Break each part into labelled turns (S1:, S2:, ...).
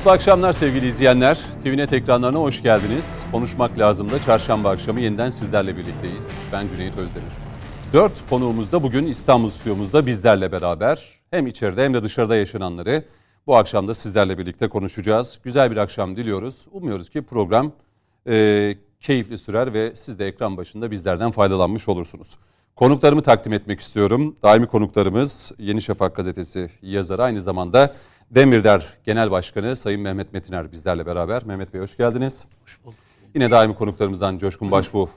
S1: Mutlu akşamlar sevgili izleyenler. TVNet ekranlarına hoş geldiniz. Konuşmak lazım da çarşamba akşamı yeniden sizlerle birlikteyiz. Ben Cüneyt Özdemir. Dört konuğumuz da bugün İstanbul stüdyomuzda bizlerle beraber. Hem içeride hem de dışarıda yaşananları bu akşam da sizlerle birlikte konuşacağız. Güzel bir akşam diliyoruz. Umuyoruz ki program e, keyifli sürer ve siz de ekran başında bizlerden faydalanmış olursunuz. Konuklarımı takdim etmek istiyorum. Daimi konuklarımız Yeni Şafak gazetesi yazarı aynı zamanda Demirder Genel Başkanı Sayın Mehmet Metiner bizlerle beraber. Mehmet Bey hoş geldiniz.
S2: Hoş bulduk.
S1: Yine daimi konuklarımızdan Coşkun Başbuğ,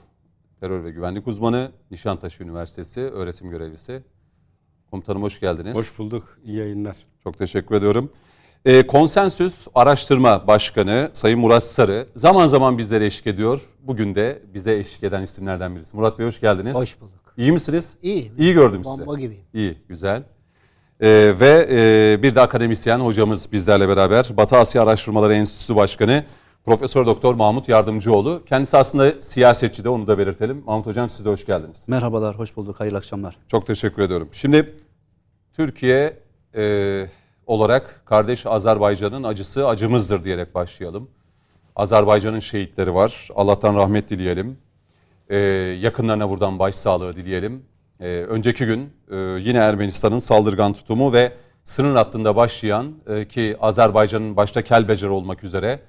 S1: terör ve güvenlik uzmanı, Nişantaşı Üniversitesi öğretim görevlisi. Komutanım hoş geldiniz.
S3: Hoş bulduk. İyi yayınlar.
S1: Çok teşekkür ediyorum. Ee, Konsensüs Araştırma Başkanı Sayın Murat Sarı zaman zaman bizlere eşlik ediyor. Bugün de bize eşlik eden isimlerden birisi. Murat Bey hoş geldiniz.
S2: Hoş bulduk.
S1: İyi misiniz?
S2: İyi.
S1: İyi gördüm sizi.
S2: Bomba gibiyim.
S1: İyi, güzel. Ee, ve e, bir de akademisyen hocamız bizlerle beraber Batı Asya Araştırmaları Enstitüsü Başkanı Profesör Doktor Mahmut Yardımcıoğlu. Kendisi aslında siyasetçi de onu da belirtelim. Mahmut Hocam siz de hoş geldiniz.
S4: Merhabalar, hoş bulduk. Hayırlı akşamlar.
S1: Çok teşekkür ediyorum. Şimdi Türkiye e, olarak kardeş Azerbaycan'ın acısı acımızdır diyerek başlayalım. Azerbaycan'ın şehitleri var. Allah'tan rahmet dileyelim. E, yakınlarına buradan başsağlığı dileyelim. E, önceki gün e, yine Ermenistan'ın saldırgan tutumu ve sınır hattında başlayan e, ki Azerbaycan'ın başta Kelbecer olmak üzere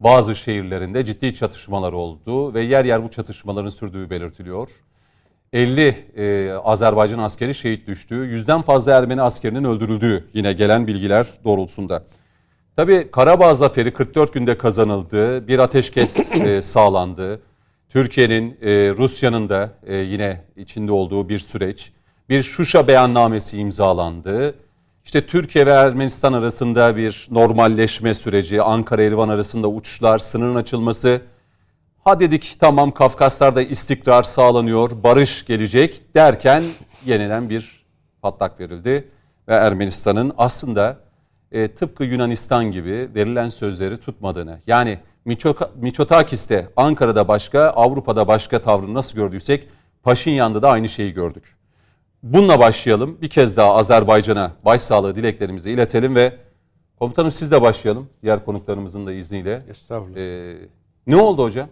S1: bazı şehirlerinde ciddi çatışmalar oldu ve yer yer bu çatışmaların sürdüğü belirtiliyor. 50 e, Azerbaycan askeri şehit düştüğü, yüzden fazla Ermeni askerinin öldürüldüğü yine gelen bilgiler doğrultusunda. Tabii Karabağ zaferi 44 günde kazanıldı, bir ateşkes e, sağlandı. Türkiye'nin, e, Rusya'nın da e, yine içinde olduğu bir süreç. Bir Şuşa beyannamesi imzalandı. İşte Türkiye ve Ermenistan arasında bir normalleşme süreci, Ankara-Erivan arasında uçuşlar, sınırın açılması. Ha dedik tamam Kafkaslar'da istikrar sağlanıyor, barış gelecek derken yeniden bir patlak verildi. Ve Ermenistan'ın aslında e, tıpkı Yunanistan gibi verilen sözleri tutmadığını yani Miçotakis'te Ankara'da başka, Avrupa'da başka tavrını nasıl gördüysek Paşinyan'da da aynı şeyi gördük. Bununla başlayalım. Bir kez daha Azerbaycan'a başsağlığı dileklerimizi iletelim ve komutanım siz de başlayalım. Diğer konuklarımızın da izniyle.
S3: Estağfurullah.
S1: Ee, ne oldu hocam?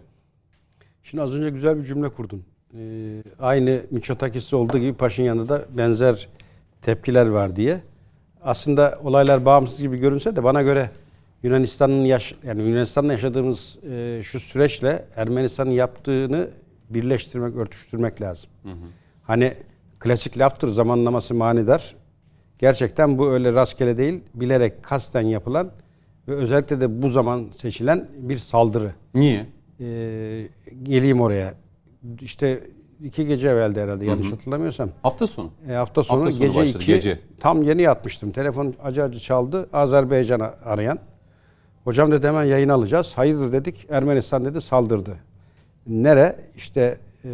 S3: Şimdi az önce güzel bir cümle kurdun. Ee, aynı Miçotakis'te olduğu gibi Paşinyan'da da benzer tepkiler var diye. Aslında olaylar bağımsız gibi görünse de bana göre Yunanistan'ın yaş yani Yunanistan'la yaşadığımız e, şu süreçle Ermenistan'ın yaptığını birleştirmek, örtüştürmek lazım. Hı hı. Hani klasik laftır zamanlaması manidar. Gerçekten bu öyle rastgele değil, bilerek kasten yapılan ve özellikle de bu zaman seçilen bir saldırı.
S1: Niye?
S3: Ee, geleyim oraya. İşte iki gece evvelde herhalde yanlış hı hı. hatırlamıyorsam.
S1: Hafta sonu.
S3: E, hafta sonu,
S1: hafta sonu
S3: gece
S1: başladı,
S3: iki.
S1: Gece.
S3: Tam yeni yatmıştım. Telefon acı acı çaldı. Azerbaycan'a arayan. Hocam dedi hemen yayın alacağız. Hayırdır dedik. Ermenistan dedi saldırdı. Nere? İşte e,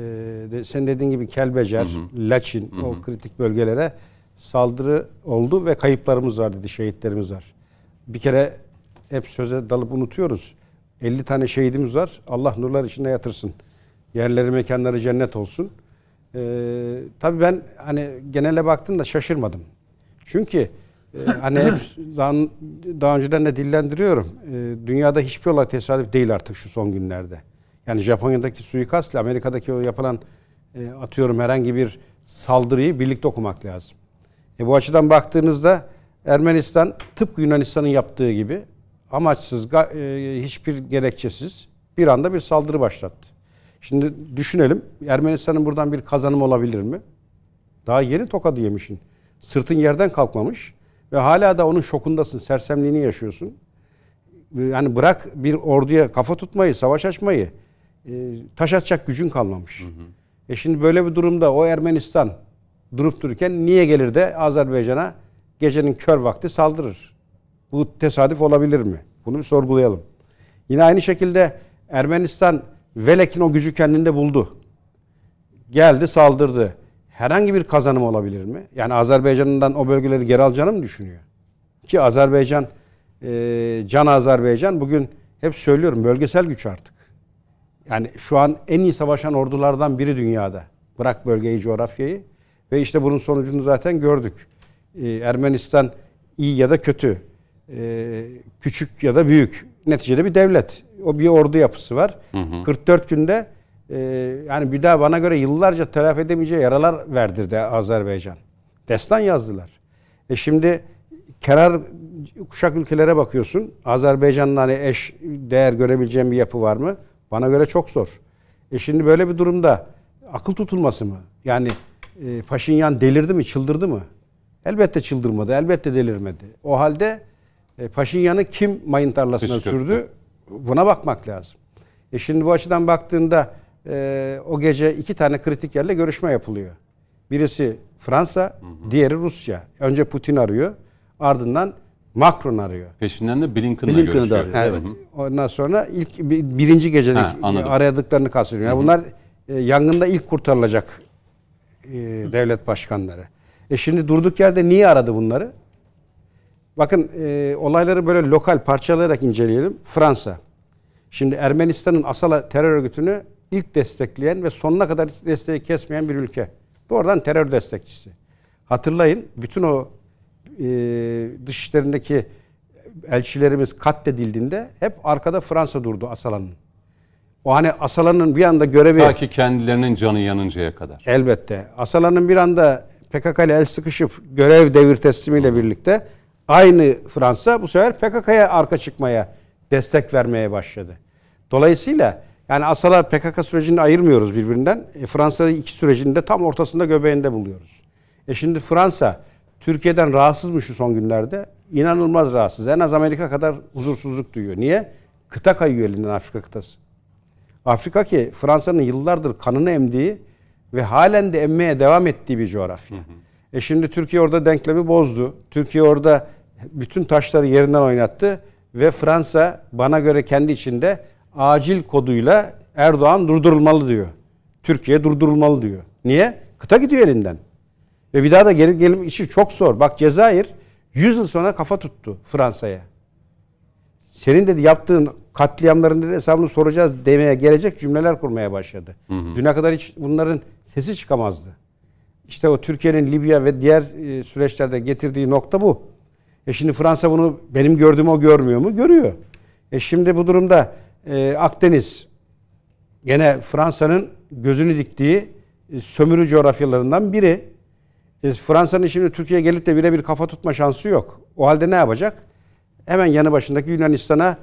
S3: de, sen dediğin gibi Kelbecer, hı hı. Laçin hı hı. o kritik bölgelere saldırı oldu ve kayıplarımız var dedi. Şehitlerimiz var. Bir kere hep söze dalıp unutuyoruz. 50 tane şehidimiz var. Allah nurlar içinde yatırsın. Yerleri mekanları cennet olsun. Ee, tabii ben hani genele baktım da şaşırmadım. Çünkü hani hep daha, daha önceden de dillendiriyorum. E, dünyada hiçbir olay tesadüf değil artık şu son günlerde. Yani Japonya'daki suikastla Amerika'daki o yapılan e, atıyorum herhangi bir saldırıyı birlikte okumak lazım. E, bu açıdan baktığınızda Ermenistan tıpkı Yunanistan'ın yaptığı gibi amaçsız, e, hiçbir gerekçesiz bir anda bir saldırı başlattı. Şimdi düşünelim Ermenistan'ın buradan bir kazanım olabilir mi? Daha yeni tokadı yemişin. Sırtın yerden kalkmamış ve hala da onun şokundasın, sersemliğini yaşıyorsun. Yani bırak bir orduya kafa tutmayı, savaş açmayı, e, taş atacak gücün kalmamış. Hı hı. E şimdi böyle bir durumda o Ermenistan durup dururken niye gelir de Azerbaycan'a gecenin kör vakti saldırır? Bu tesadüf olabilir mi? Bunu bir sorgulayalım. Yine aynı şekilde Ermenistan velekin o gücü kendinde buldu. Geldi saldırdı. Herhangi bir kazanım olabilir mi? Yani Azerbaycan'dan o bölgeleri geri alacağını mı düşünüyor? Ki Azerbaycan, e, Can Azerbaycan bugün hep söylüyorum bölgesel güç artık. Yani şu an en iyi savaşan ordulardan biri dünyada. Bırak bölgeyi, coğrafyayı. Ve işte bunun sonucunu zaten gördük. Ee, Ermenistan iyi ya da kötü e, küçük ya da büyük. Neticede bir devlet. O bir ordu yapısı var. 44 günde e, yani bir daha bana göre yıllarca telafi edemeyeceği yaralar verdirdi Azerbaycan. Destan yazdılar. E şimdi kenar kuşak ülkelere bakıyorsun. Azerbaycan'ın hani eş değer görebileceğim bir yapı var mı? Bana göre çok zor. E şimdi böyle bir durumda akıl tutulması mı? Yani e, Paşinyan delirdi mi, çıldırdı mı? Elbette çıldırmadı, elbette delirmedi. O halde e, Paşinyan'ı kim mayın tarlasına
S1: Kışkırttı.
S3: sürdü? Buna bakmak lazım. E şimdi bu açıdan baktığında e, o gece iki tane kritik yerle görüşme yapılıyor. Birisi Fransa, diğeri Rusya. Önce Putin arıyor, ardından Macron arıyor.
S1: Peşinden de Blinken'la
S4: Blinken'ı da
S1: görüşüyor.
S4: arıyor.
S3: Evet. Ondan sonra ilk bir- birinci gecelik
S1: Ha, anladım.
S3: aradıklarını kastediyor. Yani bunlar e, yangında ilk kurtarılacak e, devlet başkanları. E şimdi durduk yerde niye aradı bunları? Bakın e, olayları böyle lokal parçalayarak inceleyelim. Fransa. Şimdi Ermenistan'ın Asala terör örgütünü ilk destekleyen ve sonuna kadar desteği kesmeyen bir ülke. Doğrudan terör destekçisi. Hatırlayın bütün o e, dışişlerindeki elçilerimiz katledildiğinde hep arkada Fransa durdu Asala'nın. O hani Asala'nın bir anda görevi...
S1: Ta ki kendilerinin canı yanıncaya kadar.
S3: Elbette. Asala'nın bir anda PKK ile el sıkışıp görev devir teslimiyle birlikte aynı Fransa bu sefer PKK'ya arka çıkmaya, destek vermeye başladı. Dolayısıyla yani Asala PKK sürecini ayırmıyoruz birbirinden. E, Fransa'yı iki sürecini de tam ortasında göbeğinde buluyoruz. E şimdi Fransa Türkiye'den rahatsız mı şu son günlerde? İnanılmaz rahatsız. En az Amerika kadar huzursuzluk duyuyor. Niye? Kıta kayıyor elinden Afrika kıtası. Afrika ki Fransa'nın yıllardır kanını emdiği ve halen de emmeye devam ettiği bir coğrafya. E şimdi Türkiye orada denklemi bozdu. Türkiye orada bütün taşları yerinden oynattı ve Fransa bana göre kendi içinde acil koduyla Erdoğan durdurulmalı diyor. Türkiye durdurulmalı diyor. Niye? Kıta gidiyor elinden. Ve bir daha da geri gelim işi çok zor. Bak Cezayir 100 yıl sonra kafa tuttu Fransa'ya. Senin dedi yaptığın katliamların dedi hesabını soracağız demeye gelecek cümleler kurmaya başladı. Düne kadar hiç bunların sesi çıkamazdı. İşte o Türkiye'nin Libya ve diğer e, süreçlerde getirdiği nokta bu. E şimdi Fransa bunu benim gördüğümü o görmüyor mu? Görüyor. E şimdi bu durumda e, Akdeniz gene Fransa'nın gözünü diktiği e, sömürü coğrafyalarından biri. E, Fransa'nın şimdi Türkiye'ye gelip de birebir kafa tutma şansı yok. O halde ne yapacak? Hemen yanı başındaki Yunanistan'a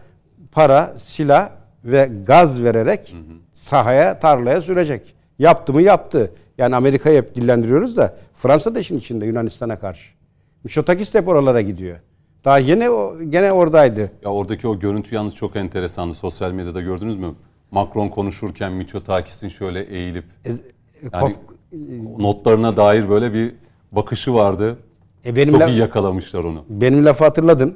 S3: para, silah ve gaz vererek sahaya, tarlaya sürecek. Yaptı mı yaptı. Yani Amerika'yı hep dillendiriyoruz da Fransa da işin içinde Yunanistan'a karşı. Mitsotakis de hep oralara gidiyor. Daha yine o gene oradaydı.
S1: Ya oradaki o görüntü yalnız çok enteresandı. Sosyal medyada gördünüz mü? Macron konuşurken Mitsotakis'in şöyle eğilip
S3: E,
S1: yani
S3: Kof-
S1: notlarına dair böyle bir bakışı vardı.
S3: E, benim
S1: çok iyi yakalamışlar onu.
S3: Benim lafı hatırladın.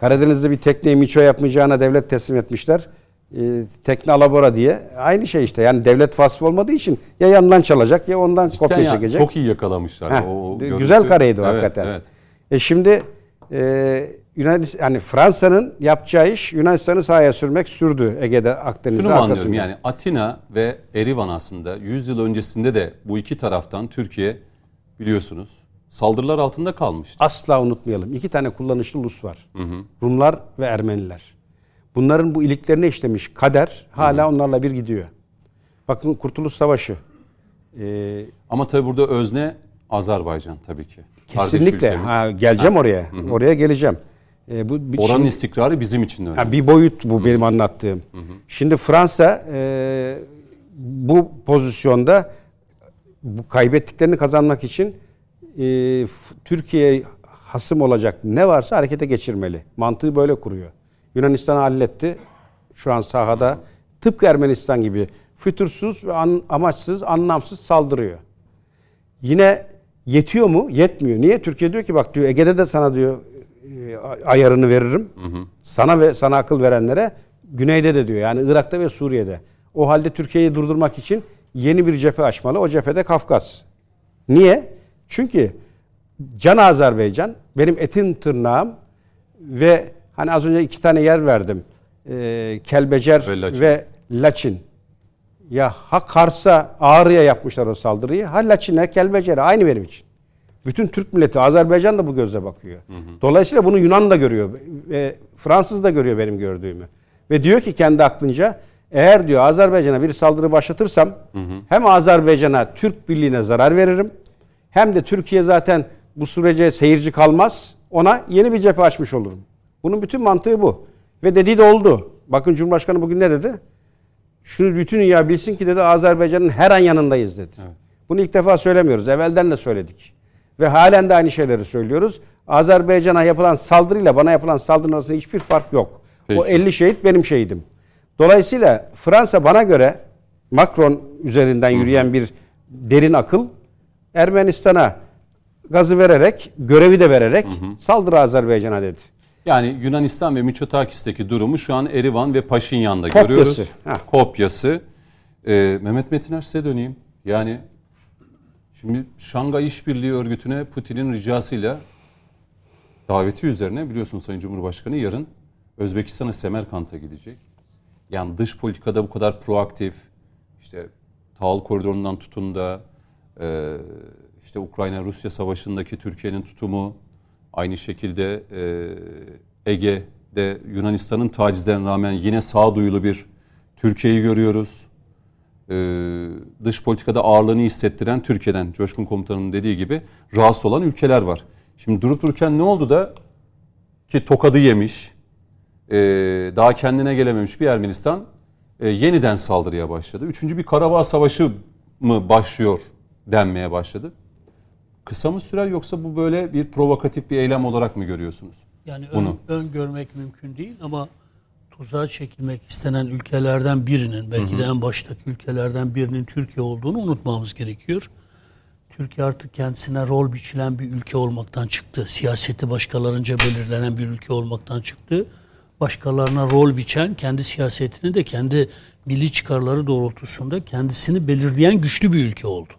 S3: Karadeniz'de bir tekneyi Miço yapmayacağına devlet teslim etmişler. Ee, tekne alabora diye. Aynı şey işte. Yani devlet vasfı olmadığı için ya yandan çalacak ya ondan kopya
S1: Cidden ya,
S3: çekecek.
S1: çok iyi yakalamışlar.
S3: Heh,
S1: o, o
S3: de-
S1: görüntü.
S3: güzel kareydi
S1: Evet,
S3: hakikaten.
S1: Evet.
S3: E şimdi e, Yunanistan, yani Fransa'nın yapacağı iş Yunanistan'ı sahaya sürmek sürdü Ege'de, Akdeniz'de.
S1: Şunu anlıyorum yani Atina ve Erivan aslında 100 yıl öncesinde de bu iki taraftan Türkiye biliyorsunuz saldırılar altında kalmıştı.
S3: Asla unutmayalım. İki tane kullanışlı ulus var. Rumlar ve Ermeniler. Bunların bu iliklerine işlemiş kader hala onlarla bir gidiyor. Bakın Kurtuluş Savaşı. Ee,
S1: Ama tabii burada özne Azerbaycan tabii ki.
S3: Kesinlikle. Ha, geleceğim oraya. Oraya geleceğim. Ee, bu bir-
S1: Oranın
S3: şimdi-
S1: istikrarı bizim için önemli.
S3: Ha, bir boyut bu benim anlattığım. Şimdi Fransa e, bu pozisyonda bu kaybettiklerini kazanmak için e, Türkiye'ye hasım olacak ne varsa harekete geçirmeli. Mantığı böyle kuruyor. Yunanistan halletti. Şu an sahada tıpkı Ermenistan gibi fütursuz ve an- amaçsız, anlamsız saldırıyor. Yine yetiyor mu? Yetmiyor. Niye? Türkiye diyor ki bak diyor Ege'de de sana diyor e, ayarını veririm. Sana ve sana akıl verenlere güneyde de diyor. Yani Irak'ta ve Suriye'de. O halde Türkiye'yi durdurmak için yeni bir cephe açmalı. O cephede Kafkas. Niye? Çünkü Can Azerbaycan benim etim tırnağım ve hani az önce iki tane yer verdim. Ee, Kelbecer
S1: Ve Laçin.
S3: ve Laçin. Ya ha Kars'a Ağrı'ya yapmışlar o saldırıyı. Ha Laçin'e Kelbecer'e aynı benim için. Bütün Türk milleti, Azerbaycan da bu gözle bakıyor. Dolayısıyla bunu Yunan da görüyor. Ve Fransız da görüyor benim gördüğümü. Ve diyor ki kendi aklınca eğer diyor Azerbaycan'a bir saldırı başlatırsam hem Azerbaycan'a Türk birliğine zarar veririm hem de Türkiye zaten bu sürece seyirci kalmaz. Ona yeni bir cephe açmış olurum. Bunun bütün mantığı bu. Ve dediği de oldu. Bakın Cumhurbaşkanı bugün ne dedi? Şunu bütün dünya bilsin ki dedi Azerbaycan'ın her an yanındayız dedi. Bunu ilk defa söylemiyoruz. Evvelden de söyledik. Ve halen de aynı şeyleri söylüyoruz. Azerbaycan'a yapılan saldırıyla bana yapılan saldırının arasında hiçbir fark yok.
S1: Peki.
S3: O 50 şehit benim şehidim. Dolayısıyla Fransa bana göre Macron üzerinden yürüyen bir derin akıl Ermenistan'a gazı vererek, görevi de vererek saldırı Azerbaycan'a dedi.
S1: Yani Yunanistan ve Mitsotakis'teki durumu şu an Erivan ve Paşinyan'da
S3: Kopyası.
S1: görüyoruz.
S3: Ha.
S1: Kopyası. Ee, Mehmet Metiner size döneyim. Yani şimdi Şangay İşbirliği Örgütü'ne Putin'in ricasıyla daveti üzerine biliyorsunuz Sayın Cumhurbaşkanı yarın Özbekistan'a Semerkant'a gidecek. Yani dış politikada bu kadar proaktif, işte tahıl koridorundan tutun da e, işte Ukrayna-Rusya savaşındaki Türkiye'nin tutumu, aynı şekilde e, Ege'de Yunanistan'ın tacizlerine rağmen yine sağduyulu bir Türkiye'yi görüyoruz. E, dış politikada ağırlığını hissettiren Türkiye'den Coşkun Komutan'ın dediği gibi rahatsız olan ülkeler var. Şimdi durup dururken ne oldu da ki tokadı yemiş, e, daha kendine gelememiş bir Ermenistan e, yeniden saldırıya başladı. Üçüncü bir Karabağ Savaşı mı başlıyor denmeye başladı. Kısa mı sürer yoksa bu böyle bir provokatif bir eylem olarak mı görüyorsunuz?
S2: Yani
S1: Bunu.
S2: ön, öngörmek mümkün değil ama tuzağa çekilmek istenen ülkelerden birinin, belki de en baştaki ülkelerden birinin Türkiye olduğunu unutmamız gerekiyor. Türkiye artık kendisine rol biçilen bir ülke olmaktan çıktı. Siyaseti başkalarınca belirlenen bir ülke olmaktan çıktı. Başkalarına rol biçen, kendi siyasetini de kendi milli çıkarları doğrultusunda kendisini belirleyen güçlü bir ülke oldu.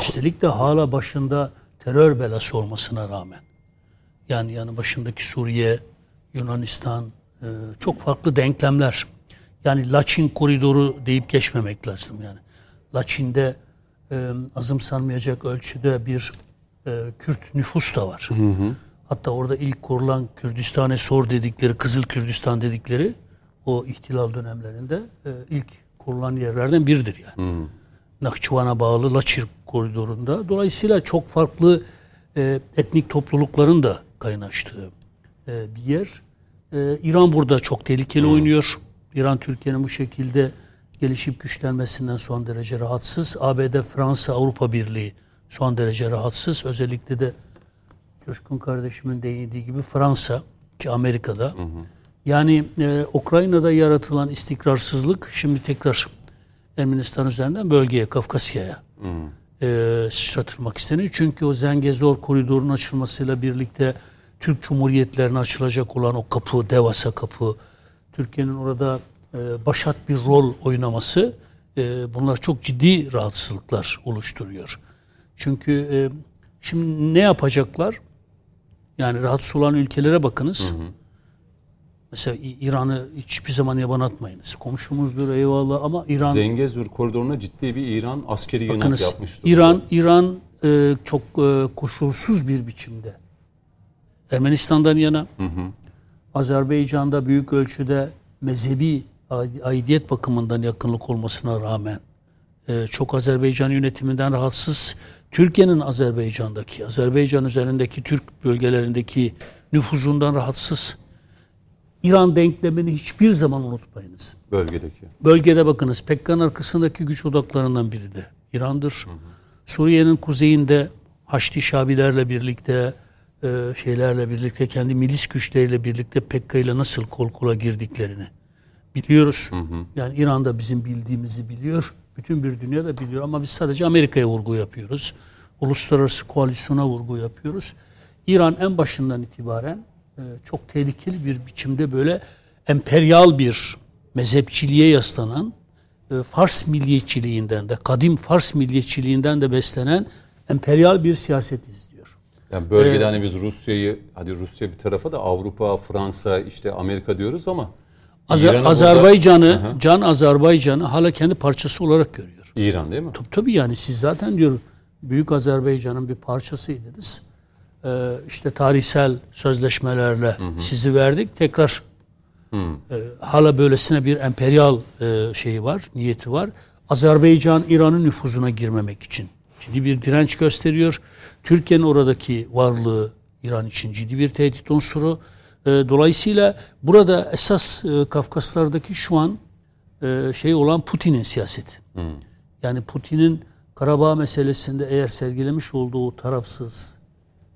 S2: Üstelik de hala başında terör belası olmasına rağmen. Yani yanı başındaki Suriye, Yunanistan e, çok farklı denklemler. Yani Laçin koridoru deyip geçmemek lazım yani. Laçin'de e, azımsanmayacak ölçüde bir e, Kürt nüfus da var. Hatta orada ilk kurulan Kürdistan'e sor dedikleri, Kızıl Kürdistan dedikleri o ihtilal dönemlerinde e, ilk kurulan yerlerden biridir yani. Nakçıvan'a bağlı Laçir koridorunda. Dolayısıyla çok farklı e, etnik toplulukların da kaynaştığı e, bir yer. E, İran burada çok tehlikeli oynuyor. İran Türkiye'nin bu şekilde gelişip güçlenmesinden son derece rahatsız. ABD, Fransa, Avrupa Birliği son derece rahatsız. Özellikle de Coşkun kardeşimin değindiği gibi Fransa ki Amerika'da. Yani e, Ukrayna'da yaratılan istikrarsızlık şimdi tekrar Ermenistan üzerinden bölgeye, Kafkasya'ya e, sıçratılmak isteniyor. Çünkü o Zengezor koridorunun açılmasıyla birlikte Türk Cumhuriyetlerine açılacak olan o kapı, devasa kapı, Türkiye'nin orada e, başat bir rol oynaması e, bunlar çok ciddi rahatsızlıklar oluşturuyor. Çünkü e, şimdi ne yapacaklar? Yani rahatsız olan ülkelere bakınız. Mesela İran'ı hiçbir zaman yaban atmayınız. Komşumuzdur eyvallah ama İran
S1: Zengezur koridoruna ciddi bir İran askeri
S2: bakınız
S1: yapmıştı.
S2: İran İran e, çok e, koşulsuz bir biçimde Ermenistan'dan yana Azerbaycan'da büyük ölçüde mezhebi aid- aidiyet bakımından yakınlık olmasına rağmen e, çok Azerbaycan yönetiminden rahatsız. Türkiye'nin Azerbaycan'daki, Azerbaycan üzerindeki Türk bölgelerindeki nüfuzundan rahatsız. İran denklemini hiçbir zaman unutmayınız.
S1: bölgedeki.
S2: Bölgede bakınız Pekkan arkasındaki güç odaklarından biri de İran'dır. Suriye'nin kuzeyinde Haçlı Şabilerle birlikte e, şeylerle birlikte kendi milis güçleriyle birlikte Pekka ile nasıl kol kola girdiklerini biliyoruz. Yani İran da bizim bildiğimizi biliyor. Bütün bir dünya da biliyor ama biz sadece Amerika'ya vurgu yapıyoruz. Uluslararası koalisyona vurgu yapıyoruz. İran en başından itibaren çok tehlikeli bir biçimde böyle emperyal bir mezhepçiliğe yaslanan e, Fars milliyetçiliğinden de kadim Fars milliyetçiliğinden de beslenen emperyal bir siyaset izliyor.
S1: Yani bölgede hani biz Rusya'yı, hadi Rusya bir tarafa da Avrupa, Fransa, işte Amerika diyoruz ama
S2: Azer-
S1: İran'ı burada-
S2: Azerbaycan'ı, Can Azerbaycan'ı hala kendi parçası olarak görüyor.
S1: İran değil mi?
S2: Tabii, tabii yani siz zaten diyor Büyük Azerbaycan'ın bir parçasıydınız. Ee, işte tarihsel sözleşmelerle sizi verdik. Tekrar e, hala böylesine bir emperyal e, şeyi var, niyeti var. Azerbaycan İran'ın nüfuzuna girmemek için ciddi bir direnç gösteriyor. Türkiye'nin oradaki varlığı İran için ciddi bir tehdit unsuru. E, dolayısıyla burada esas e, Kafkaslardaki şu an e, şey olan Putin'in siyaseti. Yani Putin'in Karabağ meselesinde eğer sergilemiş olduğu tarafsız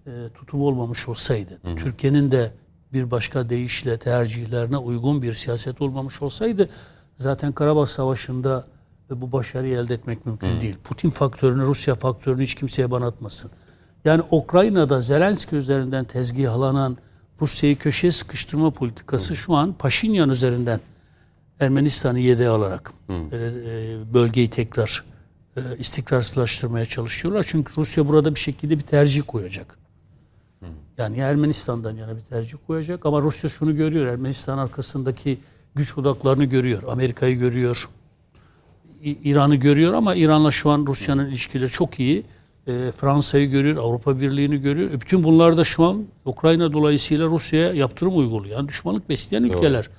S2: e, tutum olmamış olsaydı, Türkiye'nin de bir başka deyişle tercihlerine uygun bir siyaset olmamış olsaydı zaten Karabağ Savaşı'nda e, bu başarıyı elde etmek mümkün değil. Putin faktörünü, Rusya faktörünü hiç kimseye bana atmasın. Yani Ukrayna'da Zelenski üzerinden tezgihlanan Rusya'yı köşeye sıkıştırma politikası şu an Paşinyan üzerinden Ermenistan'ı yedeğe alarak e, e, bölgeyi tekrar e, istikrarsızlaştırmaya çalışıyorlar. Çünkü Rusya burada bir şekilde bir tercih koyacak. Yani ya Ermenistan'dan yana bir tercih koyacak ama Rusya şunu görüyor. Ermenistan arkasındaki güç odaklarını görüyor. Amerika'yı görüyor. İran'ı görüyor ama İran'la şu an Rusya'nın ilişkileri çok iyi. E, Fransa'yı görüyor, Avrupa Birliği'ni görüyor. E, bütün bunlar da şu an Ukrayna dolayısıyla Rusya'ya yaptırım uyguluyor. Yani düşmanlık besleyen ülkeler.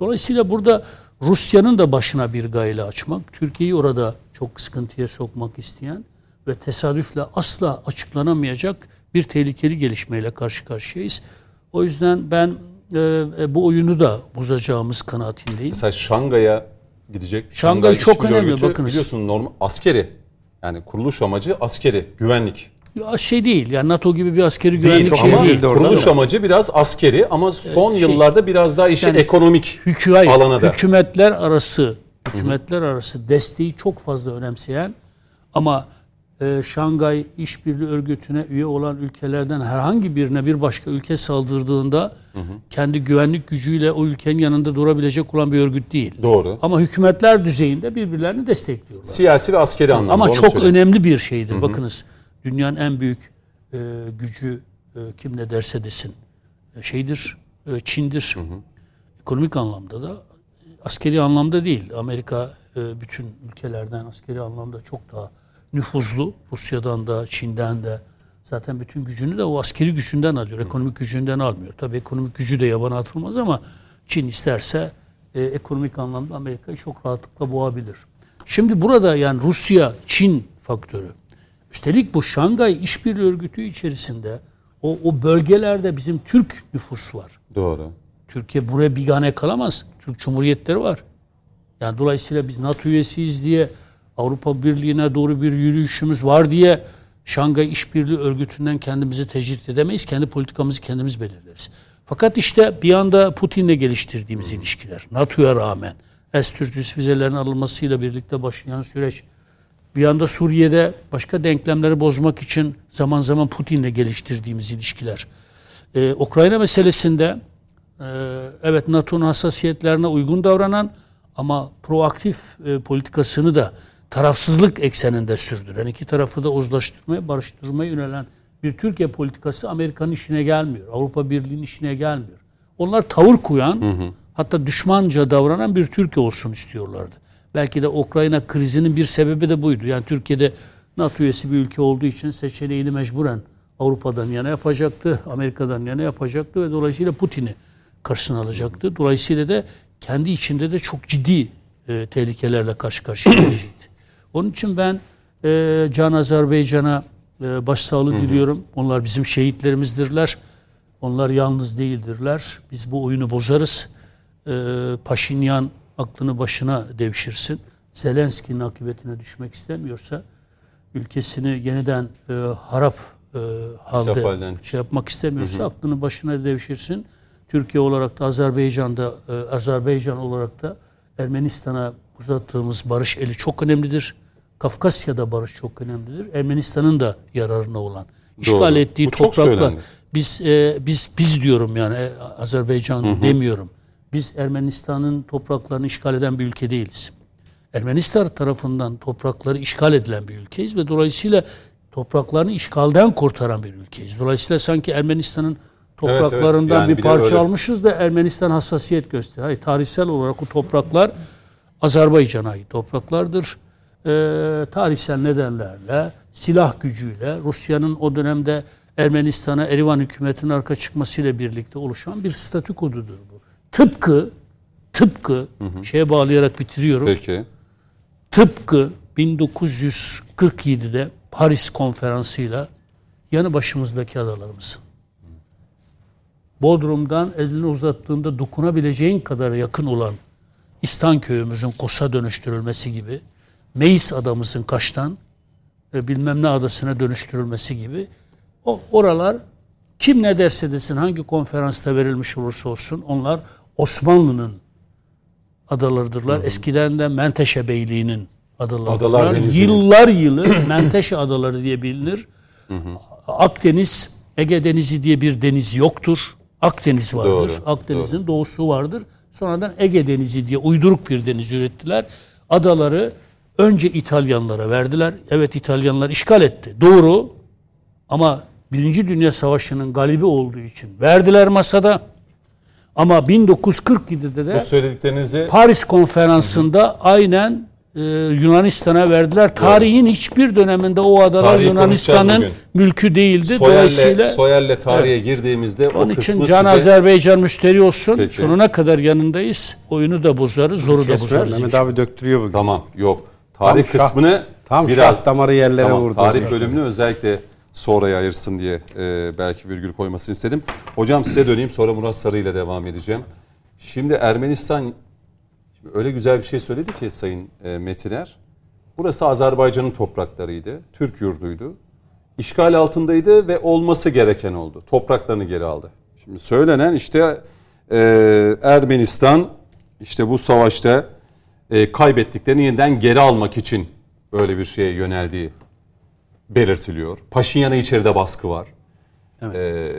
S2: Dolayısıyla burada Rusya'nın da başına bir gayle açmak, Türkiye'yi orada çok sıkıntıya sokmak isteyen ve tesadüfle asla açıklanamayacak bir tehlikeli gelişmeyle karşı karşıyayız. O yüzden ben e, e, bu oyunu da bozacağımız kanaatindeyim.
S1: Mesela Şangay'a gidecek.
S2: Şangay çok önemli,
S1: Örgütü
S2: bakınız.
S1: Biliyorsun normal askeri. Yani kuruluş amacı askeri, güvenlik.
S2: Ya şey değil yani NATO gibi bir askeri
S1: Değil
S2: güvenlik şey
S1: ama
S2: değil.
S1: kuruluş
S3: da
S1: amacı biraz askeri ama son
S2: şey-
S1: yıllarda biraz daha işi
S2: Yani
S1: ekonomik
S2: Hükü, hayır,
S1: alana da.
S2: hükümetler arası hükümetler arası desteği çok fazla önemseyen ama e, Şangay İşbirliği Örgütü'ne üye olan ülkelerden herhangi birine bir başka ülke saldırdığında kendi güvenlik gücüyle o ülkenin yanında durabilecek olan bir örgüt değil.
S1: Doğru.
S2: Ama hükümetler düzeyinde birbirlerini destekliyorlar.
S1: Siyasi ve askeri anlamda.
S2: Ama çok
S1: söyleyeyim.
S2: önemli bir şeydir. Bakınız dünyanın en büyük e, gücü e, kim ne derse desin e, şeydir, e, Çin'dir. Ekonomik anlamda da askeri anlamda değil. Amerika e, bütün ülkelerden askeri anlamda çok daha nüfuzlu. Rusya'dan da Çin'den de zaten bütün gücünü de o askeri gücünden alıyor. Ekonomik gücünden almıyor. Tabii ekonomik gücü de yabana atılmaz ama Çin isterse e, ekonomik anlamda Amerika'yı çok rahatlıkla boğabilir. Şimdi burada yani Rusya, Çin faktörü. Üstelik bu Şangay İşbirliği Örgütü içerisinde o, o bölgelerde bizim Türk nüfus var.
S1: Doğru.
S2: Türkiye buraya bigane kalamaz. Türk Cumhuriyetleri var. Yani dolayısıyla biz NATO üyesiyiz diye Avrupa Birliği'ne doğru bir yürüyüşümüz var diye Şangay İşbirliği Örgütü'nden kendimizi tecrit edemeyiz. Kendi politikamızı kendimiz belirleriz. Fakat işte bir anda Putin'le geliştirdiğimiz ilişkiler, NATO'ya rağmen S-400 füzelerin alınmasıyla birlikte başlayan süreç, bir anda Suriye'de başka denklemleri bozmak için zaman zaman Putin'le geliştirdiğimiz ilişkiler. Ee, Ukrayna meselesinde e, evet NATO'nun hassasiyetlerine uygun davranan ama proaktif e, politikasını da tarafsızlık ekseninde sürdüren, iki tarafı da uzlaştırmaya, barıştırmaya yönelen bir Türkiye politikası Amerika'nın işine gelmiyor. Avrupa Birliği'nin işine gelmiyor. Onlar tavır koyan, hatta düşmanca davranan bir Türkiye olsun istiyorlardı. Belki de Ukrayna krizinin bir sebebi de buydu. Yani Türkiye'de NATO üyesi bir ülke olduğu için seçeneğini mecburen Avrupa'dan yana yapacaktı, Amerika'dan yana yapacaktı ve dolayısıyla Putin'i karşısına alacaktı. Dolayısıyla da kendi içinde de çok ciddi e, tehlikelerle karşı karşıya gelecekti. Onun için ben e, Can Azerbaycan'a e, başsağlığı diliyorum. Onlar bizim şehitlerimizdirler. Onlar yalnız değildirler. Biz bu oyunu bozarız. E, Paşinyan aklını başına devşirsin. Zelenski'nin akıbetine düşmek istemiyorsa ülkesini yeniden e, harap e, halde şey yapmak istemiyorsa aklını başına devşirsin. Türkiye olarak da Azerbaycan'da e, Azerbaycan olarak da Ermenistan'a uzattığımız barış eli çok önemlidir. Kafkasya'da barış çok önemlidir. Ermenistan'ın da yararına olan. işgal
S1: Doğru.
S2: ettiği
S1: Bu söylendi.
S2: Biz e, biz biz diyorum yani e, Azerbaycan demiyorum. Biz Ermenistan'ın topraklarını işgal eden bir ülke değiliz. Ermenistan tarafından toprakları işgal edilen bir ülkeyiz ve dolayısıyla topraklarını işgalden kurtaran bir ülkeyiz. Dolayısıyla sanki Ermenistan'ın topraklarından
S1: Yani
S2: bir
S1: bir de
S2: parça
S1: öyle.
S2: almışız da Ermenistan hassasiyet gösteriyor. Hayır, tarihsel olarak o topraklar Azerbaycan'a ait topraklardır. e, tarihsel nedenlerle, silah gücüyle Rusya'nın o dönemde Ermenistan'a Erivan hükümetinin arka çıkmasıyla birlikte oluşan bir statükodudur bu. Tıpkı tıpkı şeye bağlayarak bitiriyorum.
S1: Peki.
S2: Tıpkı 1947'de Paris konferansıyla yanı başımızdaki adalarımızın. Bodrum'dan elini uzattığında dokunabileceğin kadar yakın olan İstanköy'ümüzün Kos'a dönüştürülmesi gibi, Meis adamızın Kaş'tan e, bilmem ne adasına dönüştürülmesi gibi o oralar kim ne derse desin hangi konferansta verilmiş olursa olsun onlar Osmanlı'nın adalarıdırlar. Eskiden de Menteşe Beyliği'nin adalarıdırlar.
S1: Adalar.
S2: Yıllar yılı Menteşe adaları diye bilinir. Akdeniz, Ege Denizi diye bir deniz yoktur. Akdeniz vardır. Akdeniz'in doğusu vardır. Sonradan Ege Denizi diye uyduruk bir deniz ürettiler. Adaları önce İtalyanlara verdiler. Evet İtalyanlar işgal etti. Doğru. Ama Birinci Dünya Savaşı'nın galibi olduğu için verdiler masada. Ama 1947'de de
S1: Bu söylediklerinizi
S2: Paris konferansında aynen e, Yunanistan'a verdiler. Tarihin hiçbir döneminde o adalar
S1: Tarihi
S2: Yunanistan'ın mülkü değildi.
S1: Soyer'le,
S2: Dolayısıyla
S1: Soyer'le tarihe girdiğimizde o
S2: onun
S1: kısmı
S2: için Can
S1: size...
S2: Azerbaycan müşteri olsun.
S1: Peki.
S2: Sonuna kadar yanındayız. Oyunu da bozarız, zoru da bozarız.
S3: Mehmet abi döktürüyor bugün.
S1: Tamam yok. Tarih
S3: Tam şah-
S1: kısmını
S3: tam
S1: biraz
S3: şah damarı yerlere
S1: tamam,
S3: vurdu
S1: Tarih
S3: zaten.
S1: bölümünü özellikle sonraya ayırsın diye e, belki virgül koymasını istedim. Hocam size döneyim sonra Murat Sarı ile devam edeceğim. Şimdi Ermenistan şimdi öyle güzel bir şey söyledi ki Sayın e, Metiner. Burası Azerbaycan'ın topraklarıydı. Türk yurduydu. İşgal altındaydı ve olması gereken oldu. Topraklarını geri aldı. Şimdi söylenen işte e, Ermenistan işte bu savaşta e, kaybettiklerini yeniden geri almak için böyle bir şeye yöneldiği belirtiliyor. Paşinyan'a içeride baskı var. E,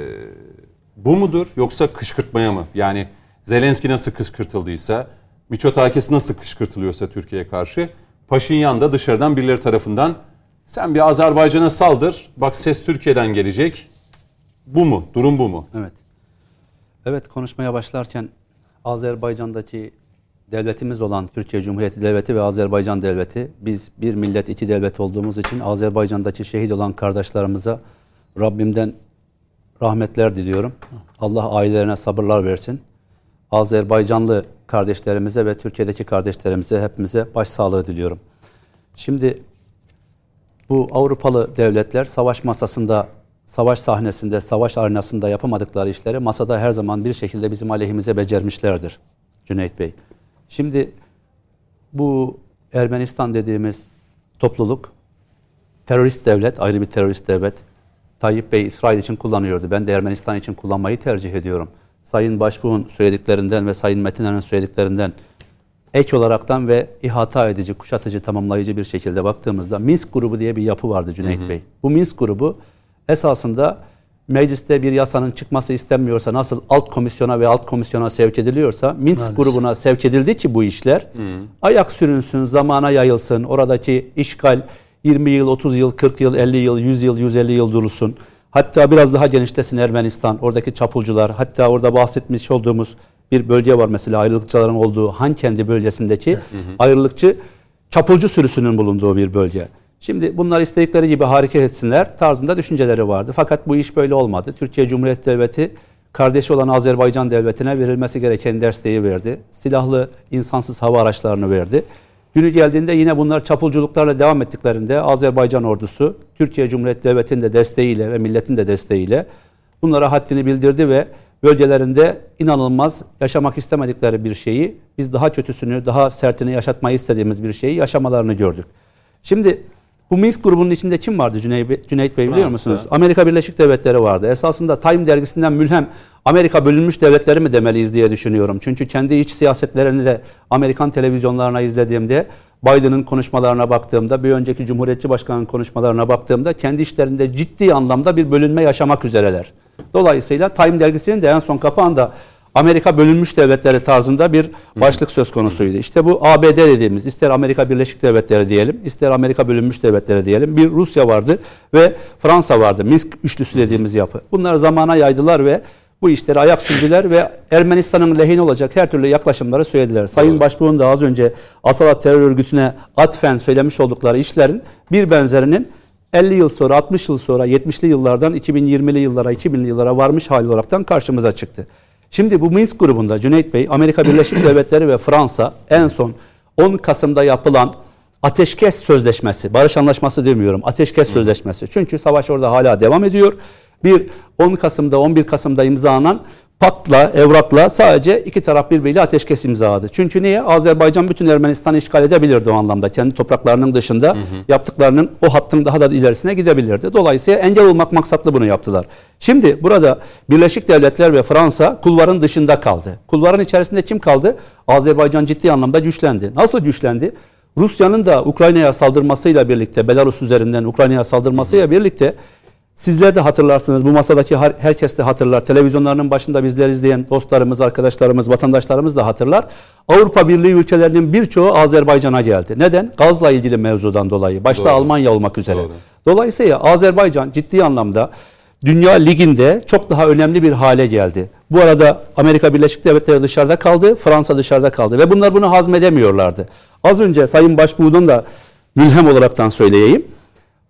S1: bu mudur yoksa kışkırtmaya mı? Yani Zelenski nasıl kışkırtıldıysa, Miçotakis nasıl kışkırtılıyorsa Türkiye'ye karşı, Paşinyan da dışarıdan birileri tarafından sen bir Azerbaycan'a saldır, bak ses Türkiye'den gelecek. Bu mu? Durum bu mu?
S4: Evet. Evet konuşmaya başlarken Azerbaycan'daki devletimiz olan Türkiye Cumhuriyeti Devleti ve Azerbaycan Devleti biz bir millet iki devlet olduğumuz için Azerbaycan'daki şehit olan kardeşlerimize Rabbimden rahmetler diliyorum. Allah ailelerine sabırlar versin. Azerbaycanlı kardeşlerimize ve Türkiye'deki kardeşlerimize hepimize başsağlığı diliyorum. Şimdi bu Avrupalı devletler savaş masasında, savaş sahnesinde, savaş arenasında yapamadıkları işleri masada her zaman bir şekilde bizim aleyhimize becermişlerdir Cüneyt Bey. Şimdi bu Ermenistan dediğimiz topluluk terörist devlet, ayrı bir terörist devlet. Tayyip Bey İsrail için kullanıyordu. Ben de Ermenistan için kullanmayı tercih ediyorum. Sayın Başbuğ'un söylediklerinden ve Sayın Metiner'in söylediklerinden ek olaraktan ve ihata edici, kuşatıcı, tamamlayıcı bir şekilde baktığımızda Minsk grubu diye bir yapı vardı Cüneyt Bey. Bu Minsk grubu esasında mecliste bir yasanın çıkması istenmiyorsa nasıl alt komisyona ve alt komisyona sevk ediliyorsa Minsk grubuna sevk edildi ki bu işler ayak sürünsün, zamana yayılsın, oradaki işgal 20 yıl, 30 yıl, 40 yıl, 50 yıl, 100 yıl, 150 yıl durulsun. Hatta biraz daha genişlesin Ermenistan, oradaki çapulcular, hatta orada bahsetmiş olduğumuz bir bölge var mesela ayrılıkçıların olduğu Hankendi bölgesindeki ayrılıkçı çapulcu sürüsünün bulunduğu bir bölge. Şimdi bunlar istedikleri gibi hareket etsinler tarzında düşünceleri vardı. Fakat bu iş böyle olmadı. Türkiye Cumhuriyeti Devleti kardeşi olan Azerbaycan Devleti'ne verilmesi gereken desteği verdi. Silahlı insansız hava araçlarını verdi. Günü geldiğinde yine bunlar çapulculuklarla devam ettiklerinde Azerbaycan ordusu Türkiye Cumhuriyeti Devleti'nin de desteğiyle ve milletin de desteğiyle bunlara haddini bildirdi ve bölgelerinde inanılmaz yaşamak istemedikleri bir şeyi biz daha kötüsünü, daha sertini yaşatmayı istediğimiz bir şeyi yaşamalarını gördük. Şimdi bu Minsk grubunun içinde kim vardı Cüneyt Bey, Cüneyt Bey biliyor
S1: Fransa.
S4: musunuz? Amerika Birleşik Devletleri vardı. Esasında Time dergisinden mülhem Amerika bölünmüş devletleri mi demeliyiz diye düşünüyorum. Çünkü kendi iç siyasetlerini de Amerikan televizyonlarına izlediğimde Biden'ın konuşmalarına baktığımda, bir önceki Cumhuriyetçi Başkanı'nın konuşmalarına baktığımda kendi işlerinde ciddi anlamda bir bölünme yaşamak üzereler. Dolayısıyla Time dergisinin de en son kapağında Amerika bölünmüş devletleri tarzında bir başlık söz konusuydu. İşte bu ABD dediğimiz ister Amerika Birleşik Devletleri diyelim, ister Amerika bölünmüş devletleri diyelim. Bir Rusya vardı ve Fransa vardı. Minsk üçlüsü dediğimiz yapı. Bunlar zamana yaydılar ve bu işleri ayak sürdüler ve Ermenistan'ın lehine olacak her türlü yaklaşımları söylediler. Sayın Başbuğ'un da az önce Asalat terör örgütüne atfen söylemiş oldukları işlerin bir benzerinin 50 yıl sonra, 60 yıl sonra, 70'li yıllardan 2020'li yıllara, 2000'li yıllara varmış hali olaraktan karşımıza çıktı. Şimdi bu Minsk grubunda Cüneyt Bey, Amerika Birleşik Devletleri ve Fransa en son 10 Kasım'da yapılan ateşkes sözleşmesi, barış anlaşması demiyorum, ateşkes sözleşmesi. Çünkü savaş orada hala devam ediyor. Bir 10 Kasım'da, 11 Kasım'da imzalanan paktla, evrakla sadece iki taraf birbiriyle ateşkes imzaladı. Çünkü niye? Azerbaycan bütün Ermenistan'ı işgal edebilirdi o anlamda. Kendi topraklarının dışında hı hı. yaptıklarının o hattın daha da ilerisine gidebilirdi. Dolayısıyla engel olmak maksatlı bunu yaptılar. Şimdi burada Birleşik Devletler ve Fransa kulvarın dışında kaldı. Kulvarın içerisinde kim kaldı? Azerbaycan ciddi anlamda güçlendi. Nasıl güçlendi? Rusya'nın da Ukrayna'ya saldırmasıyla birlikte, Belarus üzerinden Ukrayna'ya saldırmasıyla birlikte Sizler de hatırlarsınız, bu masadaki herkes de hatırlar. Televizyonlarının başında bizler izleyen dostlarımız, arkadaşlarımız, vatandaşlarımız da hatırlar. Avrupa Birliği ülkelerinin birçoğu Azerbaycan'a geldi. Neden? Gazla ilgili mevzudan dolayı. Başta Doğru. Almanya olmak üzere. Doğru. Dolayısıyla Azerbaycan ciddi anlamda Dünya Ligi'nde çok daha önemli bir hale geldi. Bu arada Amerika Birleşik Devletleri dışarıda kaldı, Fransa dışarıda kaldı ve bunlar bunu hazmedemiyorlardı. Az önce Sayın Başbuğ'dan da mülhem olaraktan söyleyeyim.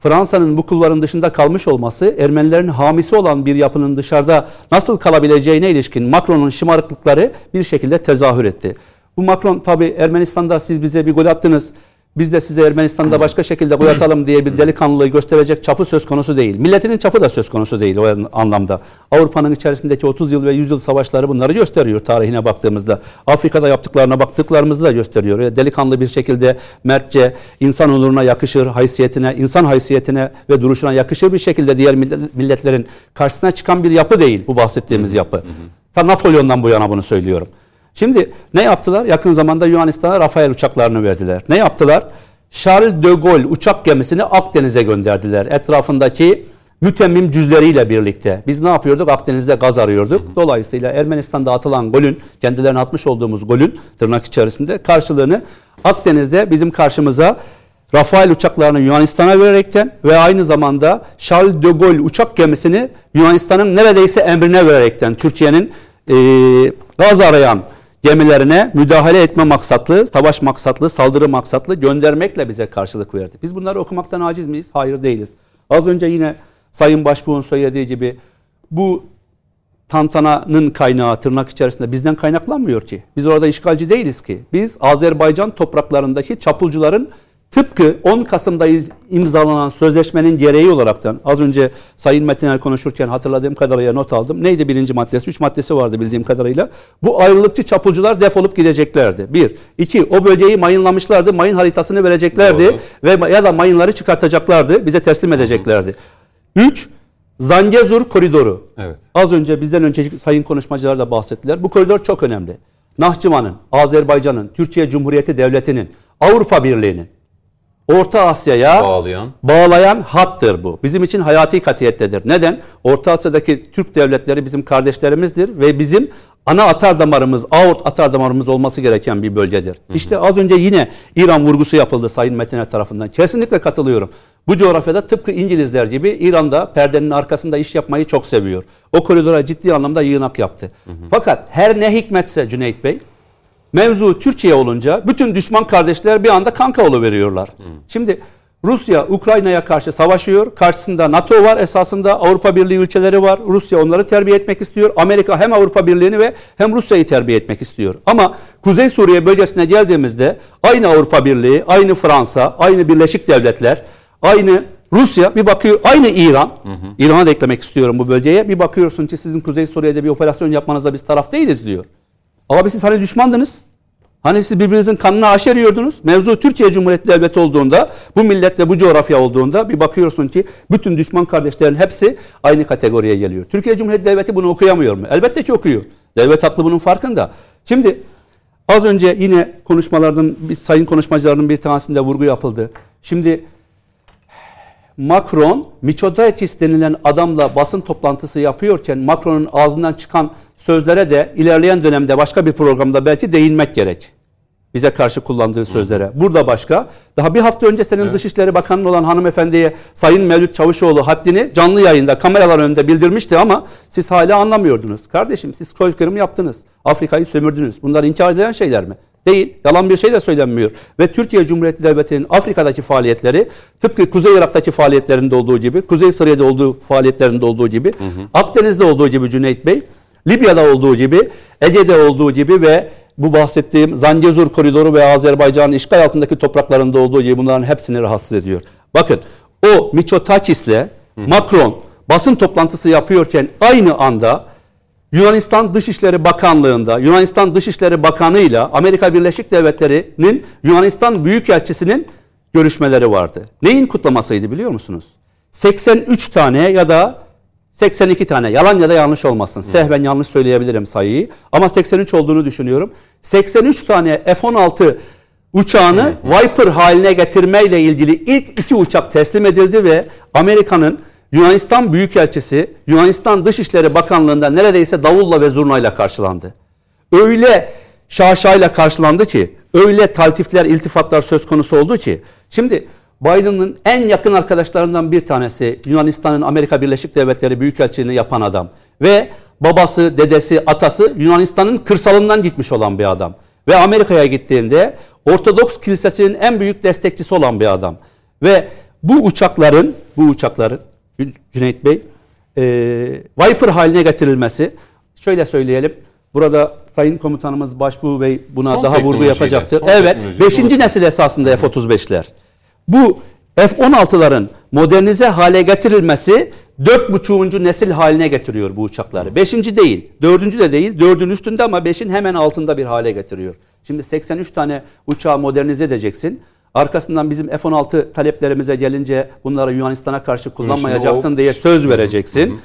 S4: Fransa'nın bu kulvarın dışında kalmış olması Ermenilerin hamisi olan bir yapının dışarıda nasıl kalabileceğine ilişkin Macron'un şımarıklıkları bir şekilde tezahür etti. Bu Macron tabi Ermenistan'da siz bize bir gol attınız biz de size Ermenistan'da başka şekilde gol atalım diye bir delikanlılığı gösterecek çapı söz konusu değil. Milletinin çapı da söz konusu değil o anlamda. Avrupa'nın içerisindeki 30 yıl ve 100 yıl savaşları bunları gösteriyor tarihine baktığımızda. Afrika'da yaptıklarına baktıklarımızda da gösteriyor. Delikanlı bir şekilde mertçe, insan onuruna yakışır, haysiyetine, insan haysiyetine ve duruşuna yakışır bir şekilde diğer milletlerin karşısına çıkan bir yapı değil bu bahsettiğimiz yapı. Ta Napolyon'dan bu yana bunu söylüyorum. Şimdi ne yaptılar? Yakın zamanda Yunanistan'a Rafael uçaklarını verdiler. Ne yaptılar? Charles de Gaulle uçak gemisini Akdeniz'e gönderdiler. Etrafındaki mütemmim cüzleriyle birlikte. Biz ne yapıyorduk? Akdeniz'de gaz arıyorduk. Dolayısıyla Ermenistan'da atılan golün, kendilerine atmış olduğumuz golün tırnak içerisinde karşılığını Akdeniz'de bizim karşımıza Rafael uçaklarını Yunanistan'a vererekten ve aynı zamanda Charles de Gaulle uçak gemisini Yunanistan'ın neredeyse emrine vererekten Türkiye'nin e, gaz arayan gemilerine müdahale etme maksatlı, savaş maksatlı, saldırı maksatlı göndermekle bize karşılık verdi. Biz bunları okumaktan aciz miyiz? Hayır değiliz. Az önce yine Sayın Başbuğ'un söylediği gibi bu tantananın kaynağı tırnak içerisinde bizden kaynaklanmıyor ki. Biz orada işgalci değiliz ki. Biz Azerbaycan topraklarındaki çapulcuların Tıpkı 10 Kasım'da imzalanan sözleşmenin gereği olaraktan az önce Sayın Metiner konuşurken hatırladığım kadarıyla not aldım. Neydi birinci maddesi? Üç maddesi vardı bildiğim kadarıyla. Bu ayrılıkçı çapulcular defolup gideceklerdi. Bir. iki O bölgeyi mayınlamışlardı. Mayın haritasını vereceklerdi. Doğru. Ve ya da mayınları çıkartacaklardı. Bize teslim edeceklerdi. Üç. Zangezur koridoru. Evet. Az önce bizden önceki sayın konuşmacılar da bahsettiler. Bu koridor çok önemli. Nahçıvan'ın, Azerbaycan'ın, Türkiye Cumhuriyeti Devleti'nin, Avrupa Birliği'nin Orta Asya'ya bağlayan. bağlayan hattır bu. Bizim için hayati katiyettedir. Neden? Orta Asya'daki Türk devletleri bizim kardeşlerimizdir ve bizim ana atar damarımız, aort atar damarımız olması gereken bir bölgedir. Hı hı. İşte az önce yine İran vurgusu yapıldı Sayın Metiner tarafından. Kesinlikle katılıyorum. Bu coğrafyada tıpkı İngilizler gibi İran'da perdenin arkasında iş yapmayı çok seviyor. O koridora ciddi anlamda yığınak yaptı. Hı hı. Fakat her ne hikmetse Cüneyt Bey, Mevzu Türkiye olunca bütün düşman kardeşler bir anda kanka veriyorlar. Hmm. Şimdi Rusya Ukrayna'ya karşı savaşıyor. Karşısında NATO var esasında Avrupa Birliği ülkeleri var. Rusya onları terbiye etmek istiyor. Amerika hem Avrupa Birliği'ni ve hem Rusya'yı terbiye etmek istiyor. Ama Kuzey Suriye bölgesine geldiğimizde aynı Avrupa Birliği, aynı Fransa, aynı Birleşik Devletler, aynı Rusya bir bakıyor aynı İran. İran'a da eklemek istiyorum bu bölgeye. Bir bakıyorsun ki sizin Kuzey Suriye'de bir operasyon yapmanıza biz taraf değiliz diyor. Ama siz hani düşmandınız. Hani siz birbirinizin kanını aşeriyordunuz. Mevzu Türkiye Cumhuriyeti Devleti olduğunda, bu milletle bu coğrafya olduğunda bir bakıyorsun ki bütün düşman kardeşlerin hepsi aynı kategoriye geliyor. Türkiye Cumhuriyeti Devleti bunu okuyamıyor mu? Elbette ki okuyor. Devlet haklı bunun farkında. Şimdi az önce yine konuşmalardan, sayın konuşmacıların bir tanesinde vurgu yapıldı. Şimdi Macron, Miçotakis denilen adamla basın toplantısı yapıyorken Macron'un ağzından çıkan sözlere de ilerleyen dönemde başka bir programda belki değinmek gerek. bize karşı kullandığı sözlere. Burada başka. Daha bir hafta önce senin Dışişleri Bakanı olan hanımefendiye Sayın Mevlüt Çavuşoğlu haddini canlı yayında kameralar önünde bildirmişti ama siz hala anlamıyordunuz. Kardeşim siz soykırım yaptınız. Afrika'yı sömürdünüz. Bunlar inkar edilen şeyler mi? Değil. Yalan bir şey de söylenmiyor. Ve Türkiye Cumhuriyeti Devleti'nin Afrika'daki faaliyetleri tıpkı Kuzey Irak'taki faaliyetlerinde olduğu gibi, Kuzey Suriye'de olduğu faaliyetlerinde olduğu gibi, Akdeniz'de olduğu gibi Cüneyt Bey, Libya'da olduğu gibi, Ege'de olduğu gibi ve bu bahsettiğim Zangezur koridoru ve Azerbaycan'ın işgal altındaki topraklarında olduğu gibi bunların hepsini rahatsız ediyor. Bakın o Miçotakis'le Macron basın toplantısı yapıyorken aynı anda Yunanistan Dışişleri Bakanlığı'nda Yunanistan Dışişleri Bakanı ile Amerika Birleşik Devletleri'nin Yunanistan Büyükelçisi'nin görüşmeleri vardı. Neyin kutlamasıydı biliyor musunuz? 83 tane ya da 82 tane yalan ya da yanlış olmasın. Sehven yanlış söyleyebilirim sayıyı ama 83 olduğunu düşünüyorum. 83 tane F-16 uçağını Viper haline getirmeyle ilgili ilk iki uçak teslim edildi ve Amerika'nın Yunanistan Büyükelçisi Yunanistan Dışişleri Bakanlığı'nda neredeyse davulla ve zurnayla karşılandı. Öyle şaşayla karşılandı ki, öyle taltifler, iltifatlar söz konusu oldu ki. Şimdi Biden'ın en yakın arkadaşlarından bir tanesi Yunanistan'ın Amerika Birleşik Devletleri Büyükelçiliğini yapan adam. Ve babası, dedesi, atası Yunanistan'ın kırsalından gitmiş olan bir adam. Ve Amerika'ya gittiğinde Ortodoks Kilisesi'nin en büyük destekçisi olan bir adam. Ve bu uçakların, bu uçakların Cüneyt Bey, e, Viper haline getirilmesi, şöyle söyleyelim, burada Sayın Komutanımız Başbuğ Bey buna
S1: Son
S4: daha vurgu yapacaktır. Evet,
S1: teknolojiyle
S4: 5.
S1: ulaşım.
S4: nesil esasında F-35'ler. Bu F-16'ların modernize hale getirilmesi 4,5. nesil haline getiriyor bu uçakları. 5. değil, 4. de değil, 4'ün üstünde ama 5'in hemen altında bir hale getiriyor. Şimdi 83 tane uçağı modernize edeceksin. Arkasından bizim F-16 taleplerimize gelince bunları Yunanistan'a karşı kullanmayacaksın diye söz vereceksin.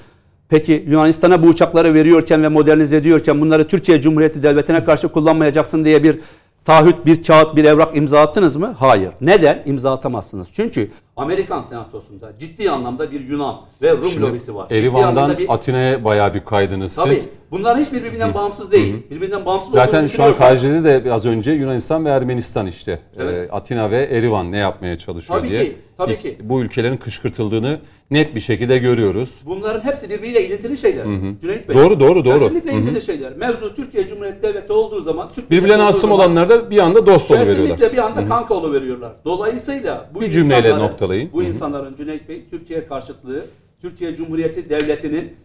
S4: Peki Yunanistan'a bu uçakları veriyorken ve modernize ediyorken bunları Türkiye Cumhuriyeti Devleti'ne karşı kullanmayacaksın diye bir taahhüt, bir kağıt, bir evrak imza attınız mı? Hayır. Neden? İmza atamazsınız. Çünkü Amerikan Senatosu'nda ciddi anlamda bir Yunan ve Rum lobisi var.
S1: Erivan'dan
S4: bir-
S1: Atina'ya bayağı bir kaydınız
S4: Tabii.
S1: siz.
S4: Bunlar hiçbir birbirinden bağımsız değil. Birbirinden bağımsız
S1: Zaten şu an KJ'de de az önce Yunanistan ve Ermenistan işte.
S4: Evet.
S1: Ee, Atina ve Erivan ne yapmaya çalışıyor
S4: Tabii
S1: diye.
S4: ki, tabii ki.
S1: Bu ülkelerin kışkırtıldığını net bir şekilde görüyoruz.
S4: Bunların hepsi birbiriyle ilintili şeyler. Cüneyt Bey.
S1: Doğru, doğru, doğru.
S4: Kesinlikle ilintili şeyler. Mevzu Türkiye Cumhuriyeti Devleti olduğu zaman Türk
S1: Birbirlerine asım olanlar da bir anda dost veriyorlar.
S4: Kesinlikle bir anda kanka veriyorlar. Dolayısıyla bu
S1: Bir cümleyle noktalayın.
S4: Bu insanların Cüneyt Bey Türkiye karşıtlığı, Türkiye Cumhuriyeti Devleti'nin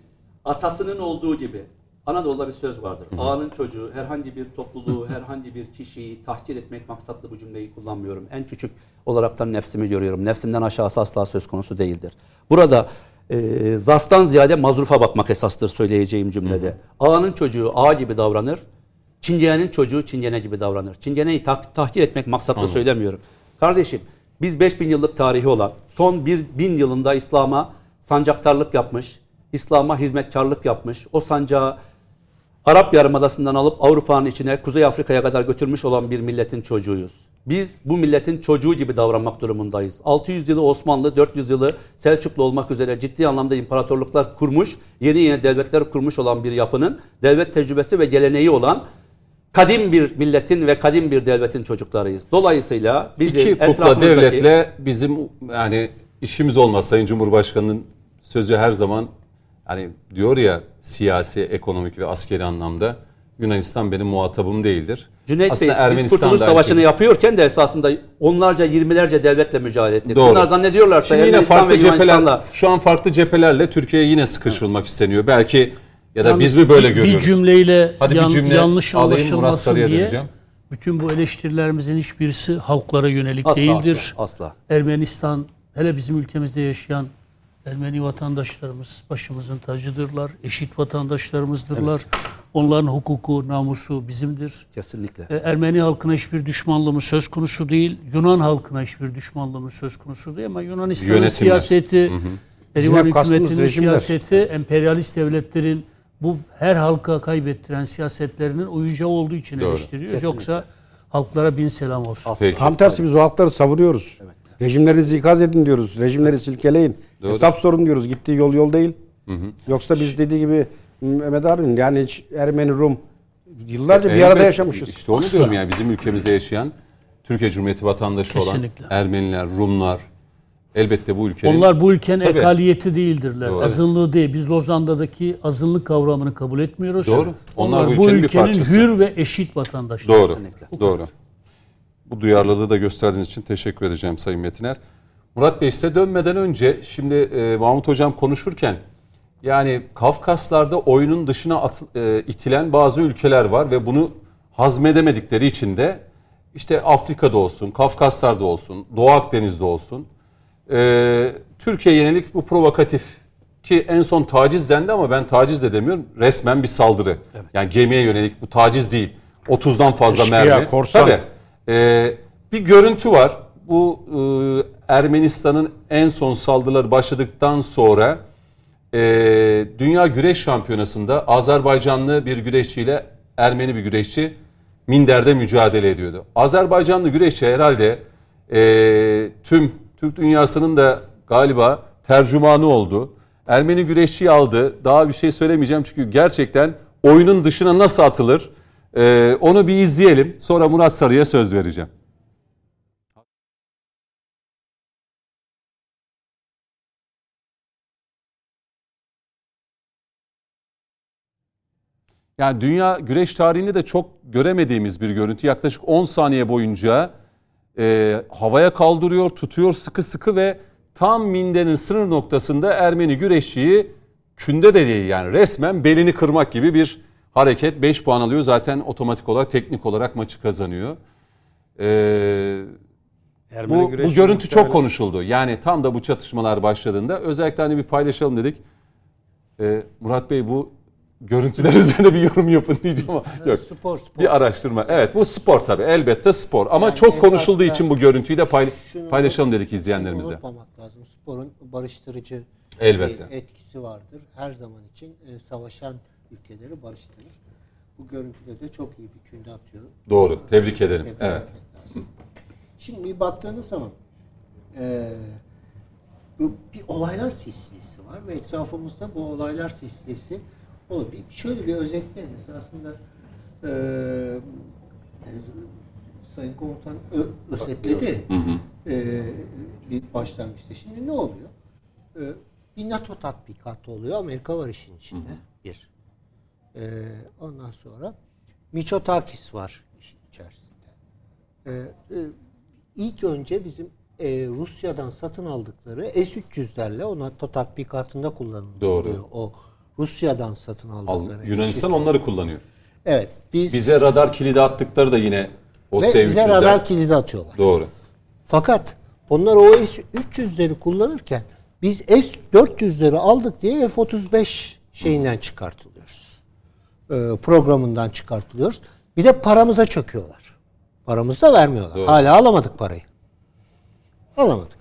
S4: atasının olduğu gibi Anadolu'da bir söz vardır. Ağanın çocuğu herhangi bir topluluğu, herhangi bir kişiyi tahkir etmek maksatlı bu cümleyi kullanmıyorum. En küçük olaraktan nefsimi görüyorum. Nefsimden aşağısı asla söz konusu değildir. Burada e, zarftan ziyade mazrufa bakmak esastır söyleyeceğim cümlede. Ağanın çocuğu ağa gibi davranır. Çingene'nin çocuğu Çingene gibi davranır. Çingene'yi tah- tahkir etmek maksatlı söylemiyorum. Kardeşim biz 5000 yıllık tarihi olan son 1000 yılında İslam'a sancaktarlık yapmış, İslam'a hizmetkarlık yapmış, o sancağı Arap Yarımadası'ndan alıp Avrupa'nın içine, Kuzey Afrika'ya kadar götürmüş olan bir milletin çocuğuyuz. Biz bu milletin çocuğu gibi davranmak durumundayız. 600 yılı Osmanlı, 400 yılı Selçuklu olmak üzere ciddi anlamda imparatorluklar kurmuş, yeni yeni devletler kurmuş olan bir yapının devlet tecrübesi ve geleneği olan kadim bir milletin ve kadim bir devletin çocuklarıyız. Dolayısıyla bizim
S1: İki kukla
S4: etrafımızdaki-
S1: devletle bizim yani işimiz olmaz. Sayın Cumhurbaşkanı'nın sözü her zaman hani diyor ya siyasi, ekonomik ve askeri anlamda Yunanistan benim muhatabım değildir.
S4: Cüneyt
S1: Aslında
S4: Bey, biz
S1: Ermenistan
S4: Kurtuluş
S1: da aynı
S4: Savaşı'nı
S1: şey.
S4: yapıyorken de esasında onlarca, yirmilerce devletle mücadele ettik.
S1: Doğru.
S4: Bunlar zannediyorlarsa
S1: Şimdi yine farklı cepheler, şu an farklı cephelerle Türkiye'ye yine sıkıştırılmak isteniyor. Belki ya da
S2: Yalnız
S1: biz mi böyle
S2: bir,
S1: görüyoruz?
S2: Bir cümleyle
S1: Hadi bir
S2: yan-
S1: cümle
S2: yanlış anlaşılmasın diye
S1: döneceğim.
S2: bütün bu eleştirilerimizin hiçbirisi halklara yönelik
S4: asla,
S2: değildir.
S4: asla, asla.
S2: Ermenistan hele bizim ülkemizde yaşayan Ermeni vatandaşlarımız başımızın tacıdırlar. Eşit vatandaşlarımızdırlar. Onların hukuku, namusu bizimdir.
S4: Kesinlikle.
S2: E, Ermeni halkına hiçbir düşmanlığımız söz konusu değil. Yunan halkına hiçbir düşmanlığımız söz konusu değil ama Yunanistan'ın
S1: Yönetimler.
S2: siyaseti,
S3: Bizim
S2: Erivan hükümetinin siyaseti, emperyalist devletlerin bu her halka kaybettiren siyasetlerinin uyuyacağı olduğu için
S1: Doğru.
S2: eleştiriyoruz. Yoksa halklara bin selam olsun.
S1: Peki.
S3: Tam tersi biz o halkları savuruyoruz. Rejimlerinizi ikaz edin diyoruz. Rejimleri silkeleyin.
S1: Doğru.
S3: Hesap sorun diyoruz. Gittiği yol yol değil. Yoksa biz dediği gibi Mehmet abinin yani hiç Ermeni Rum Yıllarca bir
S1: Elbette,
S3: arada yaşamışız.
S1: İşte onu
S2: Asla.
S1: diyorum yani bizim ülkemizde yaşayan Türkiye Cumhuriyeti vatandaşı
S2: Kesinlikle.
S1: olan Ermeniler, Rumlar elbette bu ülkenin
S2: Onlar bu ülkenin
S1: Tabii.
S2: ekaliyeti değildirler.
S1: Doğru.
S2: Azınlığı değil. Biz Lozan'daki azınlık kavramını kabul etmiyoruz.
S1: Doğru. Onlar
S2: Onlar,
S1: bu
S2: bu
S1: ülkenin bir
S2: ülkenin
S1: parçası.
S2: hür ve eşit vatandaşları.
S1: Doğru.
S4: Kesinlikle.
S1: Doğru. Bu duyarlılığı da gösterdiğiniz için teşekkür edeceğim Sayın Metiner. Murat Bey size dönmeden önce şimdi e, Mahmut Hocam konuşurken yani Kafkaslar'da oyunun dışına at- e, itilen bazı ülkeler var ve bunu hazmedemedikleri için de işte Afrika'da olsun, Kafkaslar'da olsun, Doğu Akdeniz'de olsun e, Türkiye yönelik bu provokatif ki en son taciz dendi ama ben taciz de demiyorum. Resmen bir saldırı. Yani gemiye yönelik bu taciz değil. 30'dan fazla
S3: Eşkıya,
S1: mermi.
S3: korsan.
S1: Tabii. E, bir görüntü var. Bu e, Ermenistan'ın en son saldırıları başladıktan sonra e, Dünya Güreş Şampiyonası'nda Azerbaycanlı bir güreşçiyle Ermeni bir güreşçi minderde mücadele ediyordu. Azerbaycanlı güreşçi herhalde e, tüm Türk dünyasının da galiba tercümanı oldu. Ermeni güreşçiyi aldı. Daha bir şey söylemeyeceğim çünkü gerçekten oyunun dışına nasıl atılır e, onu bir izleyelim. Sonra Murat Sarı'ya söz vereceğim. Yani dünya güreş tarihinde de çok göremediğimiz bir görüntü. Yaklaşık 10 saniye boyunca e, havaya kaldırıyor, tutuyor sıkı sıkı ve tam mindenin sınır noktasında Ermeni güreşçiyi künde de değil yani resmen belini kırmak gibi bir hareket. 5 puan alıyor zaten otomatik olarak teknik olarak maçı kazanıyor. E,
S3: Ermeni
S1: bu, bu görüntü çok
S3: muhtemelen-
S1: konuşuldu. Yani tam da bu çatışmalar başladığında özellikle hani bir paylaşalım dedik. Ee, Murat Bey bu görüntüler üzerine bir yorum yapın diyeceğim ama yok.
S5: Spor spor.
S1: Bir araştırma. Evet bu spor tabii elbette spor ama
S5: Yani
S1: çok konuşulduğu için bu görüntüyü de pay-
S5: Şunu
S1: paylaşalım dedik izleyenlerimizle.
S5: Unutmamak lazım. Sporun barıştırıcı
S1: Elbette.
S5: bir etkisi vardır. Her zaman için e, savaşan ülkeleri barıştırır. Bu görüntüde de çok iyi bir künde atıyor.
S1: Doğru. Tebrik ederim.
S5: Tebrik
S1: Evet.
S5: Şimdi bir baktığınız zaman e, bu bir olaylar silsilesi var ve etrafımızda bu olaylar silsilesi olur. Bir, şöyle bir özetleyelim. Aslında e, e, Sayın Komutan ö- özetledi e, bir başlangıçta. Şimdi ne oluyor? E, bir NATO tatbikatı oluyor. Amerika var işin içinde. Bir. E, ondan sonra Miçotakis var işin içerisinde. E, e, ilk önce bizim e, Rusya'dan satın aldıkları S-300'lerle o NATO tatbikatında kullanılıyor.
S1: Doğru.
S5: O Rusya'dan satın
S1: Al-
S5: aldıkları.
S1: Yunanistan onları kullanıyor.
S5: Evet. Biz
S1: Bize radar kilidi attıkları da yine o
S5: ve bize
S1: S-300'ler.
S5: radar kilidi atıyorlar.
S1: Doğru.
S5: Fakat onlar o S-300'leri kullanırken biz S-400'leri aldık diye F-35 şeyinden çıkartılıyoruz. Ee, programından çıkartılıyoruz. Bir de paramıza çöküyorlar. Paramızı da vermiyorlar.
S1: Doğru.
S5: Hala alamadık parayı. Alamadık.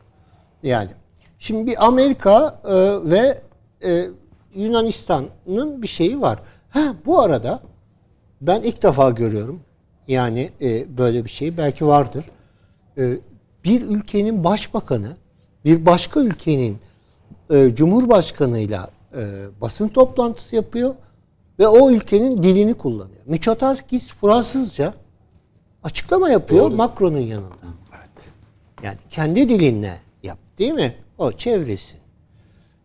S5: Yani şimdi bir Amerika e, ve e, Yunanistan'ın bir şeyi var. Ha bu arada ben ilk defa görüyorum. Yani e, böyle bir şey belki vardır. E, bir ülkenin başbakanı bir başka ülkenin e, cumhurbaşkanıyla e, basın toplantısı yapıyor ve o ülkenin dilini kullanıyor. Miçotakis Fransızca açıklama yapıyor
S1: Doğru.
S5: Macron'un yanında. Yani kendi dilinle yap değil mi? O çevresi.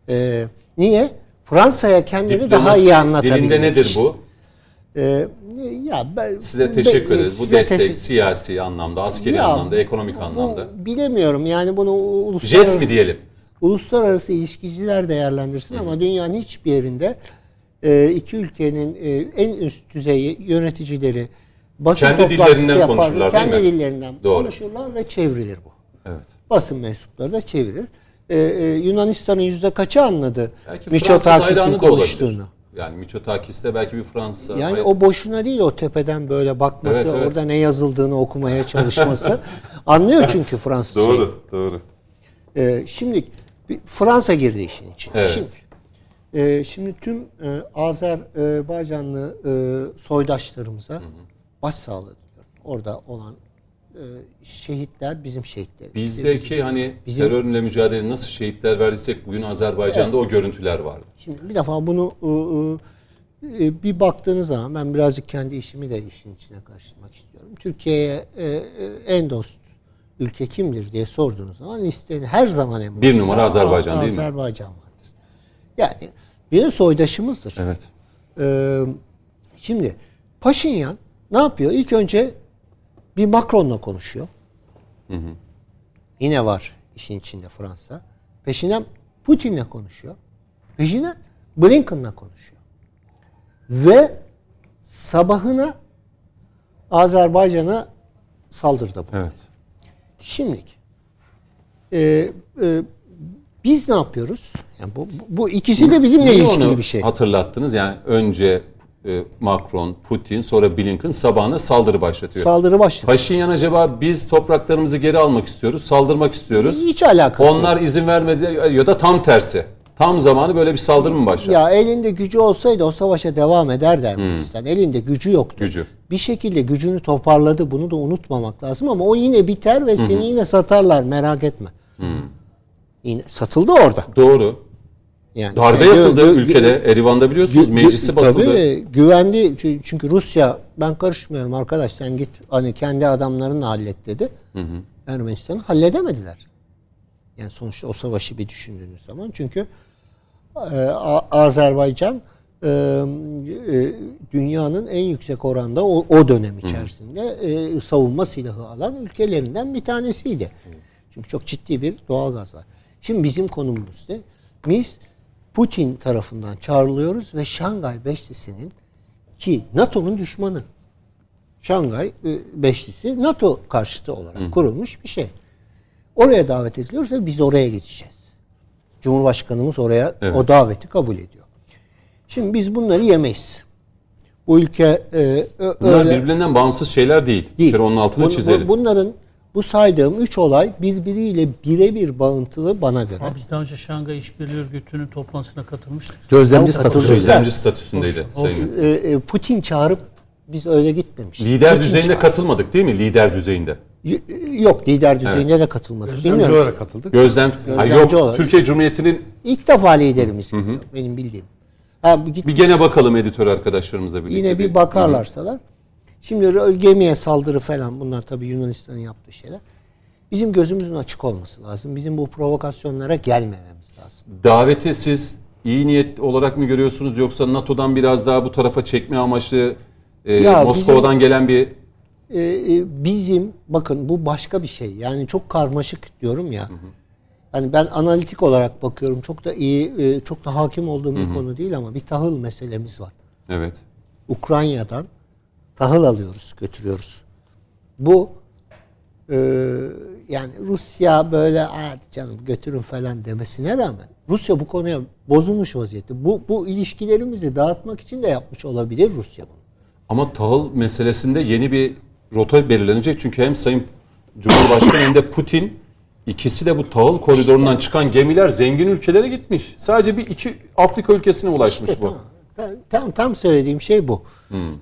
S5: E, niye? Fransa'ya kendini daha
S1: Diplomasi
S5: iyi anlatabilmek
S1: Dilinde nedir bu?
S5: E, ya ben,
S1: Size teşekkür ederiz. Bu
S5: size
S1: destek
S5: teşekkür-
S1: siyasi anlamda, askeri
S5: Ya,
S1: anlamda, ekonomik
S5: bu-
S1: anlamda.
S5: bilemiyorum yani bunu uluslararası,
S1: Jest mi diyelim?
S5: uluslararası ilişkiciler değerlendirsin ama dünyanın hiçbir yerinde iki ülkenin e, en üst düzey yöneticileri basın
S1: Kendi
S5: toplantısı
S1: dillerinden
S5: yapar,
S1: konuşurlar, değil
S5: kendi dillerinden
S1: Doğru.
S5: konuşurlar ve çevrilir bu.
S1: Evet.
S5: Basın mensupları da çevirir. E, e, Yunanistan'ın yüzde kaçı anladı Miçotakis'in konuştuğunu?
S1: Yani Miçotakis de belki bir Fransız.
S5: Yani o boşuna değil o tepeden böyle bakması,
S1: Evet, evet.
S5: orada ne yazıldığını okumaya çalışması. Anlıyor çünkü Fransızca.
S1: Doğru, doğru.
S5: Ee, şimdi Fransa girdi işin içine.
S1: Evet.
S5: Şimdi, e, şimdi tüm e, Azerbaycanlı e, soydaşlarımıza başsağlığı diliyorum. Orada olan e, şehitler bizim şehitlerimiz.
S1: Bizdeki hani
S5: bizim-
S1: terörle mücadele nasıl şehitler verdiysek bugün Azerbaycan'da o görüntüler vardı.
S5: Şimdi bir defa bunu e, e, bir baktığınız zaman ben birazcık kendi işimi de işin içine karıştırmak istiyorum. Türkiye'ye e, en dost ülke kimdir diye sorduğunuz zaman listenin her zaman en
S1: Bir
S5: başında
S1: numara Azerbaycan değil mi?
S5: Azerbaycan vardır. Yani bir soydaşımızdır.
S1: Evet.
S5: Ee, şimdi Paşinyan ne yapıyor? İlk önce bir Macron'la konuşuyor. Yine var işin içinde Fransa. Peşinden Putin'le konuşuyor. Peşinden Blinken'la konuşuyor. Ve sabahına Azerbaycan'a saldırıda bu.
S1: Evet.
S5: Şimdilik e, e, biz ne yapıyoruz? Yani bu, bu, ikisi de bizimle
S1: Niye
S5: ilişkili bir şey.
S1: Hatırlattınız yani önce e, Macron, Putin sonra Blinken sabahına saldırı başlatıyor.
S5: Saldırı başladı.
S1: Paşinyan acaba biz topraklarımızı geri almak istiyoruz, saldırmak istiyoruz.
S5: Hiç alakası yok.
S1: Onlar izin vermedi ya da tam tersi. Tam zamanı böyle bir saldırı mı başlar?
S5: Ya elinde gücü olsaydı o savaşa devam eder Ermenistan. Elinde gücü yoktu.
S1: Gücü.
S5: Bir şekilde gücünü toparladı. Bunu da unutmamak lazım ama o yine biter ve seni yine satarlar merak etme. Yine satıldı orada.
S1: Doğru.
S5: Yani
S1: Darbe
S5: gö-
S1: yapıldı
S5: gö-
S1: ülkede. Erivan'da biliyorsunuz
S5: gü-
S1: meclisi basıldı.
S5: Tabii güvendi Çü- çünkü Rusya ben karışmıyorum arkadaş sen git hani kendi adamlarınla hallet dedi. Ermenistan'ı halledemediler. Yani sonuçta o savaşı bir düşündüğünüz zaman çünkü e, Azerbaycan e, e, dünyanın en yüksek oranda o, o dönem içerisinde e, savunma silahı alan ülkelerinden bir tanesiydi. Çünkü çok ciddi bir doğal gaz var. Şimdi bizim konumuz ne? Biz Putin tarafından çağrılıyoruz ve Şangay Beşlisi'nin ki NATO'nun düşmanı. Şangay e, Beşlisi NATO karşıtı olarak kurulmuş bir şey. Oraya davet ediliyoruz ve biz oraya geçeceğiz. Cumhurbaşkanımız oraya
S1: Evet.
S5: o daveti kabul ediyor. Şimdi biz bunları yemeyiz. Bu ülke e, ö-
S1: Bunlar
S5: öyle
S1: birbirinden bağımsız şeyler değil.
S5: değil.
S1: Bir onun altını
S5: Bun- bu-
S1: çizelim.
S5: bunların bu saydığım üç olay birbiriyle birebir bağıntılı bana göre.
S2: Ama biz daha önce Şangay İşbirliği Örgütü'nün toplantısına katılmıştık.
S4: Gözlemci
S5: Ya,
S4: statüsü.
S5: katılıyoruz.
S1: Gözlemci statüsündeydi Sayın Metin.
S5: E, e, Putin çağırıp biz öyle gitmemiştik.
S1: Lider
S5: Putin
S1: düzeyinde
S5: çağırdı.
S1: katılmadık değil mi? Lider düzeyinde.
S5: Y- Yok lider düzeyinde de katılmadık.
S3: Gözlemci
S5: Bilmiyorum.
S3: olarak katıldık.
S1: Gözlem, ha,
S5: Gözlemci
S1: yok
S5: olarak.
S1: Türkiye Cumhuriyeti'nin
S5: İlk defa liderimiz gidiyor benim bildiğim. Ha, bir git,
S1: bir gene bakalım editör arkadaşlarımızla birlikte.
S5: yine bir bakarlarsalar. Şimdi gemiye saldırı falan bunlar tabii Yunanistan'ın yaptığı şeyler. Bizim gözümüzün açık olması lazım. Bizim bu provokasyonlara gelmememiz lazım.
S1: Daveti siz iyi niyet olarak mı görüyorsunuz yoksa NATO'dan biraz daha bu tarafa çekme amaçlı e,
S5: Ya
S1: Moskova'dan gelen bir
S5: Ee, e, bizim bakın bu başka bir şey. Yani çok karmaşık diyorum ya. Yani ben analitik olarak bakıyorum. Çok da iyi, e, çok da hakim olduğum bir konu değil ama bir tahıl meselemiz var.
S1: evet
S5: Ukrayna'dan tahıl alıyoruz, götürüyoruz. Bu e, yani Rusya böyle hadi canım götürün falan demesine rağmen Rusya bu konuya bozulmuş vaziyette. Bu, bu ilişkilerimizi dağıtmak için de yapmış olabilir Rusya bunu.
S1: ama tahıl meselesinde yeni bir rota belirlenecek çünkü hem Sayın Cumhurbaşkanı hem de Putin ikisi de bu tahıl koridorundan çıkan gemiler zengin ülkelere gitmiş. Sadece bir iki Afrika ülkesine ulaşmış
S5: İşte
S1: bu.
S5: Tam, tam, tam söylediğim şey bu.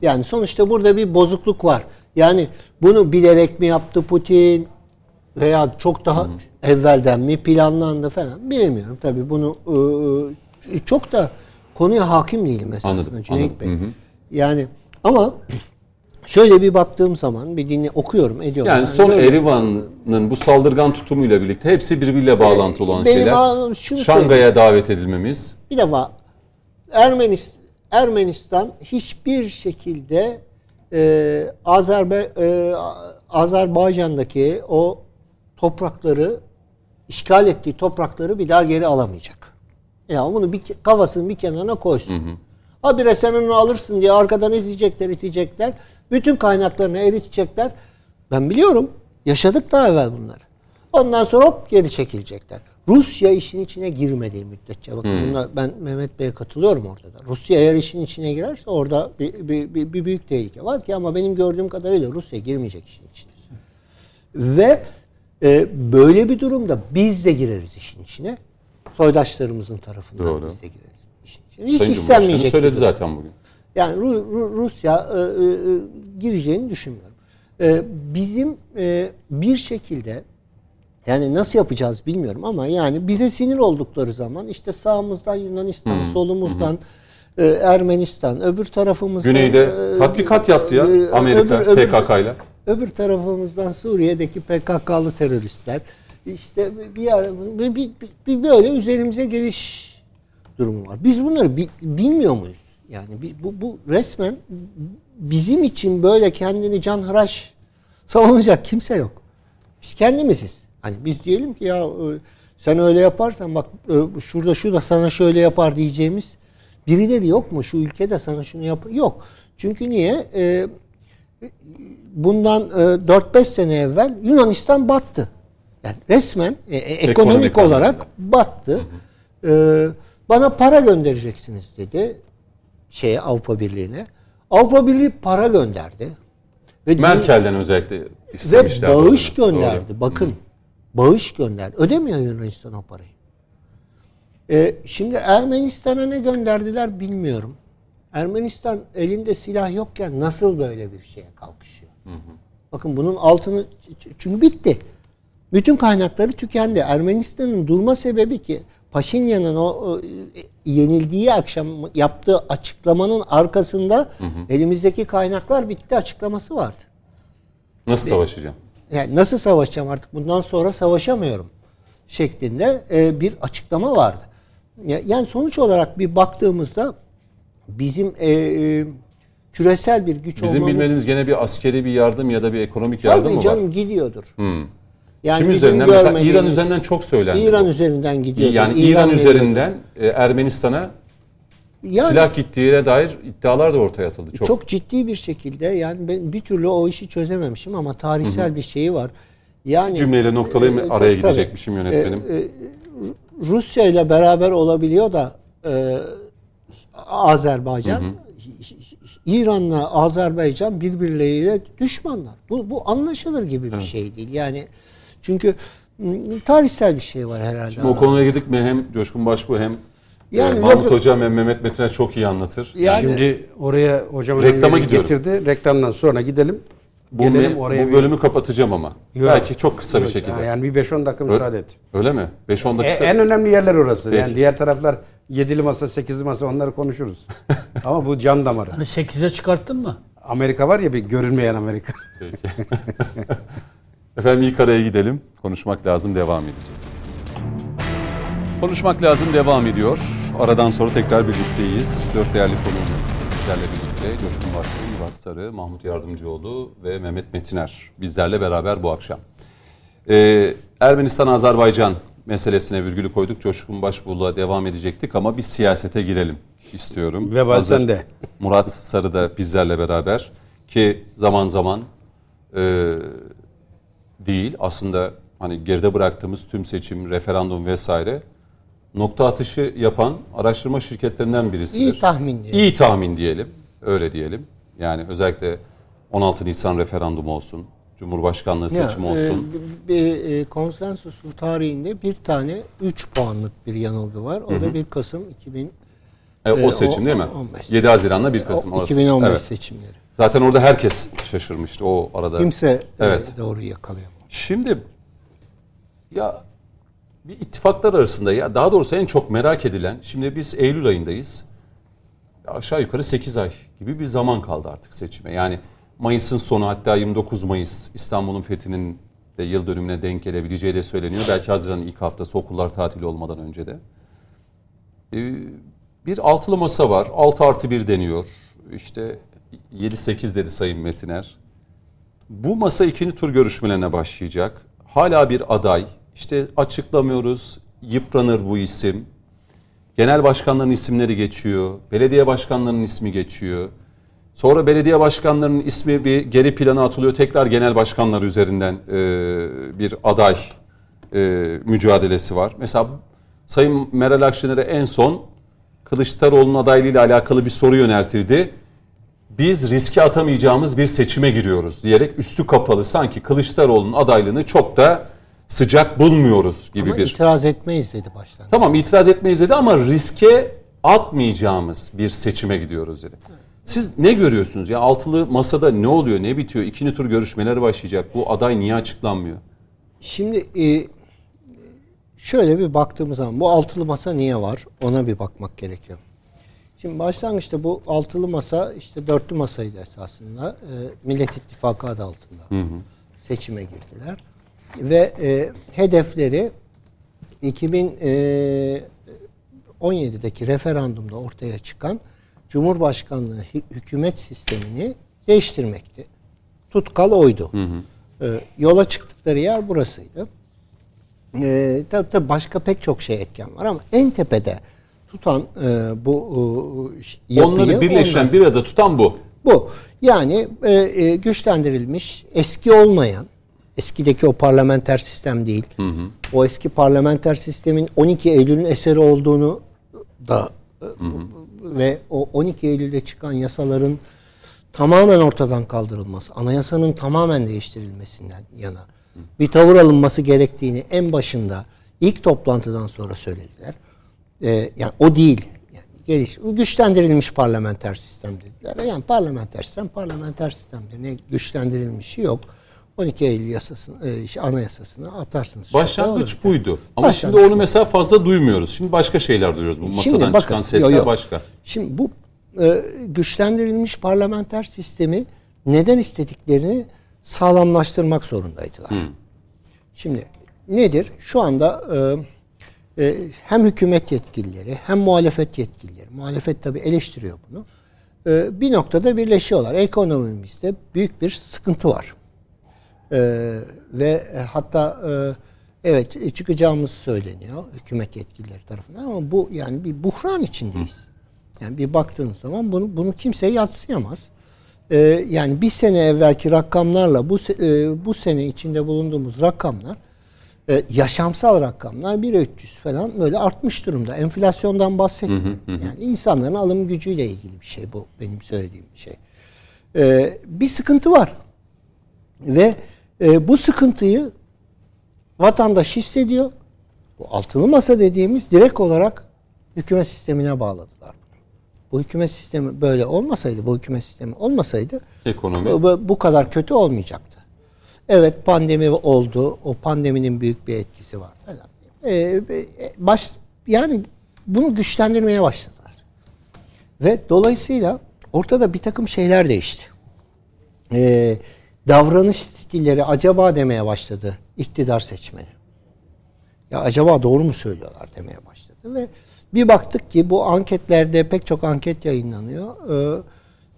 S5: Yani sonuçta burada bir bozukluk var. Yani bunu bilerek mi yaptı Putin veya çok daha evvelden mi planlandı falan bilemiyorum. Tabii bunu e, çok da konuya hakim değilim esasında
S1: Anladım,
S5: Cüneyt
S1: anladım.
S5: Bey. Yani ama şöyle bir baktığım zaman bir dinle okuyorum ediyorum.
S1: Yani son
S5: böyle-
S1: Erivan'ın bu saldırgan tutumuyla birlikte hepsi birbiriyle bağlantılı olan
S5: benim
S1: şeyler. Şangay'a davet edilmemiz.
S5: Bir defa Ermenistan, Ermenistan hiçbir şekilde e, Azerbe, e, Azerbaycan'daki o toprakları işgal ettiği toprakları bir daha geri alamayacak. Ya bunu bir ke- kafasını bir kenarına koysun. Habire sen onu alırsın diye arkadan itecekler, itecekler. Bütün kaynaklarını eritecekler. Ben biliyorum. Yaşadık daha evvel bunları. Ondan sonra hop geri çekilecekler. Rusya işin içine girmediği müddetçe. Bakın bunlar, ben Mehmet Bey'e katılıyorum orada da. Rusya eğer işin içine girerse orada bir, bir, bir, bir büyük tehlike var ki ama benim gördüğüm kadarıyla Rusya girmeyecek işin içine. Ve e, böyle bir durumda biz de gireriz işin içine. Soydaşlarımızın tarafından
S1: Doğru.
S5: biz de gireriz işin içine. Hiç
S1: Sayın
S5: istenmeyecek.
S1: söyledi zaten bugün.
S5: Yani Ru- Ru- Rusya e, e, e, gireceğini düşünmüyorum. E, bizim e, bir şekilde yani nasıl yapacağız bilmiyorum ama yani bize sinir oldukları zaman işte sağımızdan Yunanistan, solumuzdan e, Ermenistan, öbür tarafımızda
S1: Güneyde
S5: e,
S1: tatbikat yaptı ya
S5: e,
S1: Amerika
S5: öbür- öbür-
S1: PKK'yla.
S5: Öbür tarafımızdan Suriye'deki PKK'lı teröristler işte bir, yer, bir, bir, bir böyle üzerimize geliş durumu var. Biz bunları bi- bilmiyor muyuz? Yani bu, bu resmen bizim için böyle kendini canhıraş savunacak kimse yok. Biz kendimiziz. Hani biz diyelim ki ya e, sen öyle yaparsan bak e, şurada şu da sana şöyle yapar diyeceğimiz birileri yok mu? Şu ülkede sana şunu yap yok. Çünkü niye? E, bundan e, 4-5 sene evvel Yunanistan battı. Yani resmen e, ekonomik,
S1: Ekonomik
S5: olarak
S1: anlamda.
S5: battı. E, bana para göndereceksiniz dedi şeye Avrupa Birliği'ne. Avrupa Birliği para gönderdi. Ve
S1: Merkel'den özellikle
S5: ve
S1: istemişler.
S5: bağış
S1: Doğru.
S5: gönderdi.
S1: Doğru.
S5: Bakın bağış gönderdi. Ödemiyor Yunanistan o parayı. E, şimdi Ermenistan'a ne gönderdiler bilmiyorum. Ermenistan elinde silah yokken nasıl böyle bir şeye kalkışıyor? Bakın bunun altını çünkü bitti. Bütün kaynakları tükendi. Ermenistan'ın durma sebebi ki Paşinyan'ın o, yenildiği akşam yaptığı açıklamanın arkasında elimizdeki kaynaklar bitti açıklaması vardı.
S1: Nasıl savaşacağım?
S5: Yani nasıl savaşacağım artık bundan sonra savaşamıyorum şeklinde e, bir açıklama vardı. Ya- Yani sonuç olarak bir baktığımızda bizim e, e, küresel bir güç
S1: Bizim
S5: olmamız
S1: bilmediğimiz gene bir askeri bir yardım ya da bir ekonomik yardım mı
S5: canım
S1: var?
S5: gidiyordur.
S1: Hmm.
S5: Yani
S1: Kim
S5: bizim
S1: üzerinden? Mesela İran üzerinden çok söylendi.
S5: İran
S1: bu.
S5: üzerinden gidiyordur.
S1: Yani İran,
S5: veriyordur.
S1: üzerinden e, Ermenistan'a
S5: Yani
S1: silah gittiğine dair iddialar da ortaya atıldı. Çok.
S5: çok. ciddi bir şekilde yani ben bir türlü o işi çözememişim ama tarihsel bir şeyi var. Yani
S1: Cümleyle noktalayayım
S5: e,
S1: araya
S5: tabii,
S1: gidecekmişim yönetmenim.
S5: e, e, Rusya ile beraber olabiliyor da e, Azerbaycan İran'la Azerbaycan birbirleriyle düşmanlar. Bu bu anlaşılır gibi bir şey değil. Yani çünkü tarihsel bir şey var herhalde.
S1: Şimdi o konuya girdik mi hem Coşkun Başbuğ hem
S5: Yani
S1: e, Mahmut
S5: yok-
S1: Hocam hem Mehmet Metiner çok iyi anlatır.
S5: Yani
S3: Şimdi oraya hocam
S1: Reklama gidiyorum.
S3: getirdi. Reklamdan sonra gidelim.
S1: Bu,
S3: Gelelim
S1: me-
S3: oraya
S1: bu
S3: bir-
S1: bölümü kapatacağım ama.
S3: Yok.
S1: Belki çok kısa bir
S3: Yok,
S1: şekilde.
S3: Yani bir 5-10 dakika müsaade et.
S1: Öyle mi? 5-10
S3: E,
S1: dakika.
S3: en önemli yerler orası.
S1: Peki.
S3: Yani diğer taraflar yedili masa, sekizli masa onları konuşuruz. Ama bu can damarı.
S2: Hani 8'e çıkarttın mı?
S3: Amerika var ya bir görünmeyen Amerika.
S1: Peki. Efendim ilk araya gidelim. Konuşmak lazım devam edecek. Konuşmak lazım devam ediyor. Aradan sonra tekrar birlikteyiz. Dört değerli konuğumuz bizlerle birlikte. Coşkun Başbuğ, Murat Sarı, Mahmut Yardımcıoğlu ve Mehmet Metiner bizlerle beraber bu akşam. Ee, Ermenistan-Azerbaycan meselesine virgülü koyduk. Coşkun Başbuğ'la devam edecektik ama bir siyasete girelim istiyorum.
S3: Vebal
S1: Hazır
S3: sende.
S1: Murat Sarı da bizlerle beraber ki zaman zaman e, değil aslında hani geride bıraktığımız tüm seçim, referandum vesaire nokta atışı yapan araştırma şirketlerinden birisidir.
S5: iyi tahmin diye.
S1: İyi tahmin diyelim. Öyle diyelim. Yani özellikle 16 Nisan referandumu olsun, Cumhurbaşkanlığı
S5: Ya,
S1: seçimi
S5: e,
S1: olsun.
S5: bir e, konsensusun tarihinde bir tane 3 puanlık bir yanılgı var. O da 1 Kasım 2000
S1: E, o
S5: e,
S1: seçim
S5: o-
S1: değil mi?
S5: 15.
S1: 7 Haziran'la 1 Kasım
S5: o
S1: orası.
S5: 2015
S1: Evet.
S5: seçimleri.
S1: Zaten orada herkes şaşırmıştı o arada.
S5: Kimse e,
S1: Evet.
S5: doğru yakalayamadı.
S1: Şimdi ya bir ittifaklar arasında ya daha doğrusu en çok merak edilen şimdi biz Eylül ayındayız. Aşağı yukarı 8 ay gibi bir zaman kaldı artık seçime. Yani Mayıs'ın sonu hatta 29 Mayıs İstanbul'un fethinin de yıl dönümüne denk gelebileceği de söyleniyor. Belki Haziran'ın ilk haftası okullar tatili olmadan önce de. Ee, bir altılı masa var. 6 artı 1 deniyor. İşte 7-8 dedi Sayın Metiner. Bu masa ikinci tur görüşmelerine başlayacak. Hala bir aday. İşte açıklamıyoruz. Yıpranır bu isim. Genel başkanların isimleri geçiyor. Belediye başkanlarının ismi geçiyor. Sonra belediye başkanlarının ismi bir geri plana atılıyor. Tekrar genel başkanlar üzerinden e, bir aday e, mücadelesi var. Mesela Sayın Meral Akşener'e en son Kılıçdaroğlu'nun adaylığıyla alakalı bir soru yöneltildi biz riske atamayacağımız bir seçime giriyoruz diyerek üstü kapalı sanki Kılıçdaroğlu'nun adaylığını çok da sıcak bulmuyoruz gibi
S5: Ama
S1: bir.
S5: itiraz etmeyiz dedi baştan.
S1: Tamam itiraz etmeyiz dedi ama riske atmayacağımız bir seçime gidiyoruz dedi. Siz ne görüyorsunuz? Ya altılı masada ne oluyor, ne bitiyor? İkinci tur görüşmeleri başlayacak. Bu aday niye açıklanmıyor?
S5: Şimdi e, şöyle bir baktığımız zaman bu altılı masa niye var? Ona bir bakmak gerekiyor. Şimdi başlangıçta bu altılı masa işte dörtlü masaydı esasında. E, Millet İttifakı adı altında seçime girdiler. Ve e, hedefleri 2017'deki referandumda ortaya çıkan Cumhurbaşkanlığı hü- hükümet sistemini değiştirmekti. Tutkal oydu. E, yola çıktıkları yer burasıydı. E, tabii, tabii başka pek çok şey etken var ama en tepede tutan e, bu e, yapıyı
S1: Onları birleştiren,
S5: onlar-
S1: bir arada tutan bu.
S5: bu. Yani e, e, güçlendirilmiş, eski olmayan, eskideki o parlamenter sistem değil. O eski parlamenter sistemin 12 Eylül'ün eseri olduğunu da e, ve o 12 Eylül'de çıkan yasaların tamamen ortadan kaldırılması, anayasanın tamamen değiştirilmesinden yana bir tavır alınması gerektiğini en başında ilk toplantıdan sonra söylediler. Ee, yani o değil. Yani geliş, güçlendirilmiş parlamenter sistem dediler. Yani parlamenter sistem parlamenter sistemdir. Ne güçlendirilmişi yok. 12 Eylül yasasını, e, anayasasını atarsınız. Şaka
S1: Başlangıç
S5: olur.
S1: buydu. Ama
S5: Başlangıç
S1: şimdi onu mesela fazla duymuyoruz. Şimdi başka şeyler duyuyoruz. Bu masadan
S5: bakın,
S1: çıkan sesler
S5: yo, yo.
S1: başka.
S5: Şimdi bu e, güçlendirilmiş parlamenter sistemi neden istediklerini sağlamlaştırmak zorundaydılar. Şimdi nedir? Şu anda e, e, hem hükümet yetkilileri hem muhalefet yetkilileri, muhalefet tabi eleştiriyor bunu. E, bir noktada birleşiyorlar. Ekonomimizde büyük bir sıkıntı var. Ee, ve e, hatta e, evet e, çıkacağımız söyleniyor hükümet yetkilileri tarafından ama bu yani bir buhran içindeyiz. Yani bir baktığınız zaman bunu bunu kimse yatsıyamaz. Ee, yani bir sene evvelki rakamlarla bu e, bu sene içinde bulunduğumuz rakamlar e, yaşamsal rakamlar 1.300 falan böyle artmış durumda. Enflasyondan bahsetmiyorum. Yani insanların alım gücüyle ilgili bir şey bu benim söylediğim bir şey. Ee, bir sıkıntı var. Ve e, bu sıkıntıyı vatandaş hissediyor. Bu altılı masa dediğimiz direkt olarak hükümet sistemine bağladılar. Bu hükümet sistemi böyle olmasaydı, bu hükümet sistemi olmasaydı
S1: Ekonomi.
S5: bu, bu- kadar kötü olmayacaktı. Evet pandemi oldu. O pandeminin büyük bir etkisi var falan. Ee, baş, yani bunu güçlendirmeye başladılar. Ve dolayısıyla ortada bir takım şeyler değişti. Ee, davranış stilleri acaba demeye başladı iktidar seçmeni. Ya acaba doğru mu söylüyorlar demeye başladı ve bir baktık ki bu anketlerde pek çok anket yayınlanıyor. Ee,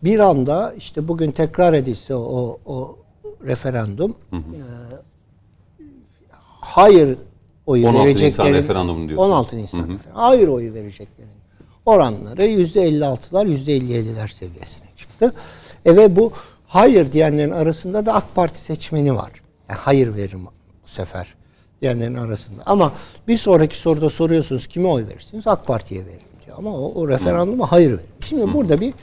S5: bir anda işte bugün tekrar edilse o, o referandum e, hayır oyu
S1: 16
S5: vereceklerin
S1: Nisan referandumu diyorsunuz.
S5: 16 Nisan referandumu. Hayır oyu vereceklerin oranları %56'lar %57'ler seviyesine çıktı. E ve bu hayır diyenlerin arasında da AK Parti seçmeni var. Yani hayır veririm bu sefer diyenlerin arasında. Ama bir sonraki soruda soruyorsunuz kime oy verirsiniz? AK Parti'ye veririm diyor. Ama o, o referanduma hayır verir. Şimdi burada bir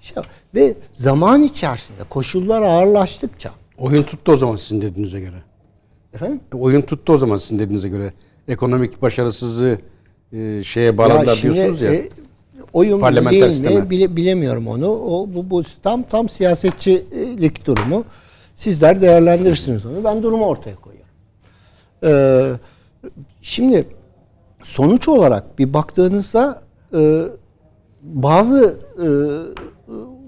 S5: şey var. Ve zaman içerisinde koşullar ağırlaştıkça
S3: Oyun tuttu o zaman sizin dediğinize göre.
S5: efendim
S3: Oyun tuttu o zaman sizin dediğinize göre. Ekonomik başarısızlığı e, şeye bağladılar diyorsunuz ya.
S5: e, oyun mu değil mi bile, bilemiyorum onu. O bu, bu tam tam siyasetçilik durumu. Sizler değerlendirirsiniz onu. Ben durumu ortaya koyuyorum. Ee, şimdi sonuç olarak bir baktığınızda e, bazı e,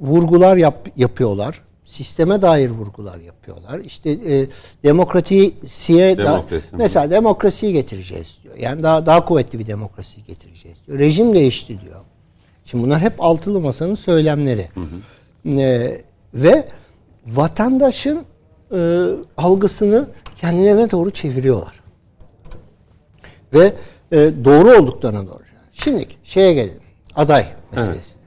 S5: vurgular yap, yapıyorlar. Sisteme dair vurgular yapıyorlar. İşte e, demokrasiye da,
S1: Demokrasi.
S5: mesela demokrasiyi getireceğiz diyor. Yani daha daha kuvvetli bir demokrasiyi getireceğiz diyor. Rejim değişti diyor. Şimdi bunlar hep altılı masanın söylemleri. Ee, ve vatandaşın e, algısını kendilerine doğru çeviriyorlar. Ve e, doğru olduklarına doğru. Şimdi şeye gelelim. Aday meselesi.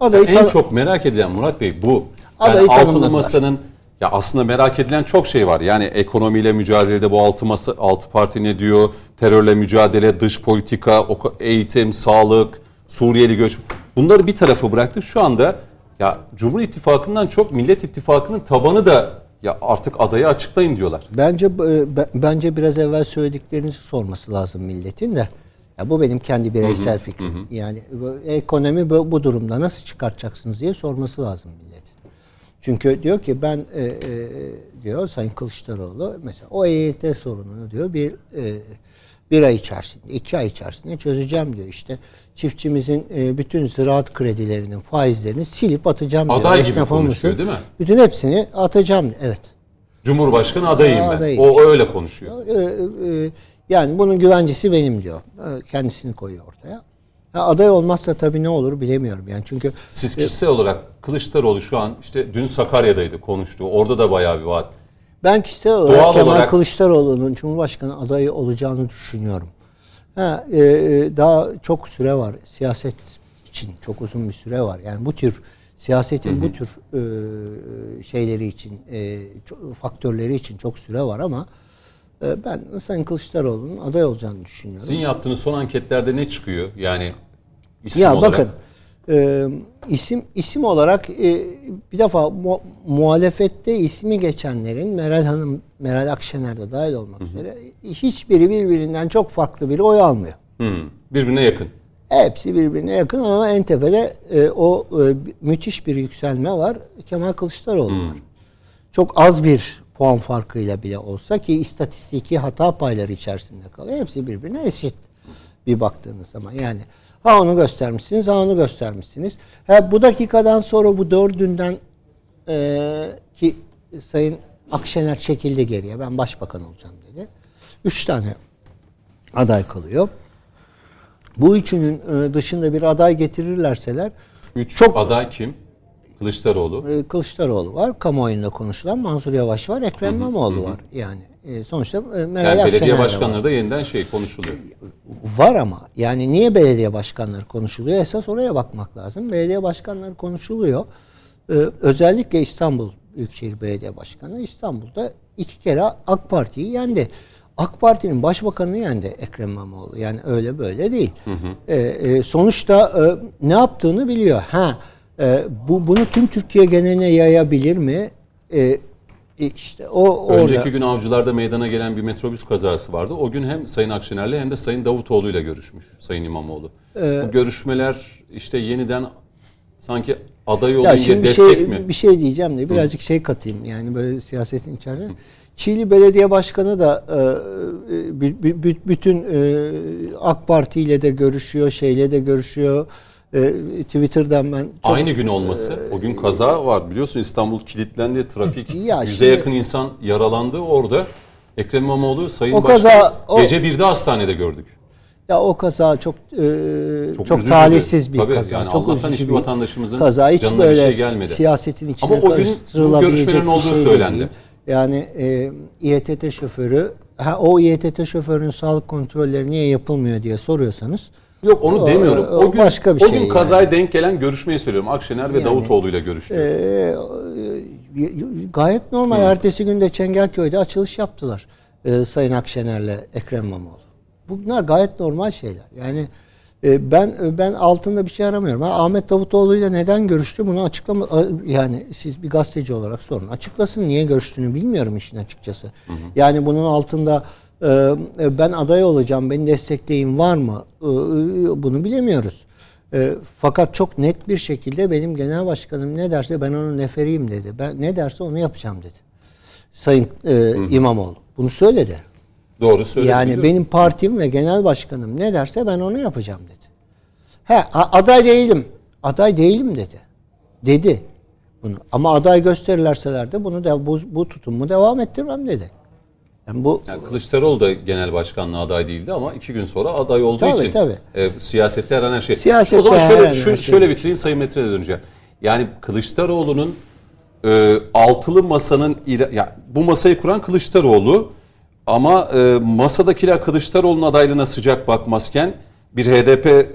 S5: Adayı
S1: En çok merak edilen Murat Bey bu.
S5: Adayı
S1: Yani altılı masanın ya aslında merak edilen çok şey var. Yani ekonomiyle mücadelede bu altı masa altı parti ne diyor? Terörle mücadele, dış politika, eğitim, sağlık, Suriyeli göç. Bunları bir tarafa bıraktık. Şu anda ya Cumhur İttifakı'ndan çok Millet İttifakı'nın tabanı da ya artık adayı açıklayın diyorlar.
S5: Bence e, be- bence biraz evvel söylediklerinizi sorması lazım milletin de. Ya bu benim kendi bireysel fikrim. Yani bu ekonomi bu, bu durumda nasıl çıkartacaksınız diye sorması lazım milletin. Çünkü diyor ki ben e, e, diyor Sayın Kılıçdaroğlu mesela o EYT sorununu diyor bir e, Bir ay içerisinde, iki ay içerisinde çözeceğim diyor. İşte çiftçimizin e, bütün ziraat kredilerinin faizlerini silip atacağım diyor.
S1: Aday gibi konuşuyor, değil mi?
S5: Bütün hepsini atacağım diyor. Evet.
S1: Cumhurbaşkanı adayım ben.
S5: Adayım.
S1: O öyle konuşuyor.
S5: Ee, e, yani bunun güvencesi benim diyor. Kendisini koyuyor ortaya. Ha, aday olmazsa tabii ne olur bilemiyorum. Yani çünkü
S1: Siz kişisel olarak Kılıçdaroğlu şu an işte dün Sakarya'daydı konuştu. Orada da bayağı bir vaat.
S5: Ben kişisel olarak
S1: Doğal
S5: Kemal
S1: olarak-
S5: Kılıçdaroğlu'nun Cumhurbaşkanı adayı olacağını düşünüyorum. Ha, e, e, daha çok süre var. Siyaset için çok uzun bir süre var. Yani bu tür siyasetin bu tür e, şeyleri için, e, faktörleri için çok süre var ama e, ben Sayın Kılıçdaroğlu'nun aday olacağını düşünüyorum.
S1: Sizin yaptığınız son anketlerde ne çıkıyor? Yani isim
S5: Ya
S1: olarak.
S5: bakın e, isim isim olarak e, bir defa mu, muhalefette ismi geçenlerin Meral Hanım, Meral Akşener de dahil olmak üzere hiçbiri birbirinden çok farklı bir oy almıyor.
S1: Hmm, birbirine yakın.
S5: Hepsi birbirine yakın ama en tepede e, o e, müthiş bir yükselme var. Kemal Kılıçdaroğlu var. Çok az bir puan farkıyla bile olsa ki istatistiki hata payları içerisinde kalıyor. Hepsi birbirine eşit bir baktığınız zaman. Yani ha onu göstermişsiniz ha onu göstermişsiniz. Ha, bu dakikadan sonra bu dördünden e, ki Sayın Akşener çekildi geriye. Ben başbakan olacağım dedi. Üç tane aday kalıyor. Bu üçünün e, dışında bir aday getirirlerseler
S1: Üç
S5: Çok-
S1: aday kim? Kılıçdaroğlu.
S5: e, Kılıçdaroğlu var, kamuoyunda konuşulan Mansur Yavaş var, Ekrem İmamoğlu var. Yani e, sonuçta e, Meral
S1: Yani
S5: Akşener
S1: belediye
S5: de var.
S1: başkanları da yeniden şey konuşuluyor.
S5: Var ama yani niye belediye başkanları konuşuluyor? Esas oraya bakmak lazım. Belediye başkanları konuşuluyor. Ee, özellikle İstanbul Büyükşehir Belediye Başkanı İstanbul'da iki kere AK Parti'yi yendi. AK Parti'nin başbakanını yendi Ekrem İmamoğlu. Yani öyle böyle değil. Ee, e, sonuçta e, ne yaptığını biliyor. Ha e, bu bunu tüm Türkiye geneline yayabilir mi? E, e, işte o orada.
S1: Önceki gün avcılarda meydana gelen bir metrobüs kazası vardı. O gün hem Sayın Akşener'le hem de Sayın Davutoğlu'yla görüşmüş Sayın İmamoğlu.
S5: Ee,
S1: Bu görüşmeler işte yeniden sanki aday olunca
S5: şimdi bir
S1: destek
S5: şey,
S1: mi?
S5: bir şey diyeceğim de birazcık şey katayım yani böyle siyasetin içerisine. Çiğli Belediye Başkanı da e, e, bü- bü- bü- bütün e, AK Parti ile de görüşüyor, şeyle de görüşüyor. E, Twitter'dan ben çok
S1: Aynı gün olması. O gün kaza var. Biliyorsun İstanbul kilitlendi. Trafik
S5: Ya
S1: yüze
S5: şimdi-
S1: yakın insan yaralandı orada. Ekrem İmamoğlu Sayın
S5: O
S1: Başkan
S5: kaza- o-
S1: gece birde hastanede gördük.
S5: ya o kaza çok e,
S1: Çok
S5: çok, talihsiz
S1: bir- tabii,
S5: kaza.
S1: yani
S5: çok
S1: Allah'tan hiçbir
S5: bir
S1: vatandaşımızın
S5: kaza hiç
S1: canına bir
S5: böyle
S1: şey gelmedi.
S5: siyasetin içine
S1: Ama o gün bu
S5: bir
S1: olduğu
S5: şey
S1: söylendi.
S5: değil. Yani e, İETT şoförü ha, o İETT şoförünün sağlık kontrolleri niye yapılmıyor diye soruyorsanız
S1: Yok onu
S5: O-
S1: demiyorum.
S5: o
S1: O gün
S5: başka bir
S1: o
S5: şey
S1: gün
S5: yani.
S1: kazaya denk gelen görüşmeyi söylüyorum. Akşener ve
S5: Yani-
S1: Davutoğlu ile görüştü.
S5: Ee, e, gayet normal. Ertesi günde Çengelköy'de açılış yaptılar. e, Sayın Akşener'le Ekrem İmamoğlu. Bunlar gayet normal şeyler. Yani e, ben ben altında bir şey aramıyorum. Ha, Ahmet Davutoğlu ile neden görüştü bunu açıklama yani siz bir gazeteci olarak sorun. Açıklasın niye görüştüğünü bilmiyorum işin açıkçası. Yani bunun altında e, e, ben aday olacağım, beni destekleyin var mı? E, e, bunu bilemiyoruz. E, fakat çok net bir şekilde benim genel başkanım ne derse ben onun neferiyim dedi. Ben ne derse onu yapacağım dedi. Sayın e, İmamoğlu. Bunu söyledi.
S1: Doğru söyledi.
S5: yani benim partim ve genel başkanım ne derse ben onu yapacağım dedi. He aday değilim. Aday değilim dedi. Dedi bunu. Ama aday gösterirlerseler de bunu da bu, bu tutumu devam ettirmem dedi. Yani bu
S1: Yani Kılıçdaroğlu da genel başkanlığa aday değildi ama iki gün sonra aday olduğu
S5: Tabii,
S1: için
S5: tabii.
S1: e, siyasette her an her şey.
S5: Siyasette
S1: o zaman şöyle, şu-
S5: şey.
S1: şöyle bitireyim Sayın Metre'ye döneceğim. Yani Kılıçdaroğlu'nun e, altılı masanın ira- ya bu masayı kuran Kılıçdaroğlu ama e, masadakiler Kılıçdaroğlu'nun adaylığına sıcak bakmazken bir HDP e,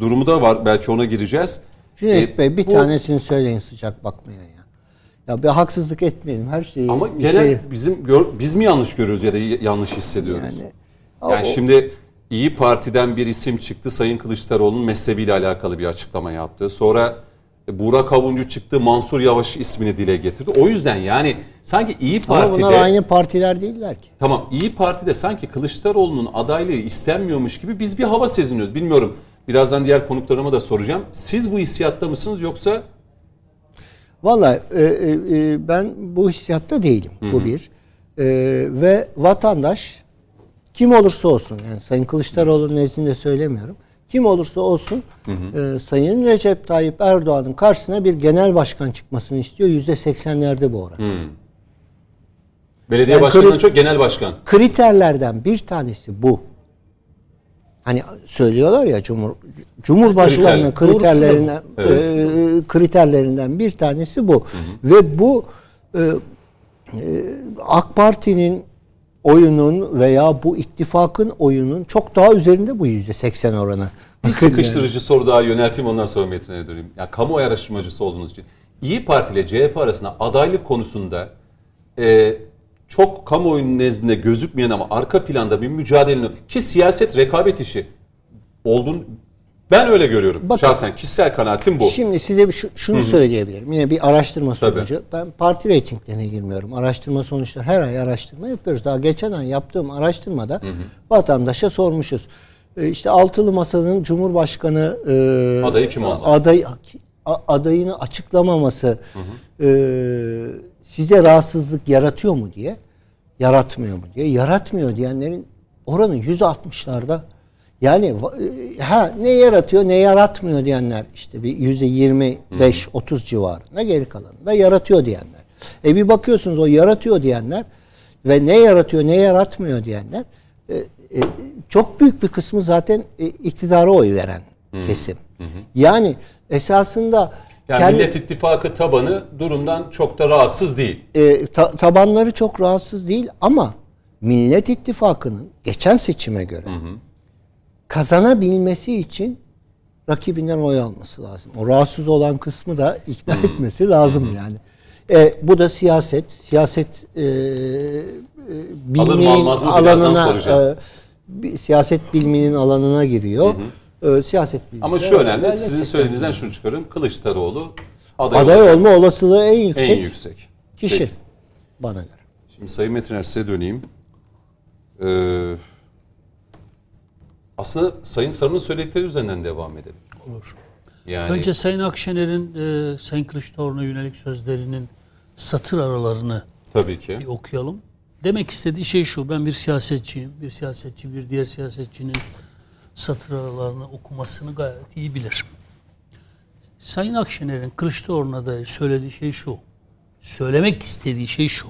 S1: durumu da var. Belki ona gireceğiz.
S5: Cüneyt
S1: E,
S5: Bey bir
S1: bu-
S5: tanesini söyleyin sıcak bakmaya ya. Ya bir haksızlık etmeyelim her şeyi.
S1: Ama genel
S5: şey-
S1: bizim gör- biz mi yanlış görüyoruz ya da yanlış hissediyoruz?
S5: Yani-
S1: Yani,
S5: O-
S1: şimdi İyi Parti'den bir isim çıktı. Sayın Kılıçdaroğlu'nun mezhebiyle alakalı bir açıklama yaptı. Sonra e, Burak Avuncu çıktı. Mansur Yavaş ismini dile getirdi. O yüzden yani sanki İyi
S5: Ama
S1: Parti'de
S5: bunlar aynı partiler değiller ki.
S1: tamam İyi Parti'de sanki Kılıçdaroğlu'nun adaylığı istenmiyormuş gibi biz bir hava seziniyoruz. Bilmiyorum. Birazdan diğer konuklarıma da soracağım. Siz bu hissiyatta mısınız yoksa
S5: Vallahi e, e, e, ben bu hissiyatta değilim. Bu bir. E, ve vatandaş kim olursa olsun yani Sayın Kılıçdaroğlu'nun nezdinde söylemiyorum. Kim olursa olsun e, Sayın Recep Tayyip Erdoğan'ın karşısına bir genel başkan çıkmasını istiyor. Yüzde seksenlerde bu oran.
S1: Belediye
S5: Yani
S1: başkanından çok genel başkan.
S5: Kriterlerden bir tanesi bu. Hani söylüyorlar ya Cumhur Cumhurbaşkanlığı
S1: Kriter.
S5: kriterlerinden
S1: Evet.
S5: e, kriterlerinden bir tanesi bu. Ve bu e, e, AK Parti'nin oyunun veya bu ittifakın oyunun çok daha üzerinde bu yüzde seksen oranı.
S1: Bir
S5: yani.
S1: sıkıştırıcı soru daha yönelteyim ondan sonra Metin'e döneyim. Ya kamuoyu araştırmacısı olduğunuz için. İyi Parti ile CHP arasında adaylık konusunda e, çok kamuoyunun nezdinde gözükmeyen ama arka planda bir mücadelenin ki siyaset rekabet işi olduğunu ben öyle görüyorum.
S5: Bakın.
S1: Şahsen kişisel kanaatim bu.
S5: Şimdi size bir şu- şunu söyleyebilirim. Yine bir araştırma
S1: Tabii.
S5: sonucu. Ben parti reytinglerine girmiyorum. Araştırma sonuçları her ay araştırma yapıyoruz. Daha geçen ay yaptığım araştırmada vatandaşa sormuşuz. E, İşte altılı masanın Cumhurbaşkanı e,
S1: Adayı kim olmalı?
S5: Aday, adayını açıklamaması e, size rahatsızlık yaratıyor mu diye yaratmıyor mu diye yaratmıyor diyenlerin oranı yüzde altmışlarda yani e, ha ne yaratıyor ne yaratmıyor diyenler işte bir yüzde yirmi beş otuz civarında geri kalanında yaratıyor diyenler. E bir bakıyorsunuz o yaratıyor diyenler ve ne yaratıyor ne yaratmıyor diyenler e, e, çok büyük bir kısmı zaten e, iktidara oy veren kesim. Yani esasında
S1: yani
S5: kendi-
S1: Millet İttifakı tabanı durumdan çok da rahatsız değil.
S5: e, ta- tabanları çok rahatsız değil ama Millet İttifakı'nın geçen seçime göre kazanabilmesi için rakibinden oy alması lazım. O rahatsız olan kısmı da ikna etmesi lazım yani. E, bu da siyaset. Siyaset e, e, bilmenin
S1: almaz mı birazdan
S5: alanına
S1: soracağım.
S5: e, siyaset biliminin alanına giriyor. E, siyaset bilimi.
S1: Ama şu önemli sizin söylediğinizden şunu çıkarıyorum. Kılıçdaroğlu aday,
S5: aday
S1: olacak.
S5: olma olasılığı en yüksek,
S1: en yüksek.
S5: kişi
S1: Peki.
S5: bana göre.
S1: Şimdi Sayın Metiner size döneyim. Ee, aslında Sayın Sarı'nın söyledikleri üzerinden devam edelim.
S2: Olur.
S1: Yani
S2: Önce Sayın Akşener'in e, Sayın Kılıçdaroğlu'na yönelik sözlerinin satır aralarını
S1: tabii ki.
S2: bir okuyalım. Demek istediği şey şu. Ben bir siyasetçiyim. Bir siyasetçi bir diğer siyasetçinin satır aralarını okumasını gayet iyi bilir. Sayın Akşener'in Kılıçdaroğlu'na dair söylediği şey şu. Söylemek istediği şey şu.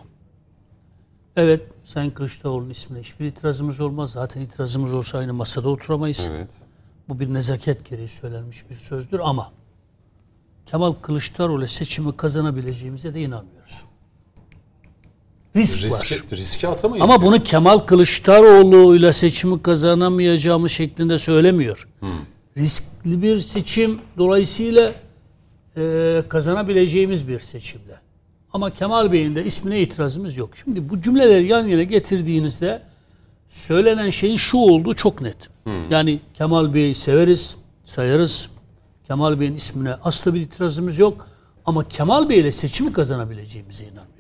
S2: Evet, Sayın Kılıçdaroğlu'nun ismine hiçbir itirazımız olmaz. Zaten itirazımız olsa aynı masada oturamayız.
S1: Evet.
S2: Bu bir nezaket gereği söylenmiş bir sözdür ama Kemal Kılıçdaroğlu seçimi kazanabileceğimize de inanmıyoruz. Risk var.
S1: Riske, riske atamayız.
S2: Ama bunu Kemal Kılıçdaroğlu ile seçimi kazanamayacağımız şeklinde söylemiyor. Riskli bir seçim dolayısıyla e, kazanabileceğimiz bir seçimde. Ama Kemal Bey'in de ismine itirazımız yok. Şimdi bu cümleleri yan yana getirdiğinizde söylenen şeyin şu olduğu çok net. Yani Kemal Bey'i severiz, sayarız. Kemal Bey'in ismine asla bir itirazımız yok. Ama Kemal Bey ile seçimi kazanabileceğimize inanmıyoruz.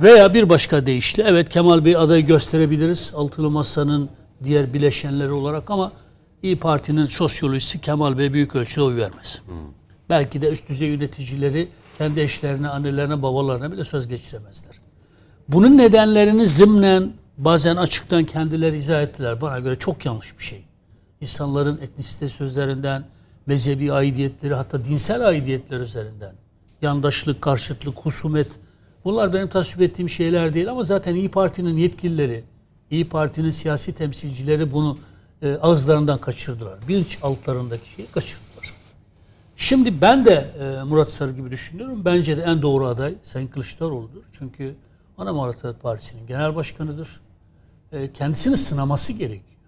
S2: Veya bir başka deyişle evet Kemal Bey adayı gösterebiliriz Altılı Masa'nın diğer bileşenleri olarak ama İyi Parti'nin sosyolojisi Kemal Bey büyük ölçüde oy vermez. Belki de üst düzey yöneticileri kendi eşlerine, annelerine, babalarına bile söz geçiremezler. Bunun nedenlerini zımnen bazen açıktan kendileri izah ettiler. Bana göre çok yanlış bir şey. İnsanların etnisite sözlerinden, mezhebi aidiyetleri hatta dinsel aidiyetler üzerinden yandaşlık, karşıtlık, husumet bunlar benim tasvip ettiğim şeyler değil ama zaten İyi Parti'nin yetkilileri, İyi Parti'nin siyasi temsilcileri bunu e, ağızlarından kaçırdılar. Bilinç altlarındaki şeyi kaçırdılar. Şimdi ben de e, Murat Sarı gibi düşünüyorum. Bence de en doğru aday Sayın Kılıçdaroğlu'dur. Çünkü Ana Muhalefet Partisi'nin genel başkanıdır. E, kendisini sınaması gerekiyor.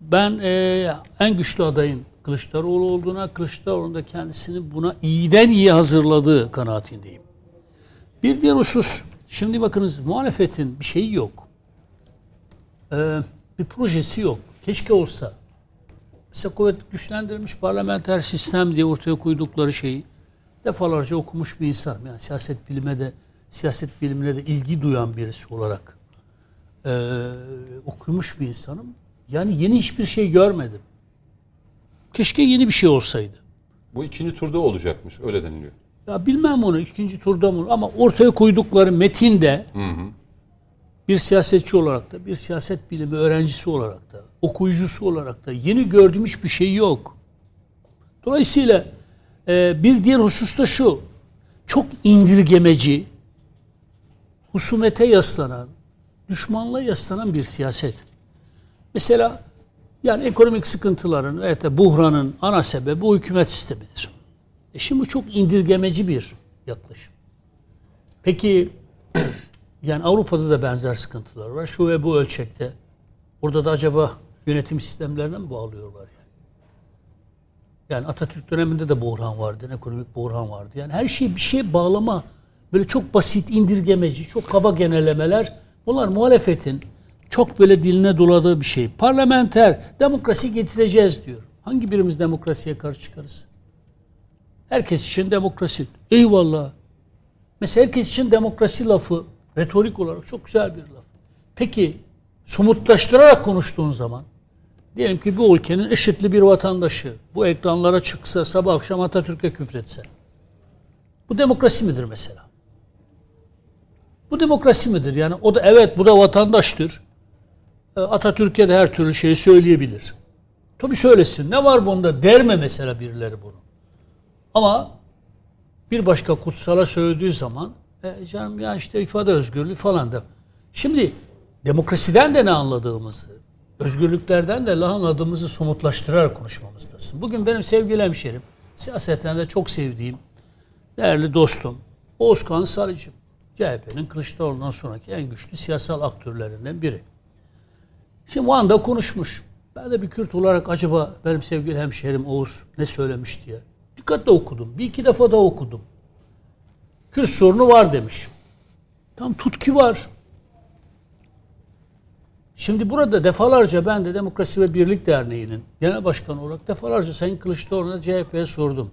S2: Ben e, en güçlü adayın Kılıçdaroğlu olduğuna, Kılıçdaroğlu'nun da kendisini buna iyiden iyi hazırladığı kanaatindeyim. Bir diğer husus, şimdi bakınız muhalefetin bir şeyi yok. E, bir projesi yok. Keşke olsa. Mesela kuvvet güçlendirilmiş parlamenter sistem diye ortaya koydukları şeyi defalarca okumuş bir insan. Yani siyaset bilime de siyaset bilimine de ilgi duyan birisi olarak e, okumuş bir insanım. Yani yeni hiçbir şey görmedim. Keşke yeni bir şey olsaydı.
S1: Bu ikinci turda olacakmış. Öyle deniliyor.
S2: Ya bilmem onu ikinci turda mı ama ortaya koydukları metinde bir siyasetçi olarak da, bir siyaset bilimi öğrencisi olarak da, okuyucusu olarak da yeni gördüğüm hiçbir şey yok. Dolayısıyla e, bir diğer husus da şu. Çok indirgemeci, husumete yaslanan, düşmanlığa yaslanan bir siyaset. Mesela yani ekonomik sıkıntıların ve de buhranın ana sebebi bu hükümet sistemidir. E şimdi bu çok indirgemeci bir yaklaşım. Peki yani Avrupa'da da benzer sıkıntılar var. Şu ve bu ölçekte. Orada da acaba yönetim sistemlerine mi bağlıyorlar yani? Yani Atatürk döneminde de buhran vardı, ekonomik buhran vardı. Yani her şeyi bir şeye bağlama, böyle çok basit, indirgemeci, çok kaba genelemeler. Bunlar muhalefetin çok böyle diline doladığı bir şey. Parlamenter, demokrasi getireceğiz diyor. Hangi birimiz demokrasiye karşı çıkarız? Herkes için demokrasi. Eyvallah. Mesela herkes için demokrasi lafı retorik olarak çok güzel bir laf. Peki somutlaştırarak konuştuğun zaman diyelim ki bu ülkenin eşitli bir vatandaşı bu ekranlara çıksa sabah akşam Atatürk'e küfretse. Bu demokrasi midir mesela? Bu demokrasi midir? Yani o da evet bu da vatandaştır. E, Atatürk'e de her türlü şeyi söyleyebilir. Tabii söylesin. Ne var bunda der mi mesela birileri bunu? Ama bir başka kutsala söylediği zaman e canım ya işte ifade özgürlüğü falan da. Şimdi demokrasiden de ne anladığımızı, özgürlüklerden de ne anladığımızı somutlaştırarak konuşmamızdasın. Bugün benim sevgili hemşerim, siyasetten de çok sevdiğim, değerli dostum, Oğuzkan Sarıcı. CHP'nin Kılıçdaroğlu'ndan sonraki en güçlü siyasal aktörlerinden biri. Şimdi o anda konuşmuş. Ben de bir Kürt olarak acaba benim sevgili hemşerim Oğuz ne söylemiş diye. Dikkatle okudum. Bir iki defa da okudum. Kürt sorunu var demiş. Tam tutki var. Şimdi burada defalarca ben de Demokrasi ve Birlik Derneği'nin genel başkanı olarak defalarca Sayın Kılıçdaroğlu'na CHP'ye sordum.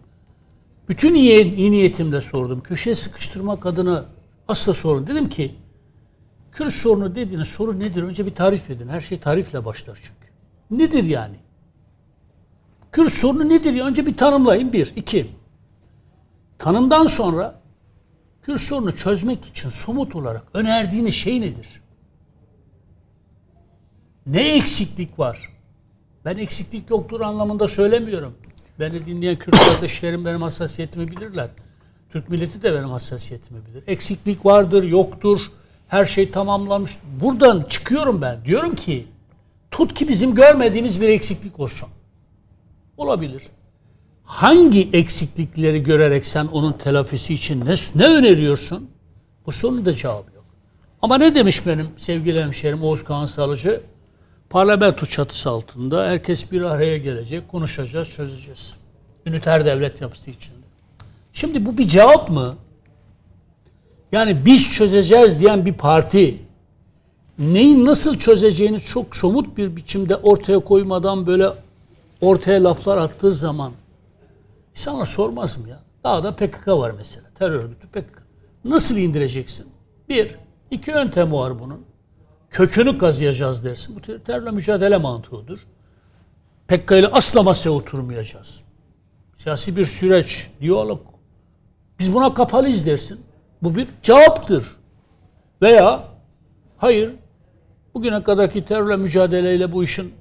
S2: Bütün iyi, iyi niyetimle sordum. Köşeye sıkıştırmak adına asla sorun. Dedim ki Kürt sorunu dediğiniz soru nedir? Önce bir tarif edin. Her şey tarifle başlar çünkü. Nedir yani? Kürt sorunu nedir? Önce bir tanımlayın. Bir. iki. Tanımdan sonra Kürt sorunu çözmek için somut olarak önerdiğiniz şey nedir? Ne eksiklik var? Ben eksiklik yoktur anlamında söylemiyorum. Beni dinleyen Kürt kardeşlerim benim hassasiyetimi bilirler. Türk milleti de benim hassasiyetimi bilir. Eksiklik vardır, yoktur. Her şey tamamlanmış. Buradan çıkıyorum ben. Diyorum ki tut ki bizim görmediğimiz bir eksiklik olsun. Olabilir. Hangi eksiklikleri görerek sen onun telafisi için ne, ne öneriyorsun? Bu sorunun da cevabı yok. Ama ne demiş benim sevgili hemşerim Oğuz Kağan Salıcı? Parlamento çatısı altında herkes bir araya gelecek, konuşacağız, çözeceğiz. Üniter devlet yapısı içinde. Şimdi bu bir cevap mı? Yani biz çözeceğiz diyen bir parti neyi nasıl çözeceğini çok somut bir biçimde ortaya koymadan böyle ortaya laflar attığı zaman sana sormaz mı ya? Daha da PKK var mesela. Terör örgütü PKK. Nasıl indireceksin? Bir, iki yöntem var bunun. Kökünü kazıyacağız dersin. Bu terörle mücadele mantığıdır. PKK ile asla masaya oturmayacağız. Siyasi bir süreç, diyalog. Biz buna kapalıyız dersin. Bu bir cevaptır. Veya hayır bugüne kadarki terörle mücadeleyle bu işin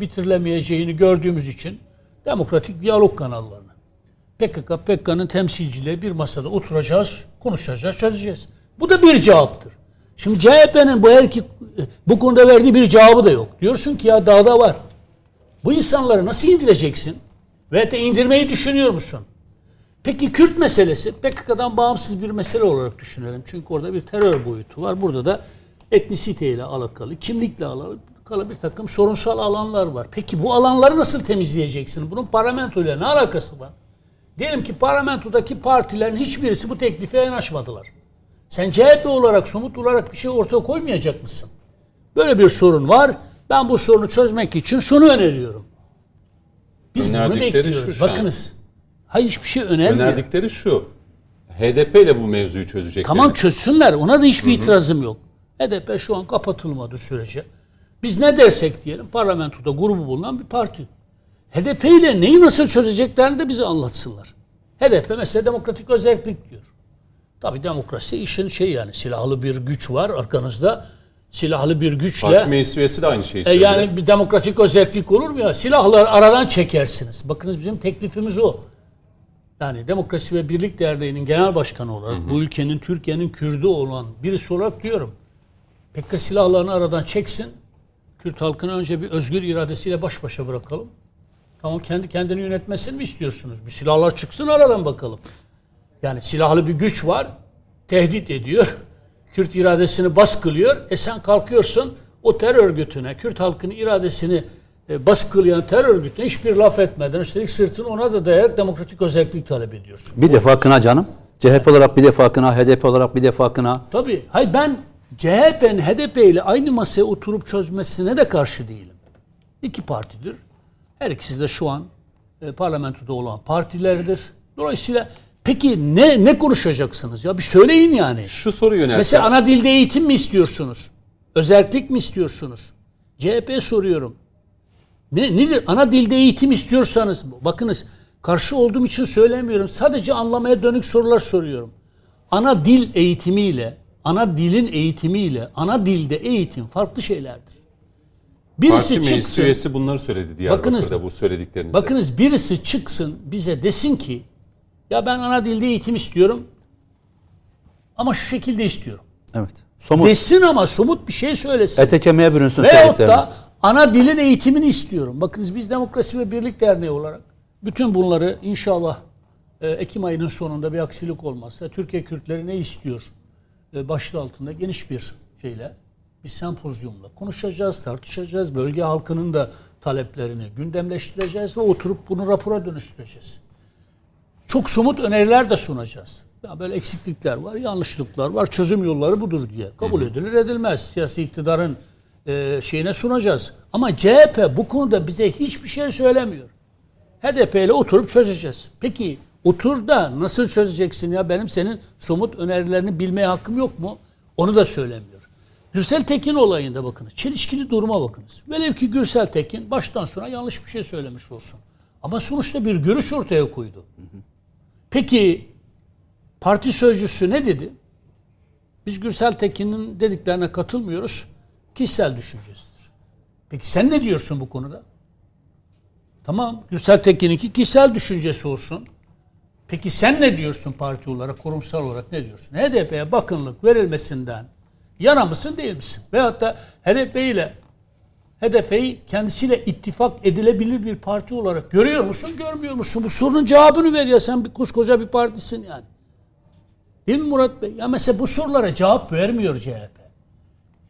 S2: bitirilemeyeceğini gördüğümüz için demokratik diyalog kanallarına. PKK, PKK'nın temsilcileri bir masada oturacağız, konuşacağız, çözeceğiz. Bu da bir cevaptır. Şimdi CHP'nin bu erki bu konuda verdiği bir cevabı da yok. Diyorsun ki ya dağda var. Bu insanları nasıl indireceksin? Ve de indirmeyi düşünüyor musun? Peki Kürt meselesi PKK'dan bağımsız bir mesele olarak düşünelim. Çünkü orada bir terör boyutu var. Burada da etnisiteyle alakalı, kimlikle alakalı bir takım sorunsal alanlar var. Peki bu alanları nasıl temizleyeceksin? Bunun parlamentoyla ne alakası var? Diyelim ki parlamentodaki partilerin hiçbirisi bu teklife yanaşmadılar. Sen CHP olarak, somut olarak bir şey ortaya koymayacak mısın? Böyle bir sorun var. Ben bu sorunu çözmek için şunu öneriyorum. Biz bunu bekliyoruz. Bakınız. Hayır hiçbir şey önermiyor.
S1: Önerdikleri şu. HDP ile bu mevzuyu çözecek.
S2: Tamam çözsünler. Ona da hiçbir Hı-hı. itirazım yok. HDP şu an kapatılmadı sürece. Biz ne dersek diyelim parlamentoda grubu bulunan bir parti. HDP ile neyi nasıl çözeceklerini de bize anlatsınlar. HDP mesela demokratik özellik diyor. Tabi demokrasi işin şey yani silahlı bir güç var arkanızda. silahlı bir güçle
S1: Parti meclis üyesi de aynı şeyi
S2: e,
S1: söylüyor.
S2: yani bir demokratik özellik olur mu ya? Silahları aradan çekersiniz. Bakınız bizim teklifimiz o. Yani Demokrasi ve Birlik Derneği'nin genel başkanı olarak bu ülkenin Türkiye'nin Kürdü olan birisi olarak diyorum. PKK silahlarını aradan çeksin. Kürt halkını önce bir özgür iradesiyle baş başa bırakalım. Tamam kendi kendini yönetmesini mi istiyorsunuz? Bir silahlar çıksın aradan bakalım. Yani silahlı bir güç var. Tehdit ediyor. Kürt iradesini baskılıyor. E sen kalkıyorsun o terör örgütüne, Kürt halkının iradesini e, baskılayan terör örgütüne hiçbir laf etmeden üstelik sırtını ona da dayayarak demokratik özellik talep ediyorsun.
S4: Bir defa kına canım. CHP olarak bir defa kına, HDP olarak bir defa kına.
S2: Tabii. Hayır ben CHP'nin HDP ile aynı masaya oturup çözmesine de karşı değilim. İki partidir. Her ikisi de şu an e, parlamentoda olan partilerdir. Dolayısıyla peki ne ne konuşacaksınız ya? Bir söyleyin yani.
S1: Şu soru yöneltsem.
S2: Mesela ana dilde eğitim mi istiyorsunuz? Özellik mi istiyorsunuz? CHP soruyorum. Ne nedir? Ana dilde eğitim istiyorsanız bakınız karşı olduğum için söylemiyorum. Sadece anlamaya dönük sorular soruyorum. Ana dil eğitimiyle, ana dilin eğitimiyle, ana dilde eğitim farklı şeylerdir. Birisi
S1: Parti meclis
S2: çıksın.
S1: üyesi bunları söyledi Diyarbakır'da
S2: Bakınız-
S1: bu söylediklerinize.
S2: Bakınız birisi çıksın bize desin ki ya ben ana dilde eğitim istiyorum ama şu şekilde istiyorum.
S4: Evet. Somut.
S2: Desin ama somut bir şey söylesin.
S4: Ete kemiğe bürünsün
S2: Veyahut da. Ana dilin eğitimini istiyorum. Bakınız biz Demokrasi ve Birlik Derneği olarak bütün bunları inşallah e, Ekim ayının sonunda bir aksilik olmazsa Türkiye Kürtleri ne istiyor e, başlığı altında geniş bir şeyle bir sempozyumla konuşacağız, tartışacağız. Bölge halkının da taleplerini gündemleştireceğiz ve oturup bunu rapora dönüştüreceğiz. Çok somut öneriler de sunacağız. Ya böyle eksiklikler var, yanlışlıklar var, çözüm yolları budur diye. Kabul edilir edilmez. Siyasi iktidarın e, şeyine sunacağız. Ama CHP bu konuda bize hiçbir şey söylemiyor. HDP ile oturup çözeceğiz. Peki otur da nasıl çözeceksin ya benim senin somut önerilerini bilmeye hakkım yok mu? Onu da söylemiyor. Gürsel Tekin olayında bakınız. Çelişkili duruma bakınız. Velev ki Gürsel Tekin baştan sona yanlış bir şey söylemiş olsun. Ama sonuçta bir görüş ortaya koydu. Peki parti sözcüsü ne dedi? Biz Gürsel Tekin'in dediklerine katılmıyoruz. Kişisel düşüncesidir. Peki sen ne diyorsun bu konuda? Tamam. Gürsel Tekin'inki kişisel düşüncesi olsun. Peki sen ne diyorsun parti olarak, kurumsal olarak ne diyorsun? HDP'ye bakımlık verilmesinden yana mısın değil misin? Veyahut da HDP ile HDP'yi kendisiyle ittifak edilebilir bir parti olarak görüyor musun, görmüyor musun? Bu sorunun cevabını ver ya sen bir koskoca bir partisin yani. Değil mi Murat Bey? Ya mesela bu sorulara cevap vermiyor CHP.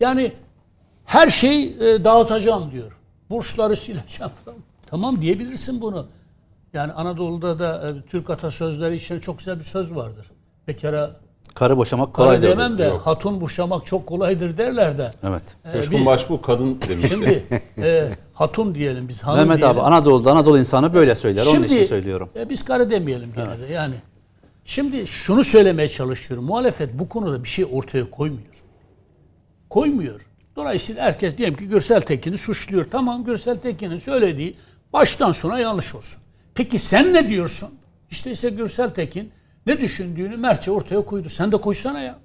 S2: Yani her şey e, dağıtacağım diyor. Borçları sileceğim. Tamam diyebilirsin bunu. Yani Anadolu'da da e, Türk atasözleri için çok güzel bir söz vardır. Bekara
S4: Karı boşamak
S2: kolay
S4: kolay
S2: demem de
S1: Yok.
S2: hatun boşamak çok kolaydır derler de.
S4: Evet.
S2: E,
S1: Coşkun
S2: bir-
S1: Başbuğ kadın demişti.
S2: Şimdi e, hatun diyelim biz hanım
S4: Mehmet
S2: diyelim.
S4: abi Anadolu'da Anadolu insanı böyle söyler. Onun için söylüyorum.
S2: e, biz karı demeyelim gene de yani. Şimdi şunu söylemeye çalışıyorum. Muhalefet bu konuda bir şey ortaya koymuyor. Koymuyor. Dolayısıyla herkes diyelim ki Gürsel Tekin'i suçluyor. Tamam Gürsel Tekin'in söylediği baştan sona yanlış olsun. Peki sen ne diyorsun? İşte ise Gürsel Tekin ne düşündüğünü Mertçe ortaya koydu. Sen de koysana ya.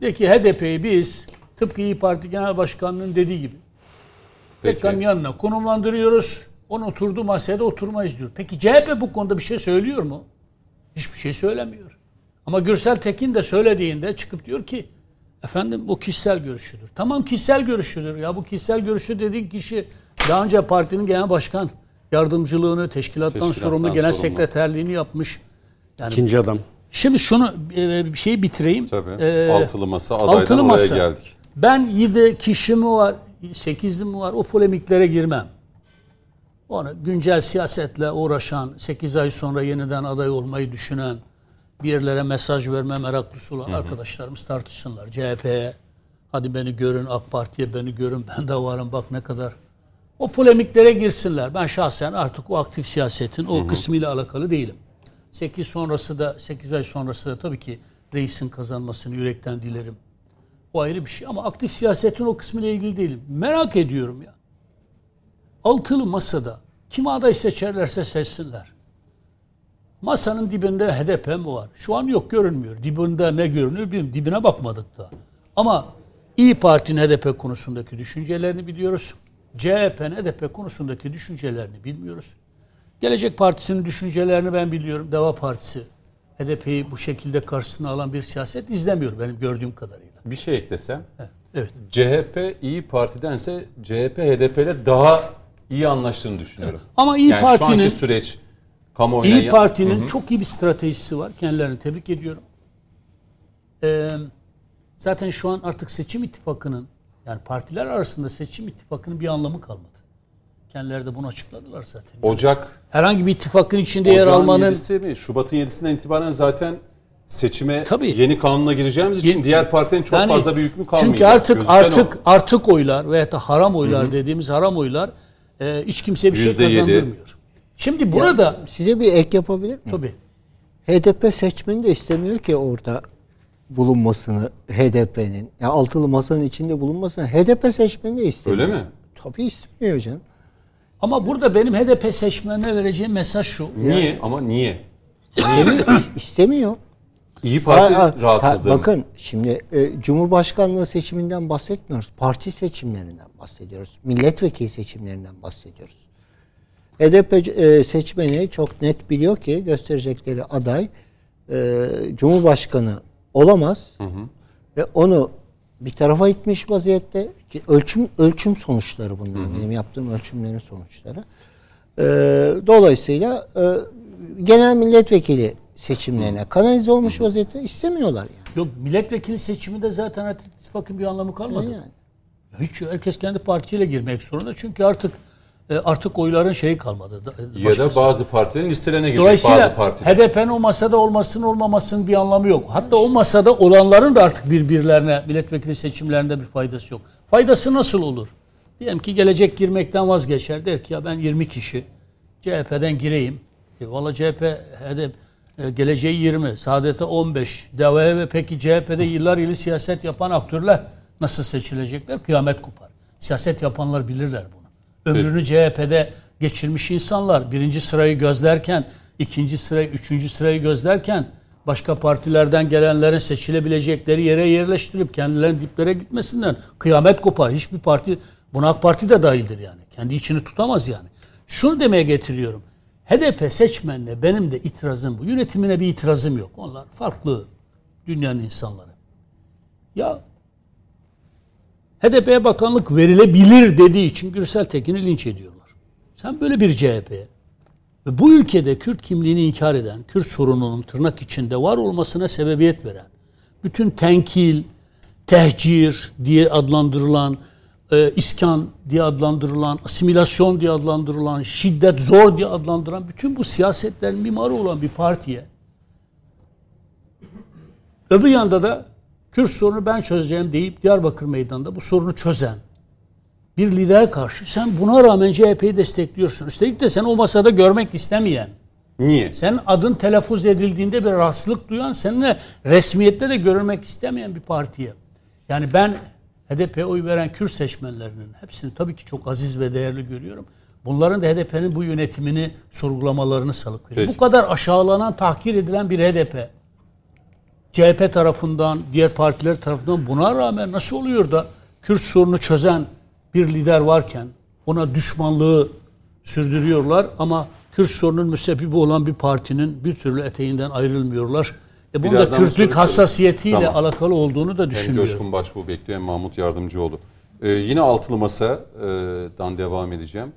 S2: De ki HDP'yi biz tıpkı İyi Parti Genel Başkanı'nın dediği gibi
S1: Peki.
S2: Pekan yanına konumlandırıyoruz. Onun oturduğu masaya da oturmayız diyor. Peki CHP bu konuda bir şey söylüyor mu? Hiçbir şey söylemiyor. Ama Gürsel Tekin de söylediğinde çıkıp diyor ki efendim bu kişisel görüşüdür. Tamam kişisel görüşüdür. Ya bu kişisel görüşü dediğin kişi daha önce partinin genel başkan yardımcılığını, teşkilattan,
S1: Teşkilattan
S2: sorumlu genel
S1: sorumlu.
S2: sekreterliğini yapmış. Yani
S3: İkinci adam.
S2: Şimdi şunu e, bir şeyi bitireyim.
S1: Tabii.
S2: Ee,
S1: altılı masa adaydan
S2: altılı
S1: oraya
S2: masa.
S1: geldik.
S2: Ben 7 kişi mi var, 8'li mi var o polemiklere girmem. Onu güncel siyasetle uğraşan, 8 ay sonra yeniden aday olmayı düşünen, bir yerlere mesaj verme meraklısı olan arkadaşlarımız tartışsınlar. CHP'ye hadi beni görün, AK Parti'ye beni görün, ben de varım bak ne kadar. O polemiklere girsinler. Ben şahsen artık o aktif siyasetin o kısmıyla alakalı değilim. 8 sonrası da 8 ay sonrası da tabii ki reisin kazanmasını yürekten dilerim. O ayrı bir şey ama aktif siyasetin o kısmıyla ilgili değilim. Merak ediyorum ya. Altılı masada kim aday seçerlerse seçsinler. Masanın dibinde HDP mi var? Şu an yok görünmüyor. Dibinde ne görünüyor bilmiyorum. Dibine bakmadık da. Ama İyi Parti'nin HDP konusundaki düşüncelerini biliyoruz. CHP'nin HDP konusundaki düşüncelerini bilmiyoruz. Gelecek Partisi'nin düşüncelerini ben biliyorum. Deva Partisi HDP'yi bu şekilde karşısına alan bir siyaset izlemiyor benim gördüğüm kadarıyla.
S1: Bir şey eklesem.
S2: Evet.
S1: CHP İyi Parti'dense CHP HDP'yle daha iyi anlaştığını düşünüyorum.
S2: Ama İyi
S1: yani şu
S2: Parti'nin
S1: anki süreç kamuoyuna
S2: İyi Parti'nin çok iyi bir stratejisi var. Kendilerini tebrik ediyorum. Ee, zaten şu an artık seçim ittifakının yani partiler arasında seçim ittifakının bir anlamı kalmadı. Kendileri de bunu açıkladılar zaten.
S1: Ocak
S2: Herhangi bir ittifakın içinde yer almanın
S1: 7'si mi? Şubat'ın 7'sinden itibaren zaten seçime
S2: Tabii.
S1: yeni kanuna gireceğimiz için
S2: Yeni-
S1: diğer partilerin çok
S2: Yani
S1: fazla bir hükmü kalmayacak.
S2: Çünkü artık
S1: Gözüken
S2: artık
S1: o.
S2: artık oylar veya da haram oylar dediğimiz haram oylar e, hiç kimseye bir şey
S1: Yüzde yedi.
S2: kazandırmıyor. Şimdi burada
S5: Size bir ek yapabilir miyim?
S2: tabii
S5: HDP seçmeni de istemiyor ki orada bulunmasını HDP'nin. Ya altılı masanın içinde bulunmasını HDP seçmeni de istemiyor.
S1: Öyle mi?
S5: Tabii istemiyor canım.
S2: ama burada benim HDP seçmenine vereceğim mesaj şu.
S1: Niye? Ama niye?
S5: İstemiyor. istemiyor.
S1: İyi Parti
S5: Ha, ha,
S1: rahatsızlığı
S5: ha,
S1: mı?
S5: Bakın şimdi e, Cumhurbaşkanlığı seçiminden bahsetmiyoruz. Parti seçimlerinden bahsediyoruz. Milletvekili seçimlerinden bahsediyoruz. HDP e, seçmeni çok net biliyor ki gösterecekleri aday e, Cumhurbaşkanı olamaz. Ve onu bir tarafa itmiş vaziyette ki ölçüm ölçüm sonuçları bunlar. Benim yaptığım ölçümlerin sonuçları. E, dolayısıyla e, genel milletvekili seçimlerine kanalize olmuş vaziyette istemiyorlar yani.
S2: Yok milletvekili seçiminde zaten artık ittifakın bir anlamı kalmadı.
S5: Yani.
S2: Hiç herkes kendi partisiyle girmek zorunda çünkü artık artık oyların şeyi kalmadı. Da-
S1: Ya da
S2: başkası.
S1: bazı partilerin listelerine
S2: Dolayısıyla
S1: bazı partiler.
S2: HDP'nin o masada olmasının olmamasının bir anlamı yok. Hatta o masada olanların da artık birbirlerine milletvekili seçimlerinde bir faydası yok. Faydası nasıl olur? Diyelim ki gelecek girmekten vazgeçer. Der ki ya ben 20 kişi CHP'den gireyim. E, Valla CHP HDP e, geleceği 20, Saadet'e 15. Deveye ve peki CHP'de yıllar yılı siyaset yapan aktörler nasıl seçilecekler? Kıyamet kopar. Siyaset yapanlar bilirler bunu. Ömrünü CHP'de geçirmiş insanlar birinci sırayı gözlerken, ikinci sırayı, üçüncü sırayı gözlerken başka partilerden gelenlerin seçilebilecekleri yere yerleştirilip kendilerinin diplere gitmesinden kıyamet kopar. Hiçbir parti, buna Parti de dahildir yani. Kendi içini tutamaz yani. Şunu demeye getiriyorum. HDP seçmenine benim de itirazım bu. Yönetimine bir itirazım yok. Onlar farklı dünyanın insanları. Ya HDP'ye bakanlık verilebilir dediği için Gürsel Tekin'i linç ediyorlar. Sen böyle bir CHP'ye ve bu ülkede Kürt kimliğini inkar eden, Kürt sorununun tırnak içinde var olmasına sebebiyet veren, bütün tenkil, tehcir diye adlandırılan, e, iskan diye adlandırılan, asimilasyon diye adlandırılan, şiddet zor diye adlandıran bütün bu siyasetlerin mimarı olan bir partiye öbür yanda da Kürt sorunu ben çözeceğim deyip Diyarbakır Meydanı'nda bu sorunu çözen bir lider karşı sen buna rağmen CHP'yi destekliyorsun. Üstelik de sen o masada görmek istemeyen,
S1: Niye?
S2: sen adın telaffuz edildiğinde bir rahatsızlık duyan, seninle resmiyette de görülmek istemeyen bir partiye. Yani ben HDP'ye oy veren Kürt seçmenlerinin hepsini tabii ki çok aziz ve değerli görüyorum. Bunların da HDP'nin bu yönetimini sorgulamalarını salık veriyorum.
S1: Peki.
S2: Bu kadar aşağılanan, tahkir edilen bir HDP. CHP tarafından, diğer partiler tarafından buna rağmen nasıl oluyor da Kürt sorunu çözen bir lider varken ona düşmanlığı sürdürüyorlar ama Kürt sorunun müsebbibi olan bir partinin bir türlü eteğinden ayrılmıyorlar. E bunun da
S1: Birazdan
S2: Kürtlük hassasiyetiyle
S1: Tamam.
S2: alakalı olduğunu da
S1: Hem
S2: düşünüyorum.
S1: Coşkun Başbuğ bekliyor hem Mahmut Yardımcıoğlu. Ee, yine Altılı Masa'dan devam edeceğim.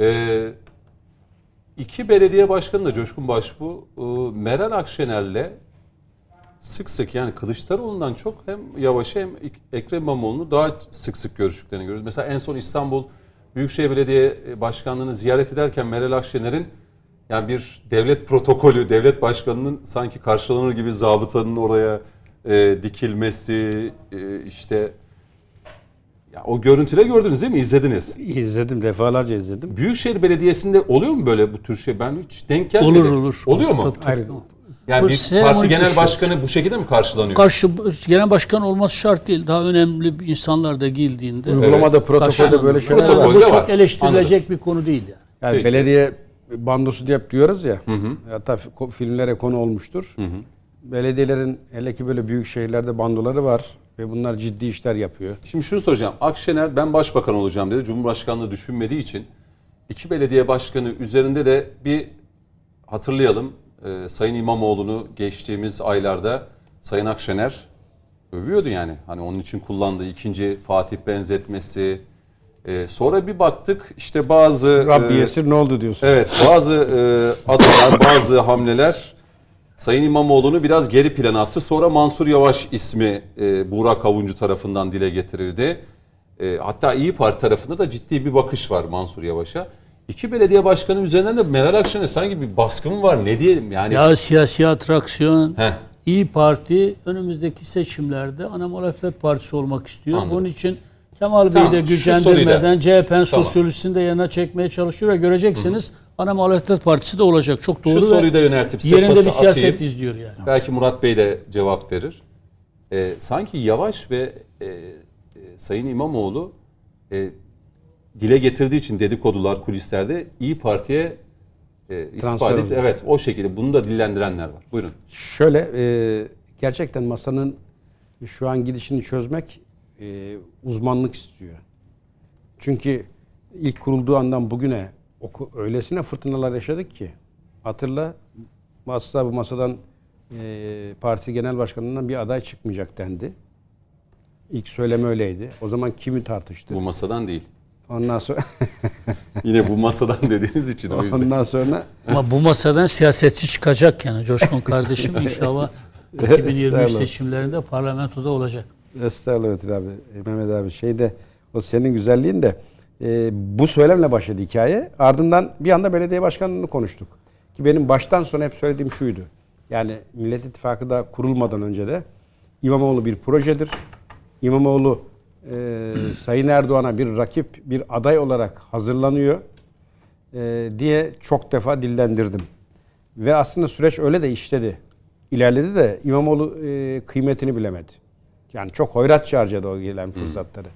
S1: Ee, iki belediye başkanı da Coşkun Başbuğ, e, Meral Akşener'le sık sık yani Kılıçdaroğlu'ndan çok hem Yavaş'ı hem Ekrem İmamoğlu'nu daha sık sık görüştüklerini görüyoruz. Mesela en son İstanbul Büyükşehir Belediye Başkanlığı'nı ziyaret ederken Meral Akşener'in yani bir devlet protokolü, devlet başkanının sanki karşılanır gibi zabıtanın oraya e, dikilmesi, e, işte ya o görüntüleri gördünüz değil mi? İzlediniz.
S3: İzledim defalarca izledim.
S1: Büyükşehir Belediyesi'nde oluyor mu böyle bu tür şey? Ben hiç denk gelmedim.
S2: Olur olur.
S1: Oluyor mu?
S2: Tabii, tabii.
S1: Yani
S2: Bu
S1: bir parti genel
S2: şey.
S1: başkanı bu şekilde mi karşılanıyor?
S2: Karşı genel başkan olması şart değil. Daha önemli bir insanlar da girdiğinde
S3: Uygulamada protokolde
S2: karşılanır.
S3: böyle şeyler var.
S2: Bu
S1: Protokolde
S2: çok
S1: var.
S2: eleştirilecek bir konu değil yani.
S3: Yani
S1: Peki.
S3: belediye bandosu diye hep diyoruz ya. Hatta fi- ko- filmlere konu olmuştur. Belediyelerin hele ki böyle büyük şehirlerde bandoları var. ve bunlar ciddi işler yapıyor.
S1: Şimdi şunu soracağım. Akşener ben başbakan olacağım dedi. Cumhurbaşkanlığı düşünmediği için iki belediye başkanı üzerinde de bir hatırlayalım. Ee, Sayın İmamoğlu'nu geçtiğimiz aylarda Sayın Akşener övüyordu yani. Hani onun için kullandığı ikinci Fatih benzetmesi. Ee, sonra bir baktık işte bazı
S3: Rabbi
S1: e,
S3: Yesir ne oldu diyorsun?
S1: Evet bazı e, adımlar, bazı hamleler Sayın İmamoğlu'nu biraz geri plana attı. Sonra Mansur Yavaş ismi e, Burak Avuncu tarafından dile getirildi. E, hatta İyi Parti tarafında da ciddi bir bakış var Mansur Yavaş'a. İki belediye başkanı üzerinden de Meral Akşener sanki bir baskı mı var ne diyelim yani.
S2: Ya siyasi atraksiyon,
S1: Heh.
S2: İyi Parti önümüzdeki seçimlerde ana muhalefet partisi olmak istiyor.
S1: Anladım.
S2: Bunun için Kemal
S1: Tamam,
S2: Bey'i de gücendirmeden CHP'nin
S1: Tamam.
S2: sosyolojisini de yanına çekmeye çalışıyor ve göreceksiniz ana muhalefet partisi de olacak. Çok doğru
S1: Şu soruyu da yöneltip
S2: yerinde bir siyaset
S1: atayım.
S2: izliyor yani.
S1: Belki Murat Bey de cevap verir. Ee, sanki Yavaş ve e, e, Sayın İmamoğlu e, dile getirdiği için dedikodular kulislerde İyi Parti'ye e, istifa edip evet o şekilde bunu da dillendirenler var. Buyurun.
S3: Şöyle e, gerçekten masanın şu an gidişini çözmek e, uzmanlık istiyor. Çünkü ilk kurulduğu andan bugüne oku, öylesine fırtınalar yaşadık ki hatırla asla bu masadan e, parti genel başkanından bir aday çıkmayacak dendi. İlk söyleme öyleydi. O zaman kimi tartıştı?
S1: Bu masadan değil.
S3: Ondan sonra
S1: Yine bu masadan dediğiniz için o yüzden.
S3: ondan sonra
S2: Ama bu masadan siyasetçi çıkacak yani Coşkun kardeşim inşallah 2023
S3: Sağ olun.
S2: seçimlerinde parlamentoda olacak.
S3: Estağfurullah Metin abi, Mehmet abi. Şeyde o senin güzelliğin de e, bu söylemle başladı hikaye. Ardından bir anda belediye başkanlığını konuştuk. Ki benim baştan sona hep söylediğim şuydu. Yani Millet İttifakı da kurulmadan önce de İmamoğlu bir projedir. İmamoğlu e, Sayın Erdoğan'a bir rakip, bir aday olarak hazırlanıyor e, diye çok defa dillendirdim. Ve aslında süreç öyle de işledi. İlerledi de İmamoğlu e, kıymetini bilemedi. Yani çok hoyratça harcadı o gelen fırsatları.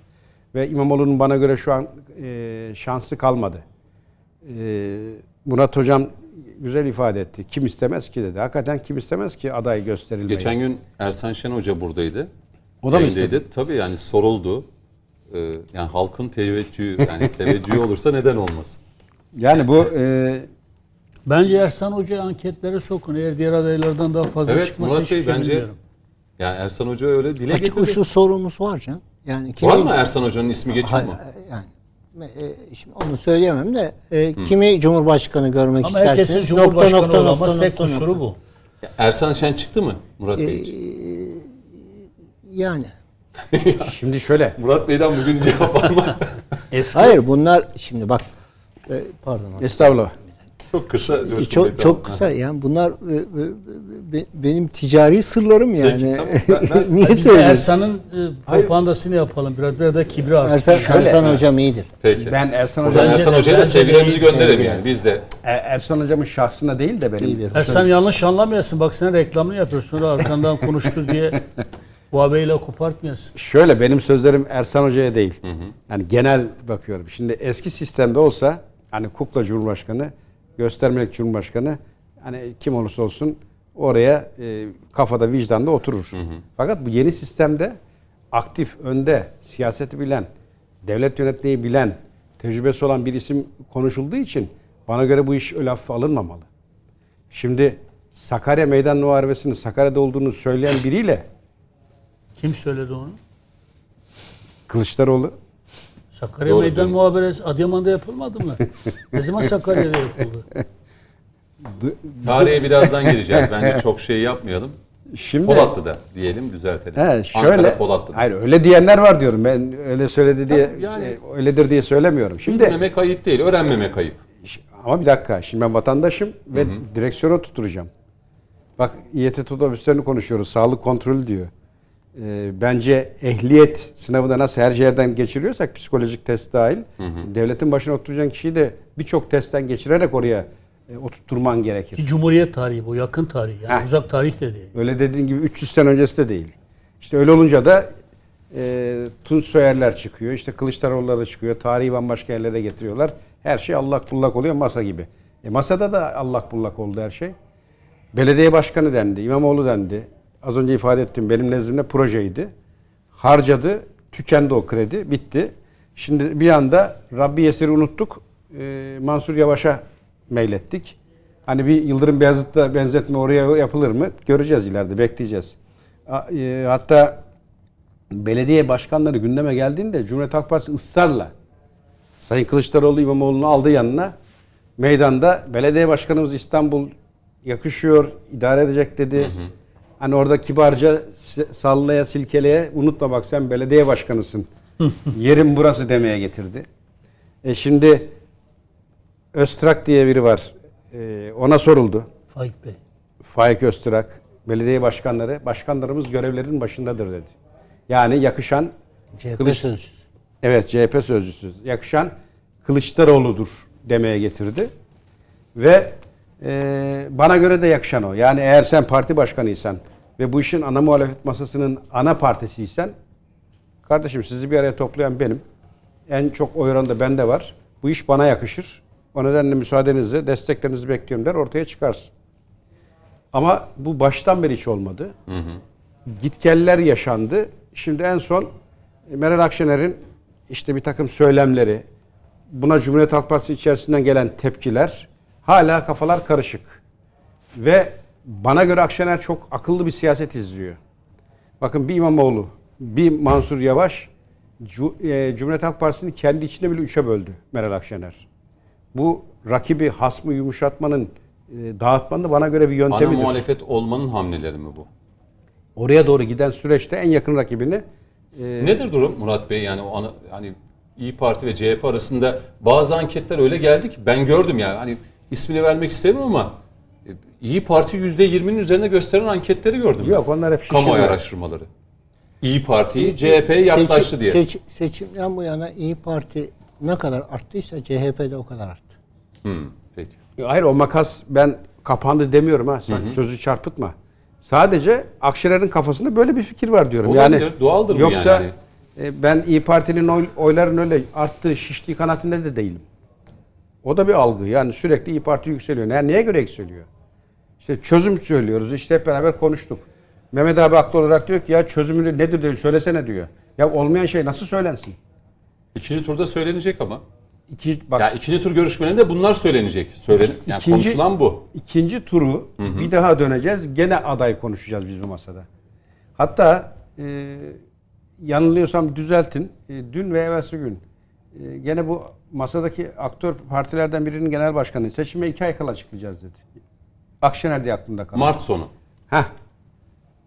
S3: Ve İmamoğlu'nun bana göre şu an e, şansı kalmadı. E, Murat Hocam güzel ifade etti. Kim istemez ki dedi. Hakikaten kim istemez ki aday gösterilmeyi.
S1: Geçen gün Ersan Şen Hoca buradaydı.
S3: O da mı
S1: Yayındaydı. Tabii yani soruldu. Ee, yani halkın teveccühü yani teveccühü olursa neden olmasın?
S3: Yani bu e,
S2: Bence Ersan Hoca'yı anketlere sokun. Eğer diğer adaylardan daha fazla
S1: Evet
S2: çıkmasa
S1: Murat Bey bence
S2: bilmiyorum.
S1: yani Ersan Hoca öyle dile
S5: Açık
S1: getirdi.
S5: uçlu sorumuz var canım. Yani kimi,
S1: Var mı Ersan Hoca'nın ismi geçiyor mu?
S5: yani e, şimdi onu söyleyemem de e, kimi Cumhurbaşkanı görmek
S2: Ama
S5: isterseniz
S2: herkesin Cumhurbaşkanı
S5: nokta, nokta,
S2: olamaz.
S5: nokta,
S2: Tek
S5: nokta,
S2: kusuru
S5: nokta.
S2: bu.
S1: Ersan Şen çıktı mı Murat Bey? için?
S5: Yani.
S3: şimdi şöyle
S1: Murat Bey'den bugün cevap almak
S2: Eski
S5: Hayır bunlar şimdi bak e, pardon.
S3: estağfurullah.
S1: çok kısa.
S5: Çok, çok kısa yani bunlar e, e, be- benim ticari sırlarım yani.
S1: tamam. Ben- ben-
S5: Niye söylüyorsun?
S2: Ersan'ın e, propagandasını yapalım. Biraz, biraz da kibri artsın.
S5: Ersan, Ersan hocam iyidir.
S1: Peki.
S3: Ben Ersan Hocam,
S1: Ersan
S2: de-
S1: Hoca'ya da sevgilerimizi gönderelim yani biz de.
S3: E, Ersan Hocam'ın şahsına değil de benim
S2: Ersan yanlış anlamayasın. Bak sen reklamını yapıyorsun. Sonra arkandan konuştu diye bu abeyle kopartmayasın.
S3: Şöyle benim sözlerim Ersan Hoca'ya değil. Yani genel bakıyorum. Şimdi eski sistemde olsa hani kukla cumhurbaşkanı, göstermelik cumhurbaşkanı hani kim olursa olsun oraya e, kafada vicdanda oturur. Fakat bu yeni sistemde aktif, önde, siyaseti bilen, devlet yönetmeyi bilen, tecrübesi olan bir isim konuşulduğu için bana göre bu iş öyle hafife alınmamalı. Şimdi Sakarya Meydan Muharebesi'nin Sakarya'da olduğunu söyleyen biriyle
S2: Kim söyledi onu?
S3: Kılıçdaroğlu
S2: Sakarya
S1: Doğru
S2: Meydan. Muhaberesi Adıyaman'da yapılmadı mı? ne zaman Sakarya'da yapıldı?
S1: Tarihe birazdan gireceğiz. Bence çok şey yapmayalım.
S3: Şimdi
S1: Polatlı'da diyelim düzeltelim.
S3: He, şöyle
S1: Ankara Polatlı'da.
S3: hayır öyle diyenler var diyorum. Ben öyle söyledi diye
S1: Tabii yani-
S3: şey, öyledir diye söylemiyorum. Şimdi
S1: Bilmemek ayıp değil, öğrenmemek ayıp.
S3: ama bir dakika. Şimdi ben vatandaşım ve direksiyona tutturacağım. Bak İETT otobüslerini konuşuyoruz. Sağlık kontrolü diyor. Ee, bence ehliyet sınavında nasıl her yerden geçiriyorsak psikolojik test dahil devletin başına oturacağın kişiyi de birçok testten geçirerek oraya e, oturtturman gerekir.
S2: Ki Cumhuriyet tarihi bu. Yakın tarih. Yani
S3: Heh.
S2: uzak tarih de değil.
S3: Öyle dediğin gibi 300 sene öncesi de değil. İşte öyle olunca da e, Tunç Soyerler çıkıyor. işte Kılıçdaroğulları çıkıyor. Tarihi bambaşka yerlere getiriyorlar. Her şey allak bullak oluyor masa gibi. E, masada da allak bullak oldu her şey. Belediye başkanı dendi. İmamoğlu dendi. Az önce ifade ettim. Benim nezdimde projeydi. harcadı. Tükendi o kredi. Bitti. Şimdi bir anda Rabbi Yesir'i unuttuk. Ee, Mansur Yavaş'a meylettik. Hani bir Yıldırım Beyazıt'ta benzetme oraya yapılır mı? Göreceğiz ileride. Bekleyeceğiz. E, Hatta belediye başkanları gündeme geldiğinde Cumhuriyet Halk Partisi ısrarla Sayın Kılıçdaroğlu İmamoğlu'nu aldı yanına. Meydanda belediye başkanımız İstanbul yakışıyor, idare edecek dedi. Hani orada kibarca sallaya silkeleye unutma bak sen belediye başkanısın. Yerim burası demeye getirdi. E şimdi Öztrak diye biri var. E, ona soruldu.
S2: Faik Bey.
S3: Faik Öztrak, belediye başkanları, başkanlarımız görevlerinin başındadır dedi. Yani yakışan
S5: CHP
S3: Kılıç-
S5: sözcüsü.
S3: Evet CHP sözcüsü. Yakışan Kılıçdaroğlu'dur demeye getirdi. Ve e, bana göre de yakışan o. Yani eğer sen parti başkanıysan ve bu işin ana muhalefet masasının ana partisiysen kardeşim sizi bir araya toplayan benim. En çok oy oranı da bende var. Bu iş bana yakışır. O nedenle müsaadenizle desteklerinizi bekliyorum der ortaya çıkarsın. Ama bu baştan beri hiç olmadı. Gitgeller yaşandı. Şimdi en son Meral Akşener'in işte bir takım söylemleri, buna Cumhuriyet Halk Partisi içerisinden gelen tepkiler hala kafalar karışık. Ve bana göre Akşener çok akıllı bir siyaset izliyor. Bakın bir İmamoğlu, bir Mansur Yavaş e, Cumhuriyet Halk Partisi'ni kendi içinde bile üçe böldü Meral Akşener. Bu rakibi, hasmı yumuşatmanın, e, dağıtmanın da bana göre bir
S1: Ana
S3: yöntemidir.
S1: muhalefet olmanın hamleleri mi bu?
S3: Oraya doğru giden süreçte en yakın rakibini e,
S1: Nedir durum Murat Bey yani o ana, hani İyi Parti ve CHP arasında bazı anketler öyle geldi ki ben gördüm yani hani ismini vermek istemiyorum ama e, İyi Parti %20'nin üzerinde gösteren anketleri gördüm.
S3: Yok onlar hep
S1: Kamuoyu
S3: şişiriyor.
S1: araştırmaları. İyi Parti
S5: İyi-
S1: CHP'ye yaklaştı
S5: seçim-
S1: diye.
S5: seç- seçimden bu yana İyi Parti ne kadar arttıysa CHP de o kadar arttı.
S1: Hmm, peki.
S3: Hayır o makas ben kapandı demiyorum ha. Sen sözü çarpıtma. Sadece Akşener'in kafasında böyle bir fikir var diyorum.
S1: Olabilir,
S3: yani
S1: doğaldır bu
S3: yoksa
S1: yani.
S3: e, ben İyi Parti'nin oy, oyların öyle arttığı, şiştiği kanaatinde de değilim. O da bir algı. Yani sürekli İyi Parti yükseliyor. Yani neye göre yükseliyor? İşte çözüm söylüyoruz. İşte hep beraber konuştuk. Mehmet abi haklı olarak diyor ki ya çözümü nedir diyor. Söylesene diyor. Ya olmayan şey nasıl söylensin?
S1: İkinci turda söylenecek ama.
S3: İki, bak,
S1: Ya ikinci tur görüşmelerinde bunlar söylenecek. Söylen, yani
S3: İkinci-
S1: konuşulan bu.
S3: İkinci turu bir daha döneceğiz. Gene aday konuşacağız biz bu masada. Hatta e, yanılıyorsam düzeltin. E, dün ve evvelsi gün e, gene bu masadaki aktör partilerden birinin genel başkanı seçime iki ay kala açıklayacağız dedi. Akşener diye aklımda kaldı.
S1: Mart sonu.
S3: Heh.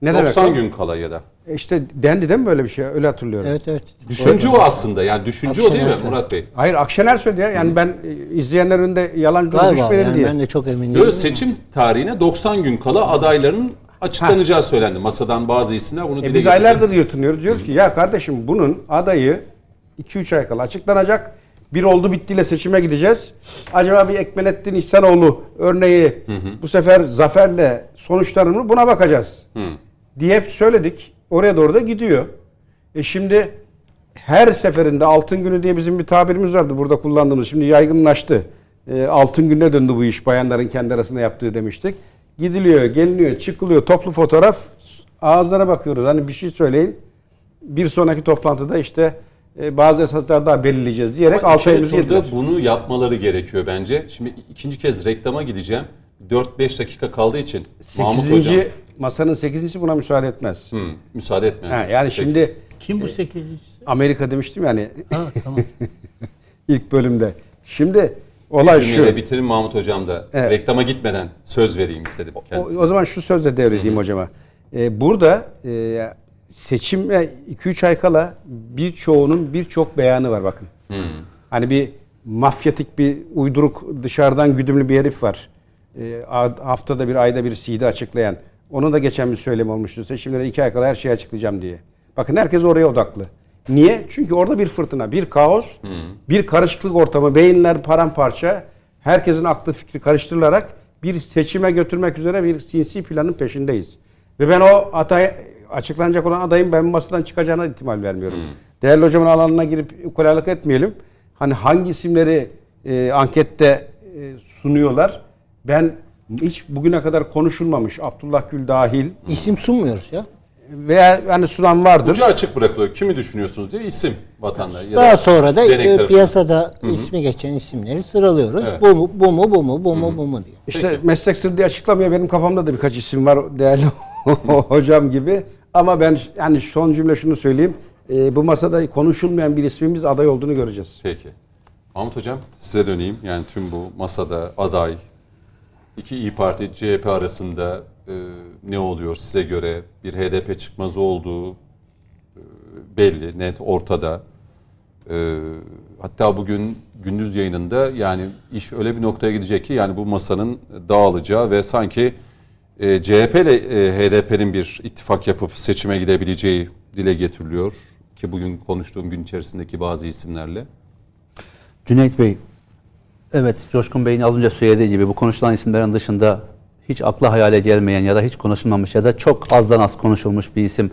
S3: Ne
S1: 90
S3: demek?
S1: gün kala ya da.
S3: E İşte dendi değil mi böyle bir şey? Öyle hatırlıyorum.
S5: Evet evet.
S1: Düşünce o aslında. Yani düşünce o değil mi
S5: Akşener söyledi.
S1: Murat Bey?
S3: Hayır Akşener söyledi ya. Yani ben e, izleyenlerin önünde yalancı düşmeyelim
S5: yani
S3: diye.
S5: ben de çok emin değilim.
S1: seçim tarihine 90 gün kala adayların açıklanacağı söylendi. Masadan bazı isimler bunu
S3: E
S1: dile
S3: biz aylardır yırtınıyoruz. Diyoruz ki ya kardeşim bunun adayı 2-3 ay kala açıklanacak. Bir oldu bittiyle seçime gideceğiz. Acaba bir Ekmelettin İhsanoğlu örneği bu sefer zaferle sonuçlanır buna bakacağız. Diye hep söyledik. Oraya doğru da gidiyor. E şimdi her seferinde altın günü diye bizim bir tabirimiz vardı burada kullandığımız. Şimdi yaygınlaştı. E, altın gününe döndü bu iş bayanların kendi arasında yaptığı demiştik. Gidiliyor, geliniyor, çıkılıyor toplu fotoğraf. Ağızlara bakıyoruz. Hani bir şey söyleyin. Bir sonraki toplantıda işte bazı esaslar daha belirleyeceğiz diyerek
S1: Ama
S3: 6
S1: ikinci
S3: ayımızı
S1: turda
S3: yediler.
S1: bunu yapmaları gerekiyor bence. Şimdi ikinci kez reklama gideceğim. 4-5 dakika kaldığı için Mahmut Hocam
S3: 8. masanın 8. buna müsaade etmez.
S1: Hı, müsaade.
S3: Ha, yani
S1: Peki.
S3: şimdi
S2: Kim bu sekizincisi?
S3: Amerika demiştim yani
S2: Ha tamam.
S3: ilk bölümde. Şimdi olay
S1: Bir
S3: şu.
S1: cümleyle bitirin Mahmut Hocam da.
S3: Evet.
S1: Reklama gitmeden söz vereyim istedim
S3: O,
S1: kendisine.
S3: o zaman şu sözle devredeyim hocama. Ee, burada e, seçime 2-3 ay kala birçoğunun birçok beyanı var bakın. Hani bir mafyatik bir uyduruk dışarıdan güdümlü bir herif var. A- haftada bir ayda bir CD açıklayan. Onun da geçen bir söylem olmuştu. Seçimlere 2 ay kala her şeyi açıklayacağım diye. Bakın herkes oraya odaklı. Niye? Çünkü orada bir fırtına, bir kaos, bir karışıklık ortamı, beyinler paramparça, herkesin aklı fikri karıştırılarak bir seçime götürmek üzere bir sinsi planın peşindeyiz. Ve ben o aday açıklanacak olan adayın ben masadan çıkacağına ihtimal vermiyorum. Değerli hocamın alanına girip ukalalık etmeyelim. Hani hangi isimleri e, ankette e, sunuyorlar? Ben hiç bugüne kadar konuşulmamış Abdullah Gül dahil
S5: İsim sunmuyoruz ya.
S3: veya yani sunan vardır.
S1: Ucu açık bırakılıyor. Kimi düşünüyorsunuz diye isim vatandaş. ya
S5: Daha sonra da e, piyasada ismi geçen isimleri sıralıyoruz.
S1: Evet.
S5: Bu mu, bu mu, bu mu, bu mu, bu mu diye.
S3: İşte meslek sırrı diye açıklamıyor. Benim kafamda da birkaç isim var değerli hocam gibi. Ama ben yani son cümle şunu söyleyeyim. Ee, bu masada konuşulmayan bir ismimiz aday olduğunu göreceğiz.
S1: Peki. Mahmut Hocam size döneyim. Yani tüm bu masada aday, iki İyi Parti, CHP arasında e, ne oluyor size göre? Bir HDP çıkmazı olduğu e, belli, net, ortada. E, hatta bugün gündüz yayınında yani iş öyle bir noktaya gidecek ki yani bu masanın dağılacağı ve sanki e, CHP ile e, HDP'nin bir ittifak yapıp seçime gidebileceği dile getiriliyor. Ki bugün konuştuğum gün içerisindeki bazı isimlerle.
S4: Cüneyt Bey, evet Coşkun Bey'in az önce söylediği gibi bu konuşulan isimlerin dışında hiç akla hayale gelmeyen ya da hiç konuşulmamış ya da çok azdan az konuşulmuş bir isim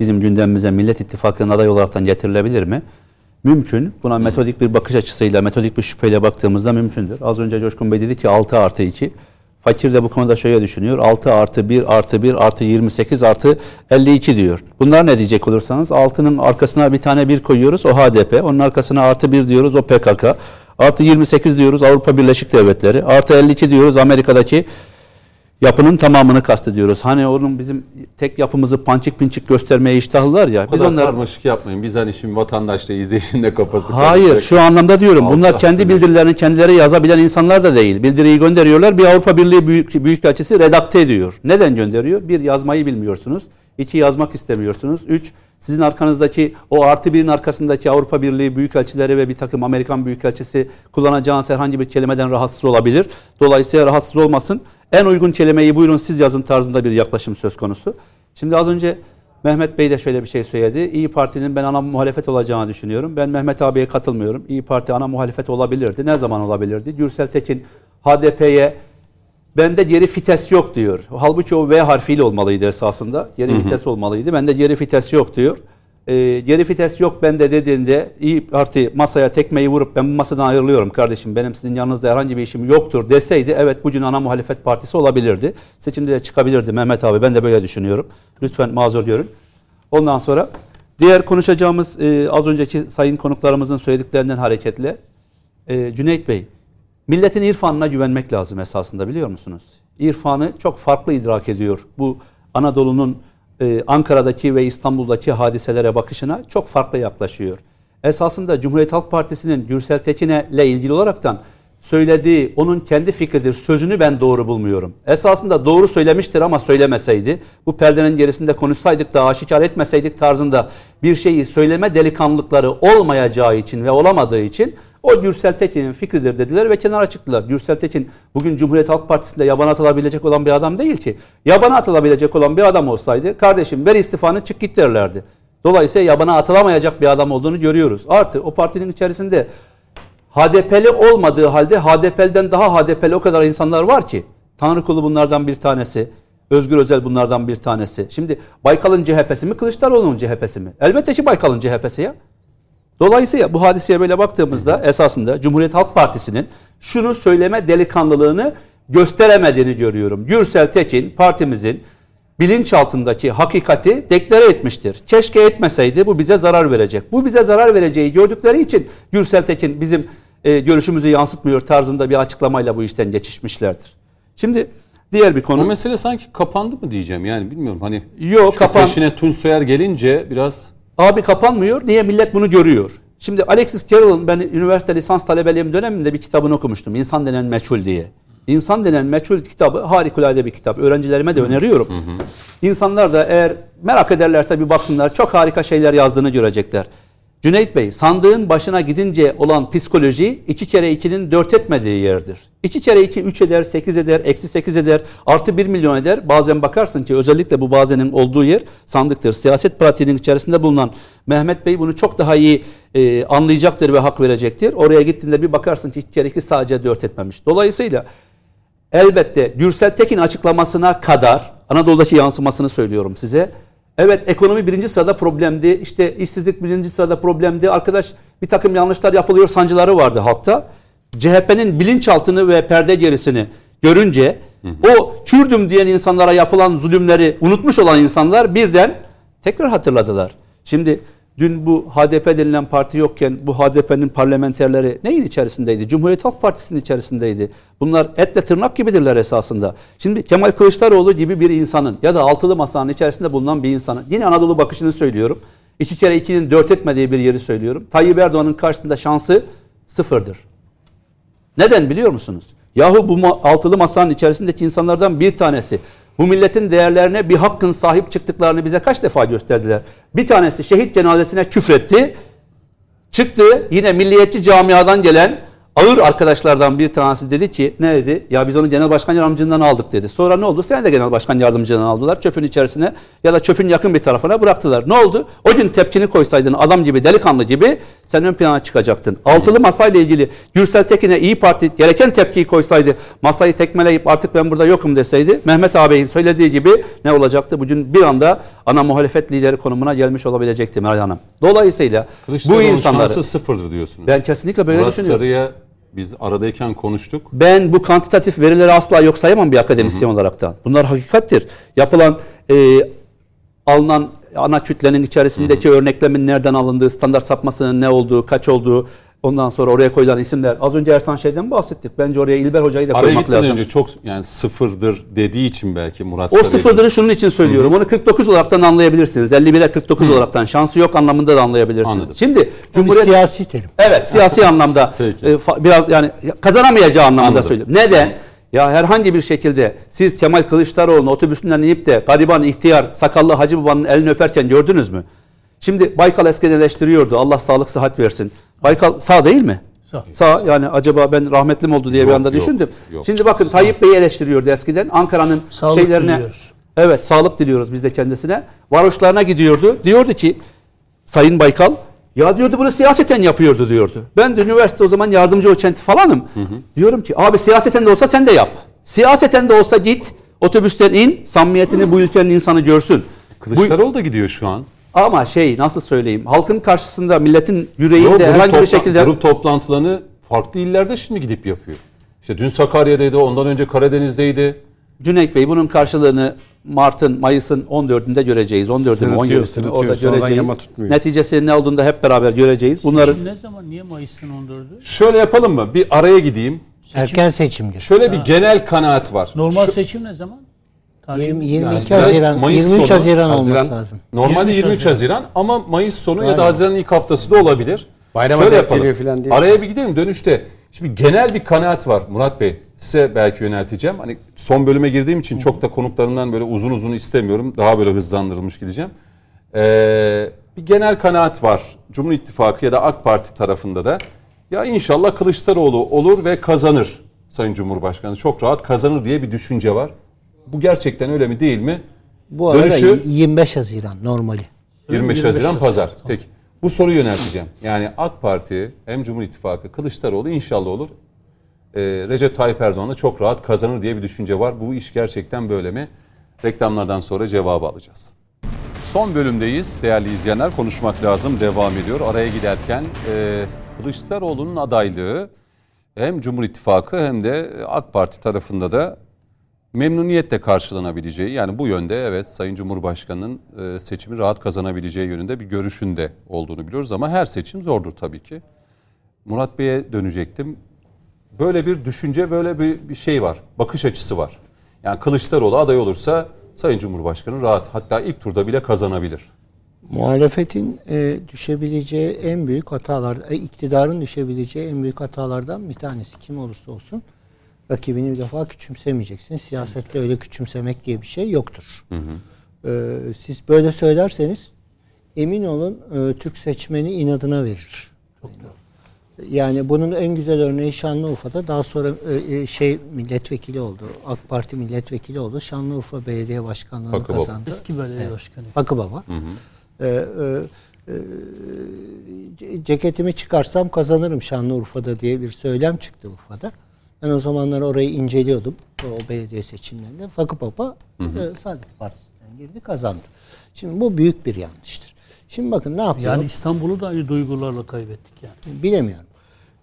S4: bizim gündemimize Millet İttifakı'nın aday olaraktan getirilebilir mi? Mümkün. Buna metodik bir bakış açısıyla, metodik bir şüpheyle baktığımızda mümkündür. Az önce Coşkun Bey dedi ki 6 artı 2. Fakir de bu konuda şöyle düşünüyor. 6 artı 1 artı 1 artı 28 artı 52 diyor. Bunlar ne diyecek olursanız 6'nın arkasına bir tane 1 koyuyoruz o HDP. Onun arkasına artı 1 diyoruz o PKK. Artı 28 diyoruz Avrupa Birleşik Devletleri. Artı 52 diyoruz Amerika'daki yapının tamamını kastediyoruz. Hani onun bizim tek yapımızı pançik pinçik göstermeye iştahlılar ya.
S1: Bu
S4: Biz onlar
S1: karmaşık yapmayın. Biz hani şimdi vatandaşla izleyicinin de kafası
S4: Hayır
S1: karışacak.
S4: şu anlamda diyorum.
S1: Altı
S4: Bunlar kendi
S1: bir-
S4: bildirilerini kendileri yazabilen insanlar da değil. Bildiriyi gönderiyorlar. Bir Avrupa Birliği büyük, Büyükelçisi redakte ediyor. Neden gönderiyor? Bir yazmayı bilmiyorsunuz. İki yazmak istemiyorsunuz. Üç sizin arkanızdaki o artı birin arkasındaki Avrupa Birliği Büyükelçileri ve bir takım Amerikan Büyükelçisi kullanacağınız herhangi bir kelimeden rahatsız olabilir. Dolayısıyla rahatsız olmasın. En uygun kelimeyi buyurun siz yazın tarzında bir yaklaşım söz konusu. Şimdi az önce Mehmet Bey de şöyle bir şey söyledi. İyi Parti'nin ben ana muhalefet olacağını düşünüyorum. Ben Mehmet abiye katılmıyorum. İyi Parti ana muhalefet olabilirdi. Ne zaman olabilirdi? Gürsel Tekin HDP'ye bende geri vites yok diyor. Halbuki o V harfiyle olmalıydı esasında. Geri vites olmalıydı. Bende geri vites yok diyor. Ee, geri vites yok bende dediğinde İyi Parti masaya tekmeyi vurup ben bu masadan ayrılıyorum kardeşim benim sizin yanınızda herhangi bir işim yoktur deseydi evet bugün ana muhalefet partisi olabilirdi. Seçimde de çıkabilirdi Mehmet abi ben de böyle düşünüyorum. Lütfen mazur görün. Ondan sonra diğer konuşacağımız e, az önceki sayın konuklarımızın söylediklerinden hareketle e, Cüneyt Bey milletin irfanına güvenmek lazım esasında biliyor musunuz? İrfanı çok farklı idrak ediyor. Bu Anadolu'nun e, Ankara'daki ve İstanbul'daki hadiselere bakışına çok farklı yaklaşıyor. Esasında Cumhuriyet Halk Partisi'nin Gürsel Tekin'e ile ilgili olaraktan söylediği onun kendi fikridir sözünü ben doğru bulmuyorum. Esasında doğru söylemiştir ama söylemeseydi, bu perdenin gerisinde konuşsaydık da aşikar etmeseydik tarzında bir şeyi söyleme delikanlılıkları olmayacağı için ve olamadığı için o Gürsel Tekin'in fikridir dediler ve kenara çıktılar. Gürsel Tekin bugün Cumhuriyet Halk Partisi'nde yabana atılabilecek olan bir adam değil ki. Yabana atılabilecek olan bir adam olsaydı kardeşim ver istifanı çık git derlerdi. Dolayısıyla yabana atılamayacak bir adam olduğunu görüyoruz. Artı o partinin içerisinde HDP'li olmadığı halde HDP'den daha HDP'li o kadar insanlar var ki. Tanrı kulu bunlardan bir tanesi. Özgür Özel bunlardan bir tanesi. Şimdi Baykal'ın CHP'si mi Kılıçdaroğlu'nun CHP'si mi? Elbette ki Baykal'ın CHP'si ya. Dolayısıyla bu hadiseye böyle baktığımızda esasında Cumhuriyet Halk Partisi'nin şunu söyleme delikanlılığını gösteremediğini görüyorum. Gürsel Tekin partimizin bilinçaltındaki hakikati deklare etmiştir. Keşke etmeseydi bu bize zarar verecek. Bu bize zarar vereceği gördükleri için Gürsel Tekin bizim e, görüşümüzü yansıtmıyor tarzında bir açıklamayla bu işten geçişmişlerdir. Şimdi diğer bir
S1: Bu
S4: konu.
S1: mesele sanki kapandı mı diyeceğim yani bilmiyorum hani.
S4: Yok, kapan-
S1: Peşine Soyer gelince biraz
S4: Abi kapanmıyor. Niye millet bunu görüyor? Şimdi Alexis Carroll'ın ben üniversite lisans talebeliğim döneminde bir kitabını okumuştum. İnsan denen meçhul diye. İnsan denen meçhul kitabı harikulade bir kitap. Öğrencilerime de öneriyorum. İnsanlar da eğer merak ederlerse bir baksınlar. Çok harika şeyler yazdığını görecekler. Cüneyt Bey, sandığın başına gidince olan psikoloji iki kere ikinin dört etmediği yerdir. İki kere iki üç eder, sekiz eder, eksi sekiz eder, artı bir milyon eder. Bazen bakarsın ki özellikle bu bazenin olduğu yer sandıktır. Siyaset pratiğinin içerisinde bulunan Mehmet Bey bunu çok daha iyi e, anlayacaktır ve hak verecektir. Oraya gittiğinde bir bakarsın ki iki kere iki sadece dört etmemiş. Dolayısıyla elbette Gürsel Tekin açıklamasına kadar Anadolu'daki yansımasını söylüyorum size. Evet ekonomi birinci sırada problemdi. İşte işsizlik birinci sırada problemdi. Arkadaş bir takım yanlışlar yapılıyor sancıları vardı halkta. CHP'nin bilinçaltını ve perde gerisini görünce o Kürdüm diyen insanlara yapılan zulümleri unutmuş olan insanlar birden Tekrar hatırladılar. Şimdi dün bu HDP denilen parti yokken bu HDP'nin parlamenterleri neyin içerisindeydi? Cumhuriyet Halk Partisi'nin içerisindeydi. Bunlar etle tırnak gibidirler esasında. Şimdi Kemal Kılıçdaroğlu gibi bir insanın ya da altılı masanın içerisinde bulunan bir insanın yine Anadolu bakışını söylüyorum. İki kere ikinin dört etmediği bir yeri söylüyorum. Tayyip Erdoğan'ın karşısında şansı sıfırdır. Neden biliyor musunuz? Yahu bu altılı masanın içerisindeki insanlardan bir tanesi bu milletin değerlerine bir hakkın sahip çıktıklarını bize kaç defa gösterdiler. Bir tanesi şehit cenazesine küfretti. Çıktı yine milliyetçi camiadan gelen ağır arkadaşlardan bir tanesi dedi ki ne dedi? Ya biz onu genel başkan yardımcından aldık dedi. Sonra ne oldu? Seni de genel başkan yardımcından aldılar. Çöpün içerisine ya da çöpün yakın bir tarafına bıraktılar. Ne oldu? O gün tepkini koysaydın adam gibi delikanlı gibi sen ön plana çıkacaktın. Altılı masayla ilgili Gürsel Tekin'e İyi Parti gereken tepkiyi koysaydı masayı tekmeleyip artık ben burada yokum deseydi Mehmet ağabeyin söylediği gibi ne olacaktı? Bugün bir anda ana muhalefet lideri konumuna gelmiş olabilecekti Meral Hanım. Dolayısıyla bu insanları
S1: şansı sıfırdır diyorsunuz.
S4: ben kesinlikle böyle
S1: Murat
S4: düşünüyorum.
S1: Sarı'ya biz aradayken konuştuk.
S4: Ben bu kantitatif verileri asla yok sayamam bir akademisyen olaraktan. Bunlar hakikattir. Yapılan e, alınan ana kütlenin içerisindeki örneklemin nereden alındığı, standart sapmasının ne olduğu, kaç olduğu, ondan sonra oraya koyulan isimler. Az önce Ersan şeyden bahsettik. Bence oraya İlber Hoca'yı da
S1: Araya
S4: koymak lazım.
S1: önce çok yani sıfırdır dediği için belki Murat
S4: O
S1: Sarı'yı-
S4: sıfırdırı şunun için söylüyorum. Onu 49 olaraktan anlayabilirsiniz. 51'e 49 olaraktan. Şansı yok anlamında da anlayabilirsiniz.
S1: Anladım.
S4: Şimdi Cumhuriyet
S5: siyasi terim.
S4: Evet siyasi anlamda e, fa- biraz yani kazanamayacağı anlamında
S1: Anladım.
S4: söylüyorum. Neden? Ya herhangi bir şekilde siz Kemal Kılıçdaroğlu'nun otobüsünden inip de gariban ihtiyar sakallı Hacı Baba'nın elini öperken gördünüz mü? Şimdi Baykal eskiden eleştiriyordu. Allah sağlık sıhhat versin. Baykal sağ değil mi?
S2: Sağ.
S4: Sağ yani acaba ben rahmetli mi oldu diye bir
S1: Yok,
S4: anda
S1: yok,
S4: düşündüm.
S1: yok.
S4: Şimdi bakın Tayyip Bey'i eleştiriyordu eskiden. Ankara'nın
S2: Sağlık
S4: şeylerine
S2: diliyoruz.
S4: Evet sağlık diliyoruz biz de kendisine. Varoşlarına gidiyordu. Diyordu ki Sayın Baykal ya diyordu bunu siyaseten yapıyordu diyordu. Ben de üniversite o zaman yardımcı doçent falanım. Diyorum ki abi siyaseten de olsa sen de yap. Siyaseten de olsa git otobüsten in samimiyetini bu ülkenin insanı görsün. Bu,
S1: Kılıçdaroğlu da gidiyor şu an.
S4: Ama şey nasıl söyleyeyim halkın karşısında milletin yüreğinde
S1: Yok, grup,
S4: herhangi bir şekilde
S1: grup toplantılarını farklı illerde şimdi gidip yapıyor. İşte dün Sakarya'daydı, ondan önce Karadeniz'deydi.
S4: Cüneyt Bey bunun karşılığını Mart'ın, Mayıs'ın 14'ünde göreceğiz. 14'ü mü
S3: Sırıtıyor,
S4: 17'sini
S3: sırıtıyor.
S4: orada göreceğiz. Neticesi ne olduğunu da hep beraber göreceğiz. Bunların
S2: Seçim ne zaman? Niye Mayıs'ın 14'ü?
S1: Şöyle yapalım mı? Bir araya gideyim.
S5: Erken seçim günü.
S1: Şöyle bir genel kanaat var.
S2: Normal
S1: Şu-
S2: seçim ne zaman? Tarih-
S5: 20, 22
S1: Yani
S5: Haziran,
S1: Mayıs
S5: 23
S1: sonu,
S5: Haziran olması
S3: Haziran.
S5: lazım.
S1: Normalde
S2: 23
S1: 23 Haziran ama Mayıs sonu ya da
S5: Aynen.
S1: Haziran'ın ilk haftası da olabilir.
S3: Bayrama
S1: Şöyle yapalım.
S3: falan diye.
S1: Araya bir gidelim dönüşte. Şimdi genel bir kanaat var Murat Bey. Size belki yönelteceğim. Hani son bölüme girdiğim için çok da konuklarından böyle uzun uzun istemiyorum. Daha böyle hızlandırılmış gideceğim. Ee, bir genel kanaat var. Cumhur İttifakı ya da AK Parti tarafında da. Ya inşallah Kılıçdaroğlu olur ve kazanır Sayın Cumhurbaşkanı. Çok rahat kazanır diye bir düşünce var. Bu gerçekten öyle mi değil mi?
S5: Bu arada
S1: Dönüşü-
S5: 25 Haziran normali.
S1: 25
S2: 25
S1: Haziran. Pazar. Peki. Bu soruyu yönelteceğim. Yani AK Parti hem Cumhur İttifakı Kılıçdaroğlu inşallah olur. Ee, Recep Tayyip Erdoğan'ı çok rahat kazanır diye bir düşünce var. Bu iş gerçekten böyle mi? Reklamlardan sonra cevabı alacağız. Son bölümdeyiz değerli izleyenler. Konuşmak lazım devam ediyor. Araya giderken e, Kılıçdaroğlu'nun adaylığı hem Cumhur İttifakı hem de AK Parti tarafında da memnuniyetle karşılanabileceği yani bu yönde evet Sayın Cumhurbaşkanı'nın e, seçimi rahat kazanabileceği yönünde bir görüşünde olduğunu biliyoruz ama her seçim zordur tabii ki. Murat Bey'e dönecektim. Böyle bir düşünce, böyle bir, bir şey var. Bakış açısı var. Yani Kılıçdaroğlu aday olursa Sayın Cumhurbaşkanı rahat hatta ilk turda bile kazanabilir.
S5: Muhalefetin e, düşebileceği en büyük hatalar, e, iktidarın düşebileceği en büyük hatalardan bir tanesi kim olursa olsun rakibini bir defa küçümsemeyeceksin. Siyasette öyle küçümsemek diye bir şey yoktur. E, siz böyle söylerseniz emin olun e, Türk seçmeni inadına verir. Yani bunun en güzel örneği Şanlıurfa'da daha sonra e, e, şey milletvekili oldu. AK Parti milletvekili oldu. Şanlıurfa Belediye Başkanlığı'nı
S1: Hakkı Baba.
S5: kazandı.
S2: Eski belediye başkanı.
S5: Hakkı Baba. Ee, e, e, ce- ceketimi çıkarsam kazanırım Şanlıurfa'da diye bir söylem çıktı Urfa'da. Ben o zamanlar orayı inceliyordum. O belediye seçimlerinde. Fakı Baba e, Saadet Partisi'nden girdi kazandı. Şimdi bu büyük bir yanlıştır. Şimdi bakın ne yapıyor?
S2: Yani İstanbul'u da aynı duygularla kaybettik yani.
S5: Bilemiyorum.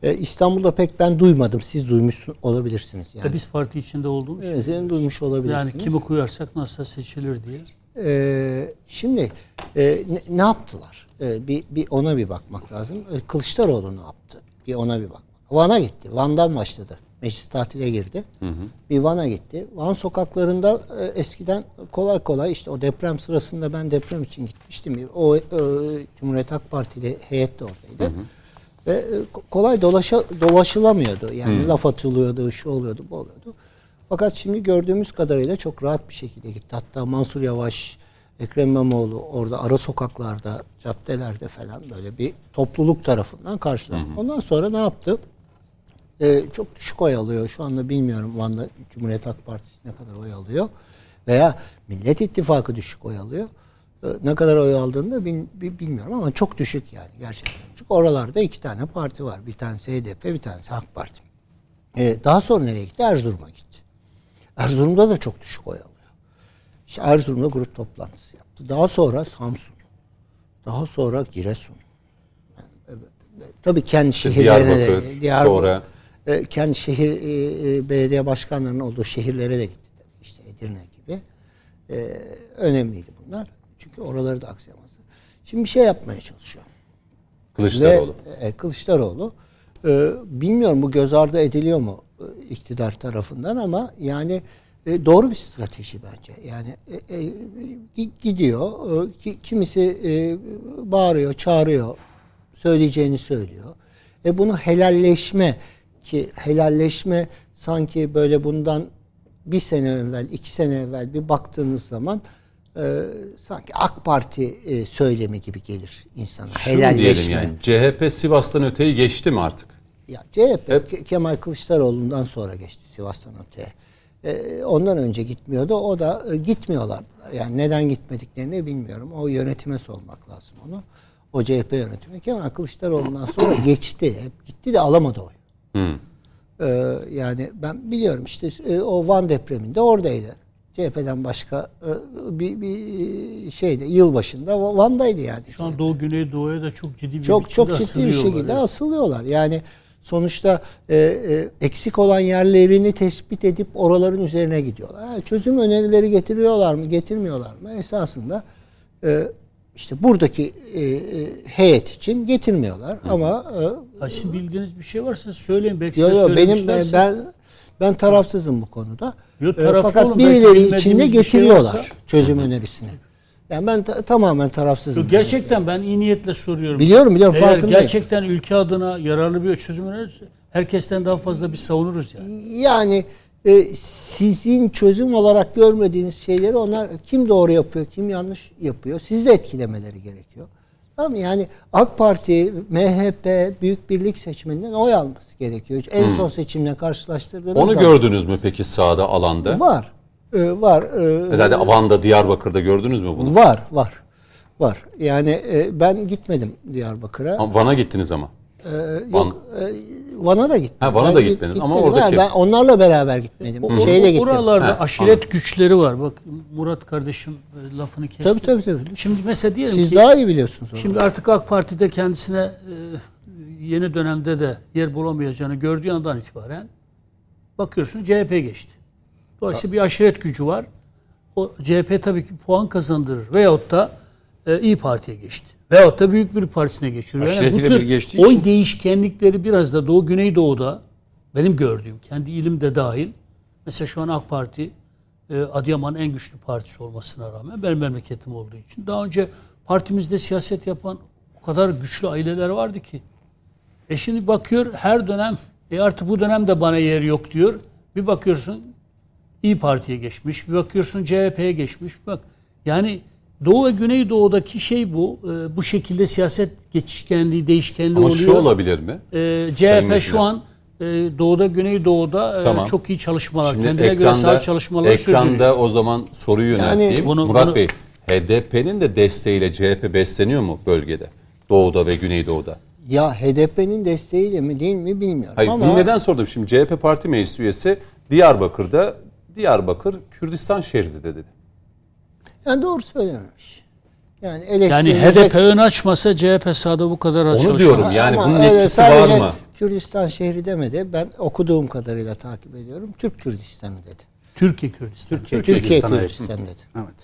S5: Ee, İstanbul'da pek ben duymadım. Siz duymuş olabilirsiniz. Yani.
S2: E biz parti içinde olduğumuz için.
S5: Evet, Senin duymuş olabilirsiniz.
S2: Yani kimi koyarsak nasıl seçilir diye.
S5: Ee, şimdi e, ne, ne yaptılar? Ee, bir, bir ona bir bakmak lazım. Ee, Kılıçdaroğlu ne yaptı? Bir ona bir bak. Van'a gitti. Van'dan başladı. Meclis tatile girdi. Bir Van'a gitti. Van sokaklarında e, eskiden kolay kolay işte o deprem sırasında ben deprem için gitmiştim. O e, Cumhuriyet Halk Partili heyet de oradaydı. Ve e, ko- kolay dolaşa, dolaşılamıyordu. Yani laf atılıyordu, şu oluyordu, bu oluyordu. Fakat şimdi gördüğümüz kadarıyla çok rahat bir şekilde gitti. Hatta Mansur Yavaş, Ekrem İmamoğlu orada ara sokaklarda, caddelerde falan böyle bir topluluk tarafından karşılandı. Ondan sonra ne yaptı? Ee, çok düşük oy alıyor. Şu anda bilmiyorum Van'da Cumhuriyet Halk Partisi ne kadar oy alıyor. Veya Millet İttifakı düşük oy alıyor. Ee, ne kadar oy aldığını da bil- bil- bilmiyorum ama çok düşük yani gerçekten. Çünkü oralarda iki tane parti var. Bir tanesi HDP, bir tanesi AK Parti. Ee, daha sonra nereye gitti? Erzurum'a gitti. Erzurum'da da çok düşük oy alıyor. İşte Erzurum'da grup toplantısı yaptı. Daha sonra Samsun. Daha sonra Giresun. Yani, e, Tabii kendi şehirlerine de,
S1: Diyarbakır,
S5: Diyarbakır,
S1: sonra-
S5: e, kendi şehir e, e, belediye başkanlarının olduğu şehirlere de gitti. İşte Edirne gibi. E, önemliydi bunlar. Çünkü oraları da aksayamazdı. Şimdi bir şey yapmaya çalışıyor.
S1: Kılıçdaroğlu.
S5: Ve, e, Kılıçdaroğlu. E, bilmiyorum bu göz ardı ediliyor mu e, iktidar tarafından ama yani e, doğru bir strateji bence. Yani e, e, gi- gidiyor, e, ki- kimisi e, bağırıyor, çağırıyor, söyleyeceğini söylüyor. E bunu helalleşme ki helalleşme sanki böyle bundan bir sene evvel, iki sene evvel bir baktığınız zaman e, sanki AK Parti e, söylemi gibi gelir insana.
S1: Şunu diyelim yani CHP Sivas'tan öteyi geçti mi artık?
S5: Ya CHP Ke- Kemal Kılıçdaroğlu'ndan sonra geçti Sivas'tan öteye. Ee, ondan önce gitmiyordu. O da e, gitmiyorlardı. Yani neden gitmediklerini bilmiyorum. O yönetime sormak lazım onu. O CHP yönetimi. Kemal Kılıçdaroğlu'ndan sonra geçti. Hep gitti de alamadı oy. Ee, yani ben biliyorum işte e, o Van depreminde oradaydı. CHP'den başka e, bir, bir şeyde yıl başında Van'daydı yani.
S2: Şu an Doğu Güneydoğu'ya da çok ciddi bir
S5: çok çok ciddi bir şekilde
S2: Evet.
S5: asılıyorlar. Yani sonuçta e, e, eksik olan yerlerini tespit edip oraların üzerine gidiyorlar. Ha, çözüm önerileri getiriyorlar mı, getirmiyorlar mı? Esasında e, işte buradaki e, e, heyet için getirmiyorlar ama e,
S2: Ha, sizin bildiğiniz bir şey varsa söyleyin. Belki
S5: yo, yo, benim ben, ben ben tarafsızım bu konuda.
S2: Yo,
S5: E, fakat
S2: olun.
S5: Birileri içinde
S2: şey
S5: getiriyorlar
S2: varsa-
S5: çözüm önerisini. Yani ben ta- tamamen tarafsızım.
S2: Yo, gerçekten ben iyi niyetle soruyorum.
S5: Biliyorum, biliyorum,
S2: Eğer
S5: farkındayım.
S2: gerçekten ülke adına yararlı bir çözüm önerirse herkesten daha fazla bir savunuruz yani.
S5: Yani e, sizin çözüm olarak görmediğiniz şeyleri onlar kim doğru yapıyor, kim yanlış yapıyor. Sizi de etkilemeleri gerekiyor. Tamam mı? Yani AK Parti, MHP, Büyük Birlik seçmeninden oy alması gerekiyor. En son seçimle karşılaştırdığınız
S1: Onu
S5: zaman-
S1: gördünüz mü peki sahada alanda?
S5: Var. E, var. E,
S1: Mesela Van'da, Diyarbakır'da gördünüz mü bunu?
S5: var. Var. Var. Yani e, ben gitmedim Diyarbakır'a.
S1: Van'a gittiniz ama.
S5: Ee, yok, e, Van'a da gittim.
S1: Ha, Van'a
S5: Ben
S1: da
S5: git-
S1: gitmediniz ama
S5: gitmedim.
S1: oradaki-
S5: Ha, Ben onlarla beraber gitmedim.
S2: O-
S5: Şeyle
S2: o-
S5: gittim.
S2: Oralarda
S1: Ha,
S2: aşiret güçleri var. Bak Murat kardeşim e, lafını kesti.
S5: Tabii tabii tabii.
S2: Şimdi mesela diyelim
S5: Siz
S2: ki
S5: daha iyi biliyorsunuz onu.
S2: şimdi artık AK Parti'de kendisine e, yeni dönemde de yer bulamayacağını gördüğü andan itibaren bakıyorsun CHP geçti. Dolayısıyla bir aşiret gücü var. O CHP tabii ki puan kazandırır. Veyahut da e, İyi Parti'ye geçti. Veyahut da Büyük bir Partisi'ne geçiyor. Yani bu tür
S3: bir
S2: oy
S3: için-
S2: değişkenlikleri biraz da Doğu Güneydoğu'da benim gördüğüm, kendi ilim de dahil. Mesela şu an AK Parti e, Adıyaman'ın en güçlü partisi olmasına rağmen benim memleketim olduğu için. Daha önce partimizde siyaset yapan o kadar güçlü aileler vardı ki. E şimdi bakıyor her dönem e artık bu dönemde bana yer yok diyor. Bir bakıyorsun İyi Parti'ye geçmiş, bir bakıyorsun CHP'ye geçmiş. Bak yani Doğu ve Güneydoğu'daki şey bu. E, bu şekilde siyaset geçişkenliği, değişkenliği
S1: Ama
S2: oluyor.
S1: şu olabilir mi?
S2: E, CHP
S1: Sayın
S2: şu an e, Doğu'da, Güneydoğu'da e,
S1: Tamam.
S2: çok iyi çalışmalar,
S1: Şimdi
S2: kendine göre sağ çalışmalar sürdürüyor.
S1: ekranda o zaman soruyu yönelteyim.
S2: bunu-
S1: Murat
S2: bunu-
S1: Bey, HDP'nin de desteğiyle CHP besleniyor mu bölgede? Doğuda ve Güneydoğu'da.
S5: Ya HDP'nin desteğiyle mi değil mi bilmiyorum
S1: Hayır,
S5: ama
S1: neden sordum? Şimdi CHP Parti Meclis üyesi Diyarbakır'da Diyarbakır Kürdistan şehri de dedi.
S5: Yani doğru söylememiş. Yani
S2: Yani HDP ön açmasa CHP sahada bu kadar
S1: Onu
S2: çalışmaz.
S1: diyorum yani bunun etkisi
S5: sadece
S1: var mı?
S5: Kürdistan şehri demedi. Ben okuduğum kadarıyla takip ediyorum. Türk Kürdistan'ı dedi.
S2: Türkiye Kürdistan.
S5: Türkiye
S4: Kürdistan'ı-
S5: Kürdistan dedi.
S4: Evet.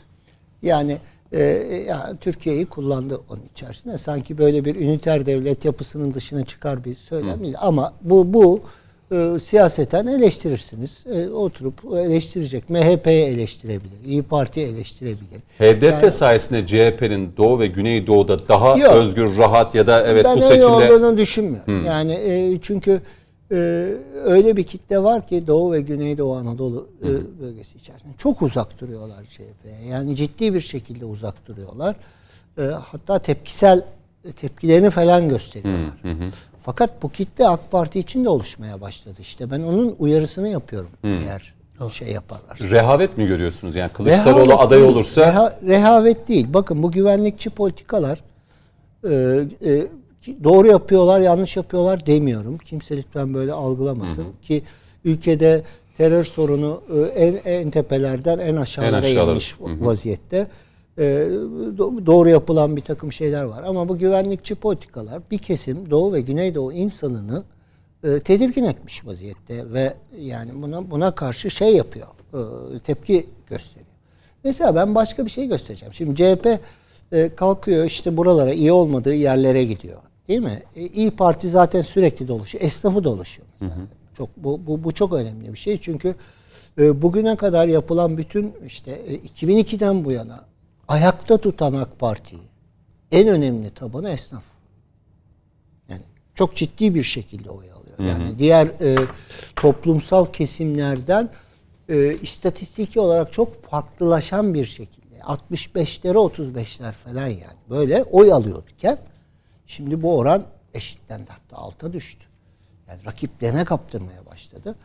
S5: Yani e, ya, Türkiye'yi kullandı onun içerisinde. Sanki böyle bir üniter devlet yapısının dışına çıkar bir söylem değil. Ama bu bu e, siyaseten eleştirirsiniz. E, oturup eleştirecek. MHP'yi eleştirebilir. İyi Parti eleştirebilir.
S1: HDP
S5: Yani-
S1: sayesinde CHP'nin Doğu ve Güneydoğu'da daha
S5: Yok.
S1: özgür, rahat ya da evet
S5: ben
S1: bu
S5: öyle
S1: seçimde
S5: olduğunu düşünmüyorum. Yani e, çünkü e, öyle bir kitle var ki Doğu ve Güneydoğu Anadolu e, bölgesi içerisinde çok uzak duruyorlar CHP'ye. Yani ciddi bir şekilde uzak duruyorlar. E, hatta tepkisel tepkilerini falan gösteriyorlar. Fakat bu kitle AK Parti için de oluşmaya başladı. İşte ben onun uyarısını yapıyorum eğer şey yaparlar.
S1: rehavet mi görüyorsunuz? Yani Kılıçdaroğlu
S5: Rehavet
S1: aday
S5: değil,
S1: olursa
S5: reha- rehavet değil. Bakın bu güvenlikçi politikalar e, e, doğru yapıyorlar, yanlış yapıyorlar demiyorum. Kimse lütfen böyle algılamasın ki ülkede terör sorunu e, en en tepelerden en aşağılara
S1: aşağılara.
S5: inmiş vaziyette. E, do- doğru yapılan bir takım şeyler var ama bu güvenlikçi politikalar bir kesim Doğu ve Güneydoğu insanını e, tedirgin etmiş vaziyette ve yani buna buna karşı şey yapıyor, e, tepki gösteriyor. Mesela ben başka bir şey göstereceğim. Şimdi CHP e, kalkıyor işte buralara iyi olmadığı yerlere gidiyor. Değil mi? İyi Parti zaten sürekli dolaşıyor. Esnafı dolaşıyor. mesela. Çok bu, bu bu çok önemli bir şey çünkü bugüne kadar yapılan bütün işte e, 2002'den bu yana ayakta tutan AK Parti'yi en önemli tabanı esnaf. Yani çok ciddi bir şekilde oy alıyor. Yani diğer e, toplumsal kesimlerden e, istatistiki olarak çok farklılaşan bir şekilde 65'lere 35'ler falan yani böyle oy alıyordukken şimdi bu oran eşitlendi hatta alta düştü. Yani rakiplerine kaptırmaya başladı.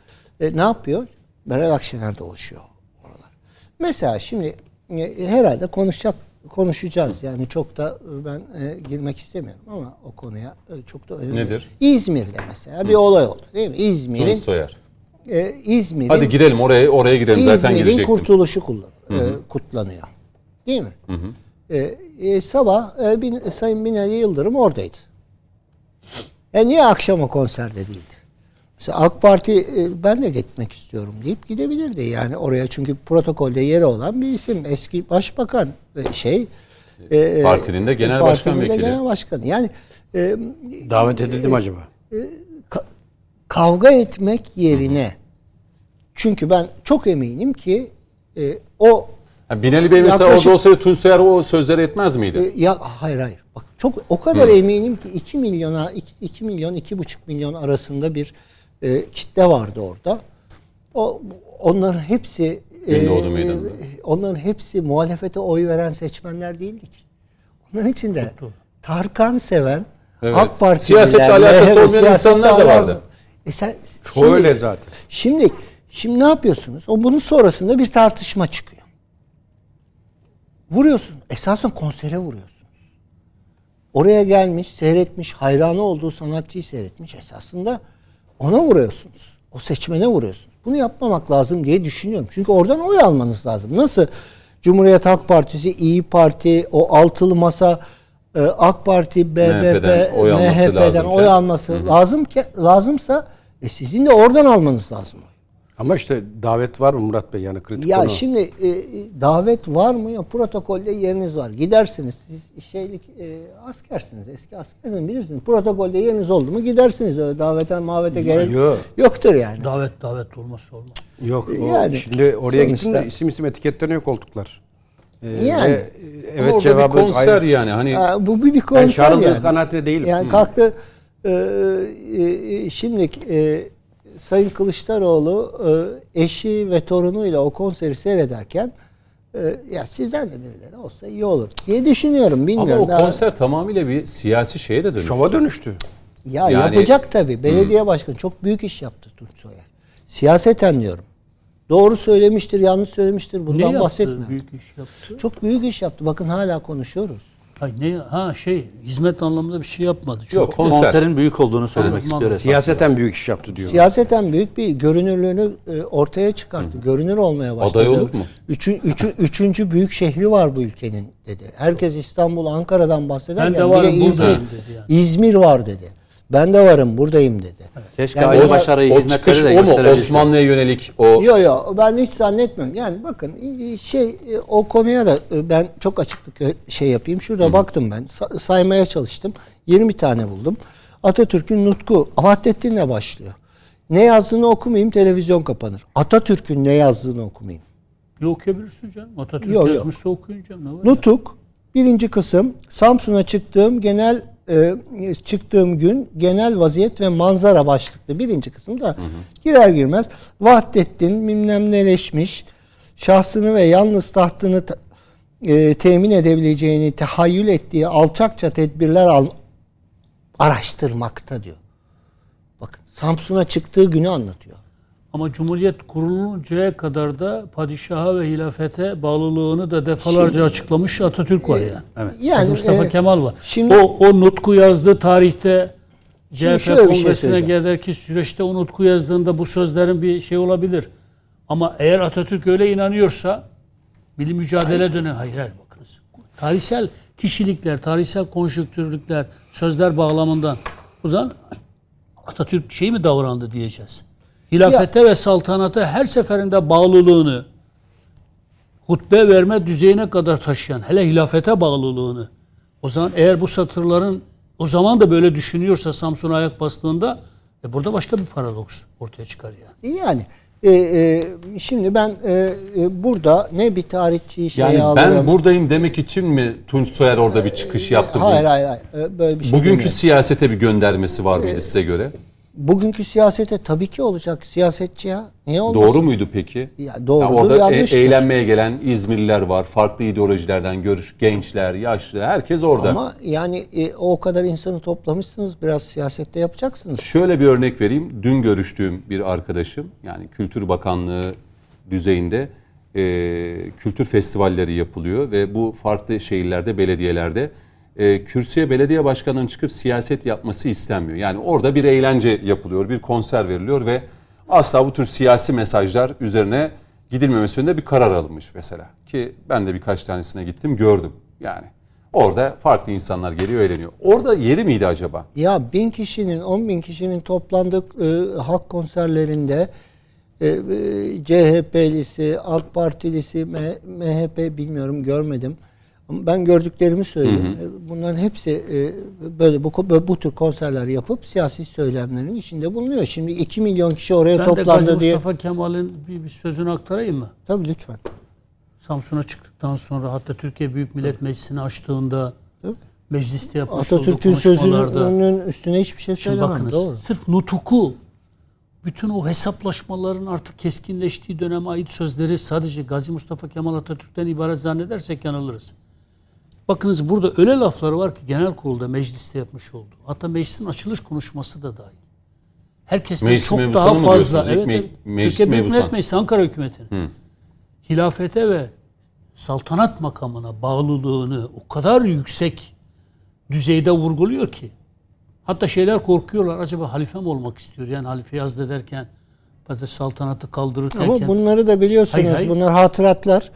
S5: E, ne yapıyor? Meral Akşener dolaşıyor oralar. Mesela şimdi e, herhalde konuşacak konuşacağız. Yani çok da e, ben e, girmek istemiyorum ama o konuya e, çok da önemli.
S1: Nedir?
S5: İzmir'de mesela bir olay oldu değil mi? İzmir'in
S1: Tunç Soyer.
S5: e, İzmir'in
S1: Hadi girelim oraya oraya girelim zaten
S5: İzmir'in
S1: girecektim.
S5: kurtuluşu kullan, e, kutlanıyor. Değil mi? E, e, sabah e, bin, Sayın Binali Yıldırım oradaydı. E niye akşama konserde değildi? Mesela AK Parti e, ben de gitmek istiyorum deyip gidebilirdi. Yani oraya çünkü protokolde yeri olan bir isim. Eski başbakan e, şey. e,
S1: Partinin de genel başkan
S5: partinin de
S1: vekili.
S5: genel başkanı. Yani e,
S3: Davet edildi mi acaba?
S5: ka- kavga etmek yerine çünkü ben çok eminim ki e, o
S1: Ha, Binali Bey mesela
S5: Yaklaşık-
S1: orada olsaydı Tunç Soyer o sözleri etmez miydi?
S5: e, ya hayır hayır bak çok o kadar eminim ki 2 milyona 2 milyon 2,5 milyon arasında bir e, kitle vardı orada. O onların hepsi e, onların hepsi muhalefete oy veren seçmenler değildi ki. Onların içinde Tarkan seven
S1: Evet.
S5: AK Parti
S1: Siyasetle alakası olmayan insanlar da vardı.
S5: E sen,
S3: Öyle zaten.
S5: Şimdi şimdi ne yapıyorsunuz? O bunun sonrasında bir tartışma çıkıyor. Vuruyorsun. Esasen konsere vuruyorsunuz. Oraya gelmiş, seyretmiş, hayranı olduğu sanatçıyı seyretmiş. Esasında ona vuruyorsunuz. O seçmene vuruyorsunuz. Bunu yapmamak lazım diye düşünüyorum. Çünkü oradan oy almanız lazım. Nasıl Cumhuriyet Halk Partisi, İyi Parti, o altılı masa, e, AK Parti, BBP,
S1: MHP'den oy alması
S5: MHP'den
S1: lazımken.
S5: oy alması lazım ki lazımsa e, sizin de oradan almanız lazım.
S3: Ama işte davet var mı Murat Bey yani kritik
S5: Ya
S3: konu.
S5: şimdi e, davet var mı ya protokolde yeriniz var. Gidersiniz siz şeylik e, askersiniz eski askersiniz bilirsiniz. Protokolde yeriniz oldu mu gidersiniz öyle davete mavete gerek
S3: yok.
S5: yoktur yani.
S2: Davet davet olmazsa olmaz.
S3: Yok o
S5: Yani,
S3: şimdi oraya gittin de isim isim etiketleniyor koltuklar. Ee,
S5: Yani.
S3: ve,
S1: Ama
S3: evet
S1: orada
S3: cevabı
S1: bir konser
S3: ayrı.
S1: yani hani
S5: Ha, bu bir, bir
S3: Ben
S5: konser
S3: çağrıldığı
S5: yani.
S3: kanaatinde değilim.
S5: Yani kalktı e, e, şimdi e, Sayın Kılıçdaroğlu e, eşi ve torunuyla o konseri seyrederken e, ya sizden de birileri olsa iyi olur diye düşünüyorum.
S1: ama
S5: Bilmiyorum.
S1: o
S5: Daha-
S1: konser tamamıyla bir siyasi şeye de dönüştü.
S3: Şova dönüştü.
S5: Ya
S1: Yani-
S5: yapacak tabii. Belediye başkanı çok büyük iş yaptı Tunç Soyer. Siyaseten diyorum. Doğru söylemiştir, yanlış söylemiştir.
S2: Ne
S5: Bundan
S2: yaptı?
S5: bahsetmiyorum.
S2: Büyük iş yaptı.
S5: Çok büyük iş yaptı. Bakın hala konuşuyoruz.
S2: Hayır, ne ha şey hizmet anlamında bir şey yapmadı. Çok
S1: Yok, konser.
S4: Konserin büyük olduğunu söylemek
S2: Anladım,
S4: istiyor.
S3: Siyaseten büyük iş yaptı diyor.
S5: Siyaseten büyük bir görünürlüğünü e, ortaya çıkarttı. Görünür olmaya başladı.
S1: Aday olur mu?
S5: Üçün, üçü- üçüncü büyük şehri var bu ülkenin dedi. Herkes İstanbul, Ankara'dan bahsederken
S2: varım,
S5: de İzmir,
S2: yani.
S5: İzmir var dedi. Ben de varım buradayım dedi.
S4: Keşke
S5: Yani
S4: aynı başarıyı
S1: o
S4: hizmetleri de gösterebilse.
S1: Osmanlı'ya yönelik o
S5: Yok yok ben hiç zannetmiyorum. Yani bakın şey o konuya da e, ben çok açıklık e, şey yapayım. Şurada baktım ben sa- saymaya çalıştım. 20 tane buldum. Atatürk'ün nutku Vahdettin'le başlıyor. Ne yazdığını okumayayım televizyon kapanır. Atatürk'ün ne yazdığını okumayayım.
S2: Ne okuyabilirsin canım? Atatürk
S5: Yok, yok.
S2: yazmışsa okuyun canım. Ne var ya?
S5: Nutuk birinci kısım Samsun'a çıktığım genel e, çıktığım gün genel vaziyet ve manzara başlıklı birinci kısımda girer girmez Vahdettin bilmem neleşmiş şahsını ve yalnız tahtını ta- e, temin edebileceğini tahayyül ettiği alçakça tedbirler al araştırmakta diyor. Bakın Samsun'a çıktığı günü anlatıyor.
S2: Ama Cumhuriyet kuruluncaya kadar da padişaha ve hilafete bağlılığını da defalarca açıklamış Atatürk var yani. Evet.
S5: Yani,
S2: Mustafa
S5: e,
S2: Kemal var.
S5: şimdi-
S2: o, o nutku yazdığı tarihte
S5: Şimdi
S2: CHP
S5: bir şey
S2: kongresine
S5: söyleyeceğim.
S2: gelirki süreçte o nutku yazdığında bu sözlerin bir şey olabilir. Ama eğer Atatürk öyle inanıyorsa bilim mücadele dönemi hayır hayır bakınız. Tarihsel kişilikler, tarihsel konjonktürlükler, sözler bağlamından o zaman Atatürk şey mi davrandı diyeceğiz. Hilafete ve saltanata her seferinde bağlılığını hutbe verme düzeyine kadar taşıyan hele hilafete bağlılığını o zaman eğer bu satırların o zaman da böyle düşünüyorsa Samsun'a ayak bastığında e burada başka bir paradoks ortaya çıkar yani.
S5: Yani e, e, şimdi ben e, e, burada ne bir tarihçiyi şeye
S1: yani
S5: alıyorum.
S1: ben buradayım demek için mi Tunç Soyer orada bir çıkış yaptı?
S5: Hayır
S1: bu?
S5: hayır hayır. E, Böyle bir şey
S1: Bugünkü
S5: demiyorum.
S1: siyasete bir göndermesi var mıydı size göre?
S5: Bugünkü siyasete tabii ki olacak siyasetçi ya. Niye olmasın?
S1: Doğru muydu peki?
S5: Ya doğrudur,
S1: orada e- eğlenmeye gelen İzmirliler var. Farklı ideolojilerden görüş, gençler, yaşlı herkes orada.
S5: Ama yani e, o kadar insanı toplamışsınız biraz siyasette yapacaksınız.
S1: Şöyle bir örnek vereyim. Dün görüştüğüm bir arkadaşım yani Kültür Bakanlığı düzeyinde e, kültür festivalleri yapılıyor ve bu farklı şehirlerde, belediyelerde e, kürsüye belediye başkanının çıkıp siyaset yapması istenmiyor. Yani orada bir eğlence yapılıyor, bir konser veriliyor ve asla bu tür siyasi mesajlar üzerine gidilmemesi yönünde bir karar alınmış mesela. Ki ben de birkaç tanesine gittim gördüm yani. Orada farklı insanlar geliyor eğleniyor. Orada yeri miydi acaba?
S5: Ya bin kişinin, on bin kişinin toplandık e, halk konserlerinde e, e, CHP'lisi, AK Partilisi, MHP bilmiyorum görmedim. Ama ben gördüklerimi söyleyeyim. E, Bunların hepsi e, böyle bu, bu, bu tür konserler yapıp siyasi söylemlerin içinde bulunuyor. Şimdi 2 milyon kişi oraya
S2: Ben de Gazi
S5: toplandı diye.
S2: Mustafa Kemal'in bir, bir sözünü aktarayım mı?
S5: Tabii lütfen.
S2: Samsun'a çıktıktan sonra hatta Türkiye Büyük Millet Meclisi'ni açtığında
S5: Tabii.
S2: mecliste yapmış
S5: Atatürk'ün sözünün üstüne hiçbir şey söylemem.
S2: bakınız
S5: Doğru.
S2: sırf nutuku bütün o hesaplaşmaların artık keskinleştiği döneme ait sözleri sadece Gazi Mustafa Kemal Atatürk'ten ibaret zannedersek yanılırız. Bakınız burada öyle lafları var ki genel kurulda mecliste yapmış oldu. Hatta meclisin açılış konuşması da dahil. Herkesten
S1: Meclis
S2: çok daha fazla. Evet,
S1: me-
S2: evet.
S1: meclis
S2: Türkiye Büyük. Millet Meclisi Ankara hükümetinin hilafete ve saltanat makamına bağlılığını o kadar yüksek düzeyde vurguluyor ki hatta şeyler korkuyorlar acaba halife mi olmak istiyor yani halifeyi azlederken hatta saltanatı kaldırırken
S5: Ama bunları da biliyorsunuz.
S2: Hayır, hayır.
S5: Bunlar hatıratlar.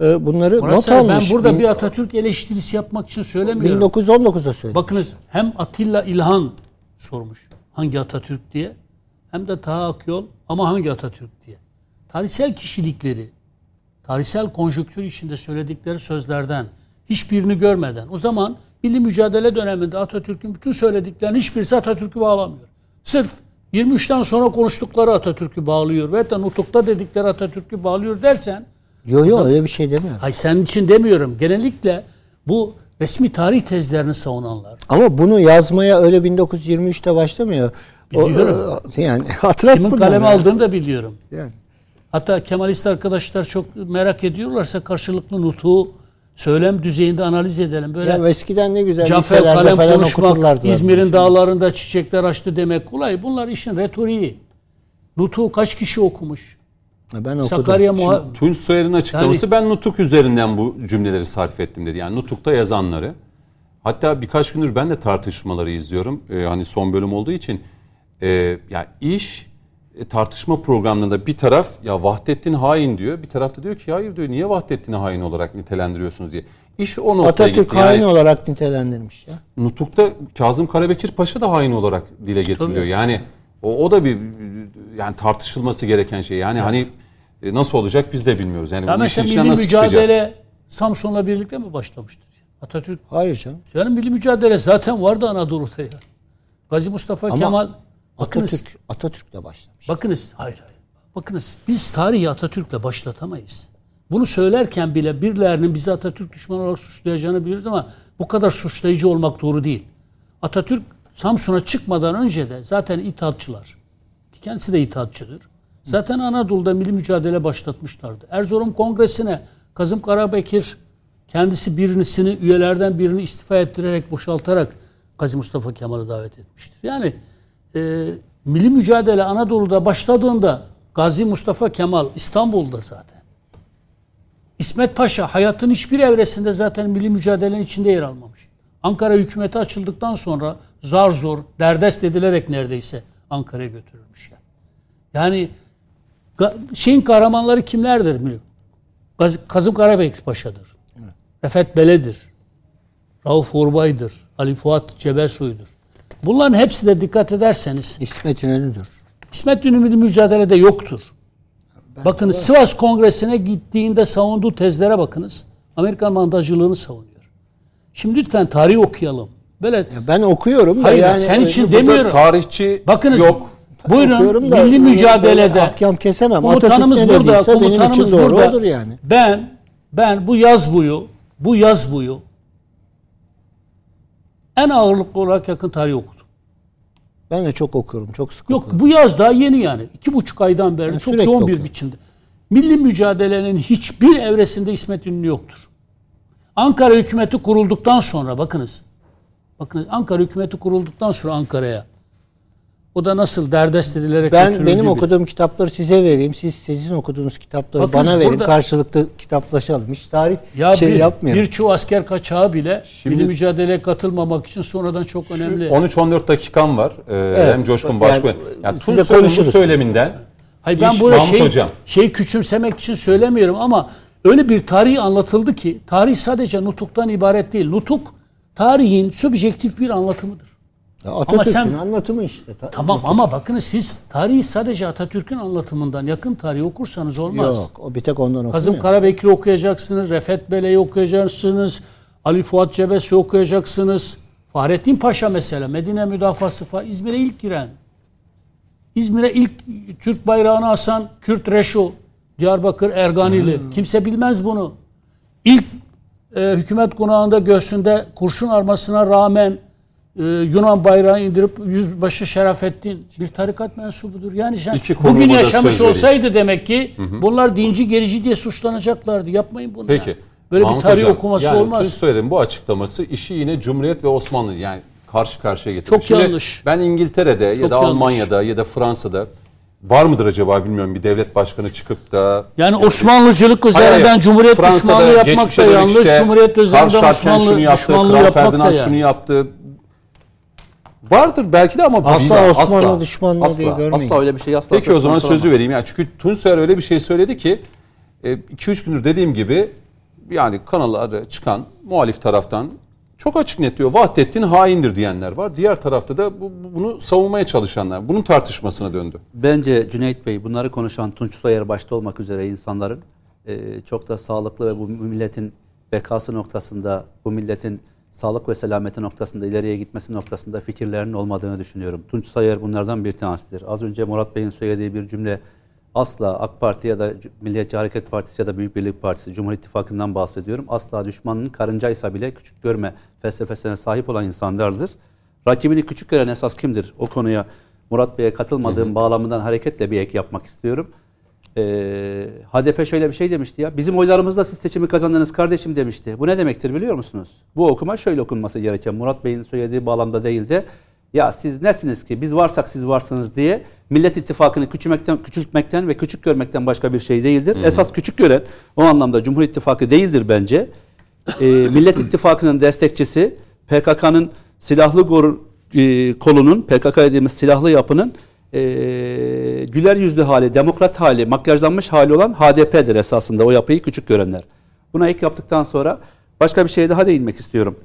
S5: Ee, Bunları
S2: Burası
S5: not
S2: ben
S5: almış.
S2: burada
S5: Bin-
S2: bir Atatürk eleştirisi yapmak için söylemiyorum.
S5: 1919'da söyledi.
S2: Bakınız hem Atilla İlhan sormuş hangi Atatürk diye hem de Taha Akyol ama hangi Atatürk diye. Tarihsel kişilikleri, tarihsel konjonktür içinde söyledikleri sözlerden hiçbirini görmeden o zaman milli mücadele döneminde Atatürk'ün bütün söylediklerinin hiçbirisi Atatürk'ü bağlamıyor. Sırf 23'ten sonra konuştukları Atatürk'ü bağlıyor ve hatta nutukta dedikleri Atatürk'ü bağlıyor dersen
S5: Yok yok öyle bir şey demiyor.
S2: Hay senin için demiyorum. Genellikle bu resmi tarih tezlerini savunanlar.
S5: Ama bunu yazmaya öyle 1923'te başlamıyor. O,
S2: Biliyorum.
S5: e, yani hatırat
S2: Kimin kaleme
S5: ya.
S2: aldığını da biliyorum.
S5: Yani.
S2: Hatta Kemalist arkadaşlar çok merak ediyorlarsa karşılıklı nutuğu söylem düzeyinde analiz edelim. Böyle
S5: Ya eskiden ne güzel
S2: Cafer kalem
S5: falan
S2: konuşmak. İzmir'in dağlarında çiçekler açtı demek kolay. Bunlar işin retoriği. Nutuğu kaç kişi okumuş?
S5: Ben okudum.
S2: Sakarya muha
S1: Tunç Soyer'in açıklaması ben Nutuk üzerinden bu cümleleri sarf ettim dedi. Yani Nutuk'ta yazanları. Hatta birkaç gündür ben de tartışmaları izliyorum. Ee, hani son bölüm olduğu için. Ee, ya iş e, tartışma programlarında bir taraf ya Vahdettin hain diyor. Bir tarafta diyor ki hayır diyor niye Vahdettin'i hain olarak nitelendiriyorsunuz diye. İş o noktaya
S5: Atatürk
S1: gitti.
S5: hain
S1: Yani
S5: olarak nitelendirmiş ya.
S1: Nutuk'ta Kazım Karabekir Paşa da hain olarak dile getiriliyor. Yani o, o da bir yani tartışılması gereken şey. Yani hani e, nasıl olacak biz de bilmiyoruz. Yani
S2: Ya mesela milli
S1: nasıl
S2: mücadele
S1: çıkacağız?
S2: Samsun'la birlikte mi başlamıştır? Atatürk
S5: Hayır canım.
S2: yani milli mücadele zaten vardı Anadolu'da ya. Gazi Mustafa
S5: Ama
S2: Kemal bakınız
S5: Atatürk, Atatürk'le başlamış.
S2: bakınız hayır hayır. Bakınız biz tarihi Atatürk'le başlatamayız. Bunu söylerken bile birilerinin bizi Atatürk düşmanı olarak suçlayacağını biliyoruz ama bu kadar suçlayıcı olmak doğru değil. Atatürk Samsun'a çıkmadan önce de zaten itaatçılar. Kendisi de itaatçıdır. Zaten Anadolu'da milli mücadele başlatmışlardı. Erzurum Kongresi'ne Kazım Karabekir kendisi birisini üyelerden birini istifa ettirerek boşaltarak Gazi Mustafa Kemal'i davet etmiştir. Yani e, milli mücadele Anadolu'da başladığında Gazi Mustafa Kemal İstanbul'da zaten. İsmet Paşa hayatın hiçbir evresinde zaten milli mücadelenin içinde yer almamış. Ankara hükümeti açıldıktan sonra zar zor, derdest edilerek neredeyse Ankara'ya götürülmüş. Yani, şeyin kahramanları kimlerdir? Gaz- Kazım Karabekir Paşa'dır. Refet Bele'dir. Rauf Orbay'dır. Ali Fuat Cebesoy'dur. Bunların hepsi de dikkat ederseniz
S5: İsmet İnönü'dür.
S2: İsmet İnönü mücadelede yoktur. bakınız Sivas Kongresi'ne gittiğinde savunduğu tezlere bakınız. Amerikan mandacılığını savunuyor. Şimdi lütfen tarihi okuyalım. Böyle
S5: Ya ben okuyorum da
S2: Hayır,
S5: yani
S2: sen için demiyorum.
S1: Tarihçi
S2: bakınız
S1: yok.
S2: buyurun
S5: da
S2: milli mücadelede
S5: ahkam kesemem.
S2: komutanımız
S5: Atatürk
S2: burada,
S5: benim
S2: komutanımız
S5: için doğru
S2: burada.
S5: odur yani.
S2: Ben ben bu yaz buyu bu yaz buyu en ağırlıklı olarak yakın tarih okudum.
S5: Ben de çok okuyorum. Çok sık
S2: Yok
S5: okuyorum.
S2: bu yaz daha yeni yani. iki buçuk aydan beri
S5: Ben
S2: çok yoğun bir
S5: okuyorum.
S2: biçimde. Milli mücadelenin hiçbir evresinde İsmet İnönü yoktur. Ankara hükümeti kurulduktan sonra bakınız. Bakınız Ankara hükümeti kurulduktan sonra Ankara'ya o da nasıl derdest edilerek
S5: Ben benim
S2: bir-
S5: okuduğum kitapları size vereyim. Siz sizin okuduğunuz kitapları
S2: Bakın
S5: bana verin.
S2: burada-
S5: Karşılıklı kitaplaşalım. Hiç tarih
S2: ya
S5: şey
S2: bir,
S5: yapmayalım.
S2: birçoğu asker kaçağı bile
S1: Şimdi-
S2: milli mücadeleye katılmamak için sonradan çok önemli.
S1: 13-14 dakikam var. Ee, hem Coşkun
S5: Yani,
S1: Başbuğ. Yani
S5: size
S1: Tunç söyleminden
S2: Hayır ben burada şey,
S1: Hocam.
S2: şey küçümsemek için söylemiyorum ama öyle bir tarih anlatıldı ki tarih sadece nutuktan ibaret değil. Nutuk tarihin subjektif bir anlatımıdır.
S5: Ya Atatürk'ün
S2: sen-
S5: anlatımı işte. Ta-
S2: Tamam ama bakınız siz tarihi sadece Atatürk'ün anlatımından yakın tarihi okursanız olmaz.
S5: Yok. O bir tek ondan
S2: Kazım
S5: okunuyor.
S2: Karabekir'i okuyacaksınız, Refet Bele'yi okuyacaksınız, Ali Fuat Cebes'i okuyacaksınız. Fahrettin Paşa mesela Medine müdafası falan İzmir'e ilk giren. İzmir'e ilk Türk bayrağını asan Kürt Reşo, Diyarbakır Erganili. Kimse bilmez bunu. İlk e, hükümet konağında göğsünde kurşun armasına rağmen e, Yunan bayrağı indirip yüzbaşı Şerafettin bir tarikat mensubudur. Yani sen bugün yaşamış olsaydı demek ki bunlar dinci gerici diye suçlanacaklardı. Yapmayın bunu.
S1: Peki.
S2: ya. Böyle
S1: Mahmut
S2: bir tarih
S1: Hocam,
S2: okuması
S1: yani
S2: olmaz.
S1: Soyer'in bu açıklaması işi yine Cumhuriyet ve Osmanlı yani karşı karşıya getiriyor.
S2: Çok yanlış.
S1: Ben İngiltere'de ya
S2: Çok
S1: da
S2: yanlış.
S1: Almanya'da ya da Fransa'da var mıdır acaba bilmiyorum bir devlet başkanı çıkıp da
S2: Yani Osmanlıcılık
S1: Hayır,
S2: üzerinden
S1: hayır.
S2: Cumhuriyet
S1: Fransa'da
S2: düşmanlığı yapmak da yanlış.
S1: dönüşte
S2: Cumhuriyet üzerinden
S1: Scharfen şunu
S2: Osmanlı
S1: yaptı,
S2: düşmanlığı
S1: Kral
S2: yapmak da
S1: Ferdinand şunu
S2: yani.
S1: yaptı. Vardır belki de ama biz
S5: Asla Osmanlı düşmanlığı
S1: asla,
S5: diye görmeyin.
S4: Asla öyle bir şey asla
S1: Peki o zaman sözü
S4: olamaz.
S1: vereyim. Yani çünkü Tuncer öyle bir şey söyledi ki 2-3 gündür dediğim gibi yani kanallarda çıkan muhalif taraftan çok açık net diyor. Vahdettin haindir diyenler var. Diğer tarafta da bu, bunu savunmaya çalışanlar. Bunun tartışmasına döndü.
S4: Bence Cüneyt Bey bunları konuşan Tunç Soyer başta olmak üzere insanların e, çok da sağlıklı ve bu milletin bekası noktasında, bu milletin sağlık ve selameti noktasında, ileriye gitmesi noktasında fikirlerinin olmadığını düşünüyorum. Tunç Soyer bunlardan bir tanesidir. Az önce Murat Bey'in söylediği bir cümle asla AK Parti ya da Milliyetçi Hareket Partisi ya da Büyük Birlik Partisi, Cumhur İttifakı'ndan bahsediyorum. Asla düşmanının karıncaysa bile küçük görme felsefesine sahip olan insanlardır. Rakibini küçük gören esas kimdir? O konuya Murat Bey'e katılmadığım bağlamından hareketle bir ek yapmak istiyorum. Ee, HDP şöyle bir şey demişti ya. Bizim oylarımızla siz seçimi kazandınız kardeşim demişti. Bu ne demektir biliyor musunuz? Bu okuma şöyle okunması gereken. Murat Bey'in söylediği bağlamda değil de ya siz nesiniz ki biz varsak siz varsınız diye Millet İttifakı'nı küçülmekten, küçültmekten ve küçük görmekten başka bir şey değildir. Esas küçük gören o anlamda Cumhur İttifakı değildir bence. Ee, Millet İttifakı'nın destekçisi PKK'nın silahlı gor, e, kolunun PKK dediğimiz silahlı yapının e, güler yüzlü hali, demokrat hali, makyajlanmış hali olan HDP'dir esasında o yapıyı küçük görenler. Buna ek yaptıktan sonra Başka bir şeye daha değinmek istiyorum.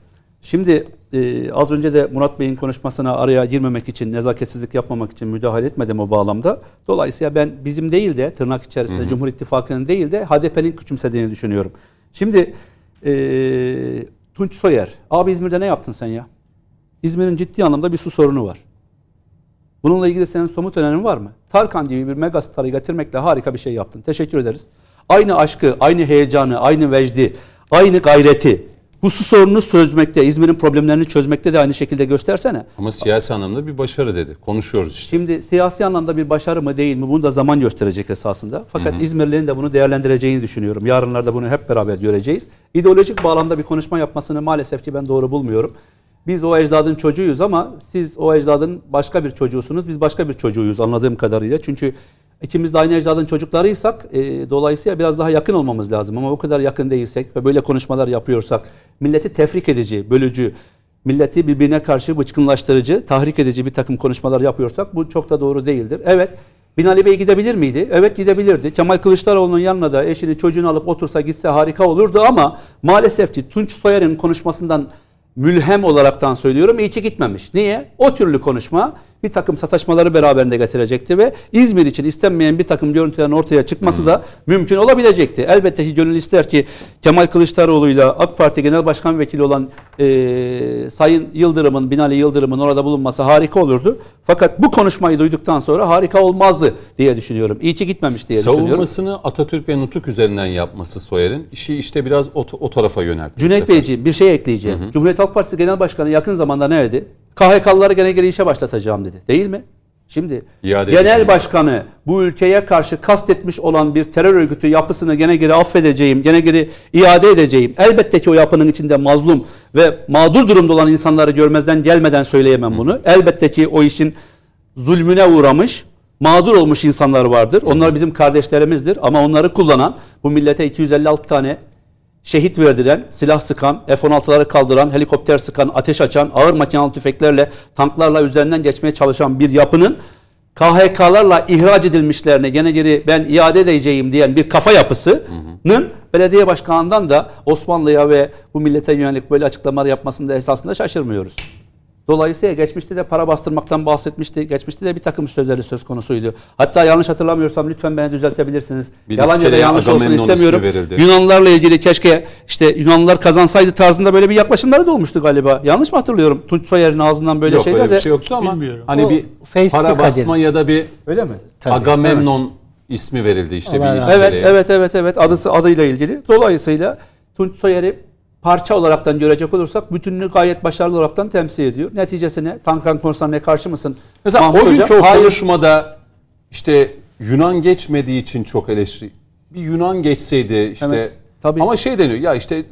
S4: Şimdi e, az önce de Murat Bey'in konuşmasına araya girmemek için, nezaketsizlik yapmamak için müdahale etmedim o bağlamda. Dolayısıyla ben bizim değil de tırnak içerisinde Cumhur İttifakı'nın değil de HDP'nin küçümsediğini düşünüyorum. Şimdi e, Tunç Soyer, abi İzmir'de ne yaptın sen ya? İzmir'in ciddi anlamda bir su sorunu var. Bununla ilgili senin somut önerin var mı? Tarkan gibi bir megastarı getirmekle harika bir şey yaptın. Teşekkür ederiz. Aynı aşkı, aynı heyecanı, aynı vecdi, aynı gayreti bu su sorununu çözmekte, İzmir'in problemlerini çözmekte de aynı şekilde göstersene.
S1: Ama siyasi anlamda bir başarı dedi. Konuşuyoruz işte.
S4: Şimdi siyasi anlamda bir başarı mı değil mi bunu da zaman gösterecek esasında. Fakat İzmirlilerin de bunu değerlendireceğini düşünüyorum. Yarınlarda bunu hep beraber göreceğiz. İdeolojik bağlamda bir konuşma yapmasını maalesef ki ben doğru bulmuyorum. Biz o ecdadın çocuğuyuz ama siz o ecdadın başka bir çocuğusunuz. Biz başka bir çocuğuyuz anladığım kadarıyla. Çünkü ikimiz de aynı ecdadın çocuklarıysak e, dolayısıyla biraz daha yakın olmamız lazım. Ama o kadar yakın değilsek ve böyle konuşmalar yapıyorsak milleti tefrik edici, bölücü, milleti birbirine karşı bıçkınlaştırıcı, tahrik edici bir takım konuşmalar yapıyorsak bu çok da doğru değildir. Evet Binali Bey gidebilir miydi? Evet gidebilirdi. Kemal Kılıçdaroğlu'nun yanına da eşini çocuğunu alıp otursa gitse harika olurdu ama maalesef ki Tunç Soyer'in konuşmasından mülhem olaraktan söylüyorum iyi ki gitmemiş. Niye? O türlü konuşma bir takım sataşmaları beraberinde getirecekti ve İzmir için istenmeyen bir takım görüntülerin ortaya çıkması da mümkün olabilecekti. Elbette ki gönül ister ki Kemal Kılıçdaroğlu'yla AK Parti Genel Başkan Vekili olan e, Sayın Yıldırım'ın, Binali Yıldırım'ın orada bulunması harika olurdu. Fakat bu konuşmayı duyduktan sonra harika olmazdı diye düşünüyorum. İyi ki gitmemiş diye düşünüyorum.
S1: Savunmasını Atatürk ve Nutuk üzerinden yapması Soyer'in işi işte biraz o, o tarafa yöneltti.
S4: Cüneyt. Beyciğim bir şey ekleyeceğim. Cumhuriyet Halk Partisi Genel Başkanı yakın zamanda ne dedi? KHK'lıları gene geri işe başlatacağım dedi. Değil mi? Şimdi
S1: İade
S4: genel başkanı bu ülkeye karşı kastetmiş olan bir terör örgütü yapısını gene geri affedeceğim, gene geri iade edeceğim. Elbette ki o yapının içinde mazlum ve mağdur durumda olan insanları görmezden gelmeden söyleyemem bunu. Elbette ki o işin zulmüne uğramış, mağdur olmuş insanlar vardır. Onlar bizim kardeşlerimizdir ama onları kullanan bu millete 256 tane şehit verdiren, silah sıkan, F-16'ları kaldıran, helikopter sıkan, ateş açan, ağır makinalı tüfeklerle, tanklarla üzerinden geçmeye çalışan bir yapının KHK'larla ihraç edilmişlerine gene geri ben iade edeceğim diyen bir kafa yapısının belediye başkanından da Osmanlı'ya ve bu millete yönelik böyle açıklamalar yapmasında esasında şaşırmıyoruz. Dolayısıyla geçmişte de para bastırmaktan bahsetmişti. Geçmişte de bir takım sözleri söz konusuydu. Hatta yanlış hatırlamıyorsam lütfen beni düzeltebilirsiniz.
S1: Bir
S4: Yalan ya da yanlış olsun istemiyorum. Yunanlılarla ilgili keşke işte Yunanlılar kazansaydı tarzında böyle bir yaklaşımları da olmuştu galiba. Yanlış mı hatırlıyorum? Tunç Soyer'in ağzından böyle
S1: Yok
S4: şeyler
S1: öyle
S4: de.
S1: bir şey yoktu ama
S2: Bilmiyorum.
S1: hani
S5: O
S1: bir para basma
S5: Kadir.
S1: ya da bir
S4: Öyle mi?
S5: Tabii.
S1: Agamemnon ismi verildi işte
S5: Allah
S1: bir iskeleye.
S4: Evet, evet, evet, evet. Adısı adıyla ilgili. Dolayısıyla Tunç Soyer'i parça olaraktan görecek olursak bütününü gayet başarılı olaraktan temsil ediyor. Neticesine Tankan konusuna karşı mısın?
S1: Mesela
S4: Mahmut
S1: o günkü
S4: Hoca?
S1: o
S4: Hayır.
S1: konuşmada işte Yunan geçmediği için çok eleştiri. Bir Yunan geçseydi işte
S4: Evet, tabii.
S1: ama şey deniyor ya işte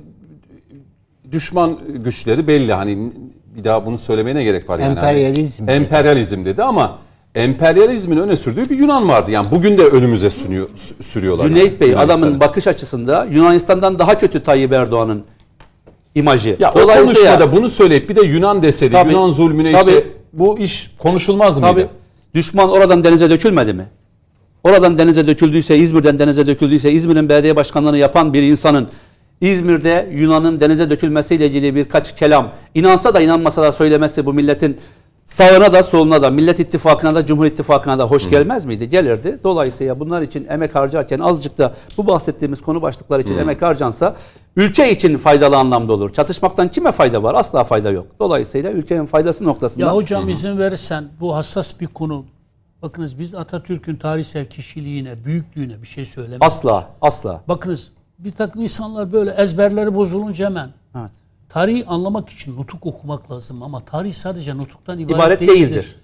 S1: düşman güçleri belli hani bir daha bunu söylemeye ne gerek var yani? Hani
S5: Emperyalizm dedi.
S1: emperyalizm dedi ama emperyalizmin öne sürdüğü bir Yunan vardı. Yani bugün de önümüze sürüyor, sü- sürüyorlar.
S4: Cüneyt
S1: yani
S4: Bey adamın bakış açısında Yunanistan'dan daha kötü Tayyip Erdoğan'ın imajı.
S1: ya o konuşmada bunu söyleyip bir de Yunan deseydi
S4: Tabii.
S1: Yunan zulmüne
S4: Tabii.
S1: işte bu iş konuşulmaz mıydı?
S4: Tabii. Düşman oradan denize dökülmedi mi? Oradan denize döküldüyse, İzmir'den denize döküldüyse, İzmir'in belediye başkanlığını yapan bir insanın İzmir'de Yunan'ın denize dökülmesiyle ilgili birkaç kelam inansa da inanmasa da söylemesi bu milletin sağına da soluna da Millet İttifakı'na da Cumhur İttifakı'na da hoş gelmez miydi? Gelirdi. Dolayısıyla bunlar için emek harcarken azıcık da bu bahsettiğimiz konu başlıkları için emek harcansa ülke için faydalı anlamda olur. Çatışmaktan kime fayda var? Asla fayda yok. Dolayısıyla ülkenin faydası noktasında
S2: Ya hocam izin verirsen bu hassas bir konu. Bakınız biz Atatürk'ün tarihsel kişiliğine, büyüklüğüne bir şey söylemeyiz.
S4: asla asla.
S2: Bakınız bir takım insanlar böyle ezberleri bozulunca hemen
S4: Evet.
S2: Tarihi anlamak için nutuk okumak lazım ama tarih sadece nutuktan ibaret,
S4: İbaret
S2: değildir.
S4: değildir.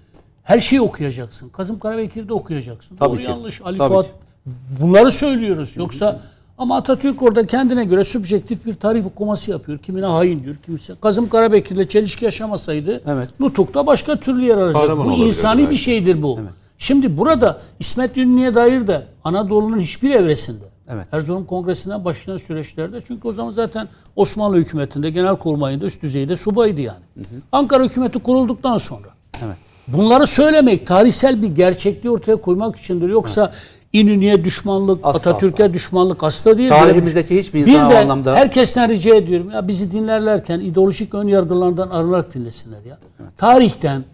S2: Her şeyi okuyacaksın. Kazım Karabekir'i de okuyacaksın.
S4: Tabii
S2: Doğru
S4: ki.
S2: yanlış Ali
S4: Tabii
S2: Fuat
S4: ki.
S2: bunları söylüyoruz. Yoksa ama Atatürk orada kendine göre subjektif bir tarih okuması yapıyor. Kimine hain diyor, kimse. Kazım Karabekir'le çelişki yaşamasaydı
S4: Evet.
S2: Nutuk'ta başka türlü yer arayacak. Bu insani
S1: belki.
S2: bir şeydir bu. Şimdi burada İsmet İnönü'ye dair de Anadolu'nun hiçbir evresinde
S4: Evet.
S2: Erzurum Kongresi'nden başlayan süreçlerde çünkü o zaman zaten Osmanlı hükümetinde genelkurmayında üst düzeyde subaydı yani. Ankara hükümeti kurulduktan sonra
S4: Evet.
S2: bunları söylemek tarihsel bir gerçekliği ortaya koymak içindir. Yoksa İnönü'ye düşmanlık, Atatürk'e düşmanlık asla değil.
S4: Tarihimizdeki hiçbir
S2: bir
S4: insan o
S2: de
S4: anlamda-
S2: herkesten rica ediyorum ya bizi dinlerlerken ideolojik ön yargılardan arınarak dinlesinler ya. Tarihten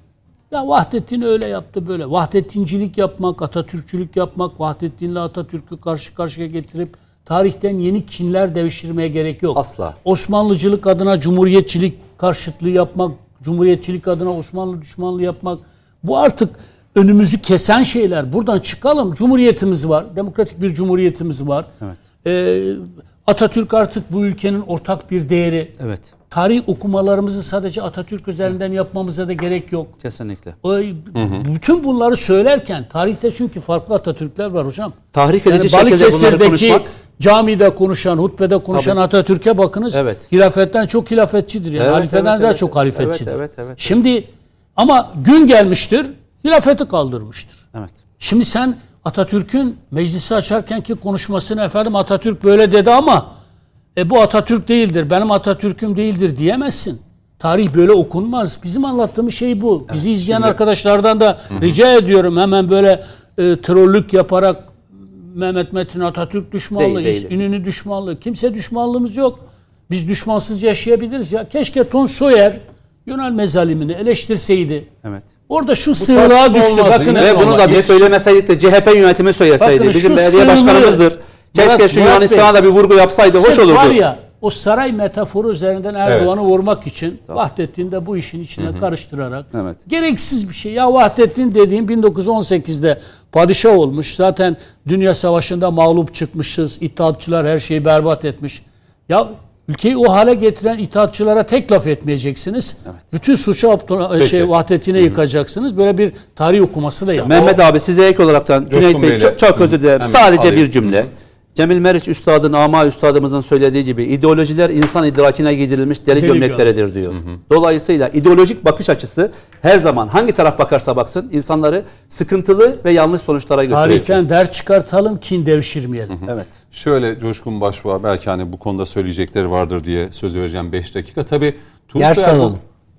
S2: ya Vahdettin öyle yaptı böyle. Vahdettincilik yapmak, Atatürkçülük yapmak, Vahdettin'le Atatürk'ü karşı karşıya getirip tarihten yeni kinler devşirmeye gerek yok.
S4: Asla.
S2: Osmanlıcılık adına cumhuriyetçilik karşıtlığı yapmak, cumhuriyetçilik adına Osmanlı düşmanlığı yapmak bu artık önümüzü kesen şeyler. Buradan çıkalım. Cumhuriyetimiz var. Demokratik bir cumhuriyetimiz var. Ee, Atatürk artık bu ülkenin ortak bir değeri.
S4: Evet.
S2: Tarih okumalarımızı sadece Atatürk üzerinden yapmamıza da gerek yok.
S4: Kesinlikle.
S2: O, Bütün bunları söylerken tarihte çünkü farklı Atatürkler var hocam.
S4: Tahrik edici
S2: Yani
S4: şekilde bunları konuşmak
S2: camide konuşan, hutbede konuşan
S4: Tabii.
S2: Atatürk'e bakınız.
S4: Evet.
S2: Hilafetten çok hilafetçidir yani.
S4: Evet,
S2: halifeden
S4: evet,
S2: daha
S4: evet.
S2: çok halifetçidir.
S4: Evet, evet, evet, evet.
S2: Şimdi ama gün gelmiştir, hilafeti kaldırmıştır.
S4: Evet.
S2: Şimdi sen Atatürk'ün meclisi açarkenki konuşmasını efendim Atatürk böyle dedi ama e, bu Atatürk değildir, benim Atatürk'üm değildir diyemezsin. Tarih böyle okunmaz. Bizim anlattığımız şey bu. Bizi izleyen arkadaşlardan da rica ediyorum hemen böyle e, trollük yaparak Mehmet Metin Atatürk düşmanlığı,
S4: Değil, değil.
S2: İnönü düşmanlığı. Kimse düşmanlığımız yok. Biz düşmansız yaşayabiliriz ya. Keşke Ton Soyer Yunan mezalimini eleştirseydi.
S4: Evet.
S2: Orada şu sığlığa düştü.
S1: olmaz.
S2: Bakın
S4: Ve bunu da biz söylemeseydik de CHP yönetimi söyleseydi.
S2: Bakın
S4: Bizim belediye
S2: sırrı-
S4: başkanımızdır. Keşke
S2: Murat-
S4: şu Yunanistan'a da bir vurgu yapsaydı hoş olurdu.
S2: var ya o saray metaforu üzerinden Erdoğan'ı vurmak için Vahdettin de bu işin içine karıştırarak
S4: Evet.
S2: gereksiz bir şey. Ya Vahdettin dediğim 1918'de padişah olmuş. Zaten Dünya Savaşı'nda mağlup çıkmışız. İttihatçılar her şeyi berbat etmiş. Ya ülkeyi o hale getiren itaatçılara tek laf etmeyeceksiniz. Bütün suçu Abdullah- şey, Vahdettin'e yıkacaksınız. Böyle bir tarih okuması da yapın.
S4: Mehmet abi size ek olaraktan Cüneyt Bey çok, çok özür dilerim.
S1: Hemen
S4: Sadece
S1: alayım.
S4: bir cümle. Cemil Meriç Üstad'ın, Ama Üstadımızın söylediği gibi ideolojiler insan idrakine giydirilmiş deli,
S2: Deli
S4: gömlekleridir diyor. Dolayısıyla ideolojik bakış açısı her zaman hangi taraf bakarsa baksın insanları sıkıntılı ve yanlış sonuçlara götürüyor.
S2: Tarihten ders çıkartalım, kin devşirmeyelim.
S4: Evet.
S1: Şöyle Coşkun Başbuğ'a belki hani bu konuda söyleyecekleri vardır diye söz vereceğim 5 dakika. Tabii Tunç
S5: Ders
S1: Soyer bu-
S5: alalım.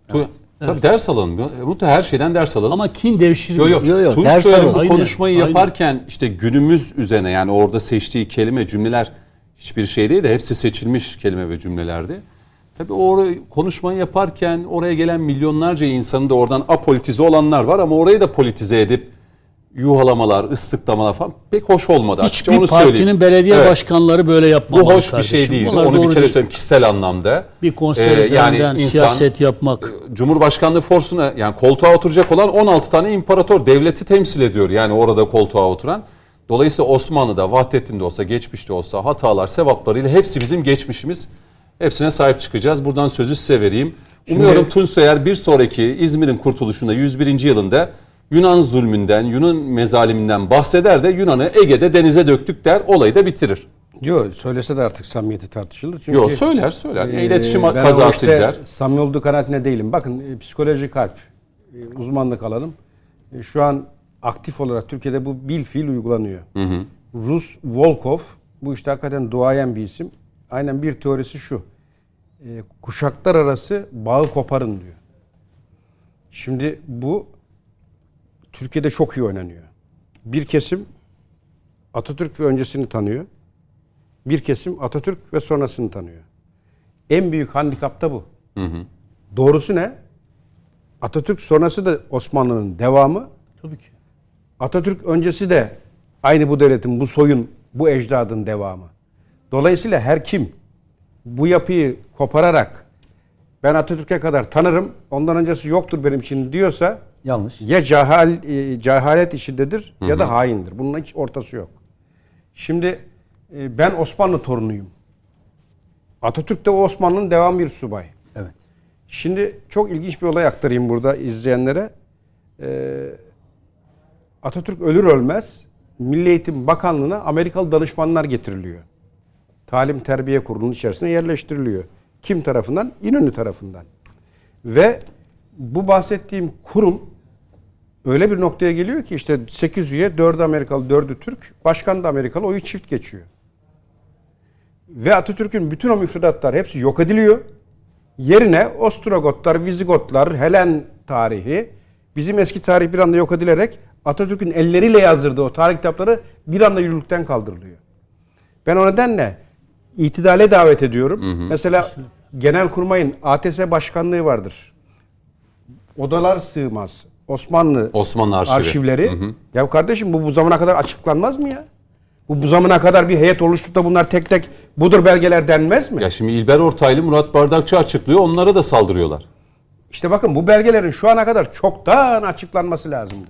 S1: Tu- Tabii ders alalım. Mutlaka her şeyden ders alalım.
S2: Ama kin
S1: Yo,
S2: devşirmeyelim.
S1: yo.
S5: Yo, yo,
S1: Tunç
S5: ders alalım.
S1: bu
S2: Aynen,
S1: konuşmayı
S2: aynen.
S1: yaparken işte günümüz üzerine yani orada seçtiği kelime cümleler hiçbir şey değil de hepsi seçilmiş kelime ve cümlelerdi. Tabii o konuşmayı yaparken oraya gelen milyonlarca insanın da oradan apolitize olanlar var ama orayı da politize edip yuhalamalar, ıslıklamalar falan pek hoş olmadı.
S2: Hiçbir
S1: onu
S2: partinin
S1: söyleyeyim.
S2: belediye
S1: Evet.
S2: başkanları böyle
S1: Bu
S2: yapmamalı
S1: hoş bir
S2: kardeşim.
S1: şey değil.
S2: Bunlar
S1: Onu bir kere söyleyeyim kişisel anlamda.
S2: Bir konser
S1: Ee,
S2: üzerinden
S1: insan-
S2: siyaset yapmak.
S1: Cumhurbaşkanlığı forsuna yani koltuğa oturacak olan 16 tane imparator devleti temsil ediyor. Yani orada koltuğa oturan. Dolayısıyla Osmanlı'da, Vahdettin'de olsa, geçmişte olsa hatalar, sevaplarıyla hepsi bizim geçmişimiz. Hepsine sahip çıkacağız. Buradan sözü size vereyim. Umuyorum Tunç Soyer bir sonraki İzmir'in kurtuluşunda 101. yılında Yunan zulmünden, Yunan mezaliminden bahseder de Yunan'ı Ege'de denize döktük der, olayı da bitirir.
S3: Yok söylese de artık samimiyeti tartışılır. Çünkü
S1: Yok söyler söyler.
S3: Ee,
S1: İletişim
S3: ben
S1: kazası
S3: işte
S1: der.
S3: Samimi olduğu kanaatine değilim. Bakın e, psikoloji kalp e, uzmanlık alalım. E, Şu an aktif olarak Türkiye'de bu bil fiil uygulanıyor. Rus Volkov bu işte hakikaten duayen bir isim. Aynen bir teorisi şu. E, Kuşaklar arası bağı koparın diyor. Şimdi bu Türkiye'de çok iyi oynanıyor. Bir kesim Atatürk ve öncesini tanıyor. Bir kesim Atatürk ve sonrasını tanıyor. En büyük handikap da bu. Doğrusu ne? Atatürk sonrası da Osmanlı'nın devamı.
S2: Tabii ki.
S3: Atatürk öncesi de aynı bu devletin, bu soyun, bu ecdadın devamı. Dolayısıyla her kim bu yapıyı kopararak ben Atatürk'e kadar tanırım, ondan öncesi yoktur benim için diyorsa
S4: Yanlış.
S3: ya cahal, e, cehalet işindedir ya da haindir. Bunun hiç ortası yok. Şimdi e, ben Osmanlı torunuyum. Atatürk de o Osmanlı'nın devam bir subay.
S4: Evet.
S3: Şimdi çok ilginç bir olay aktarayım burada izleyenlere. Ee, Atatürk ölür ölmez Milli Eğitim Bakanlığı'na Amerikalı danışmanlar getiriliyor. Talim Terbiye Kurulu'nun içerisine yerleştiriliyor. Kim tarafından? İnönü tarafından. Ve bu bahsettiğim kurul öyle bir noktaya geliyor ki işte 8 üye, 4'ü Amerikalı, 4'ü Türk, başkan da Amerikalı, oyu çift geçiyor. Ve Atatürk'ün bütün o müfredatlar hepsi yok ediliyor. Yerine Ostrogotlar, Vizigotlar, Helen tarihi, bizim eski tarih bir anda yok edilerek Atatürk'ün elleriyle yazdırdığı o tarih kitapları bir anda yürürlükten kaldırılıyor. Ben o nedenle itidale davet ediyorum. Mesela Genelkurmay'ın ATS başkanlığı vardır. Odalar sığmaz. Osmanlı
S1: Osmanlı arşivi.
S3: arşivleri. Ya kardeşim bu bu zamana kadar açıklanmaz mı ya? Bu bu zamana kadar bir heyet oluşturup da bunlar tek tek budur belgeler denmez mi?
S1: Ya şimdi İlber Ortaylı, Murat Bardakçı açıklıyor. Onlara da saldırıyorlar.
S3: İşte bakın bu belgelerin şu ana kadar çoktan açıklanması lazımdı.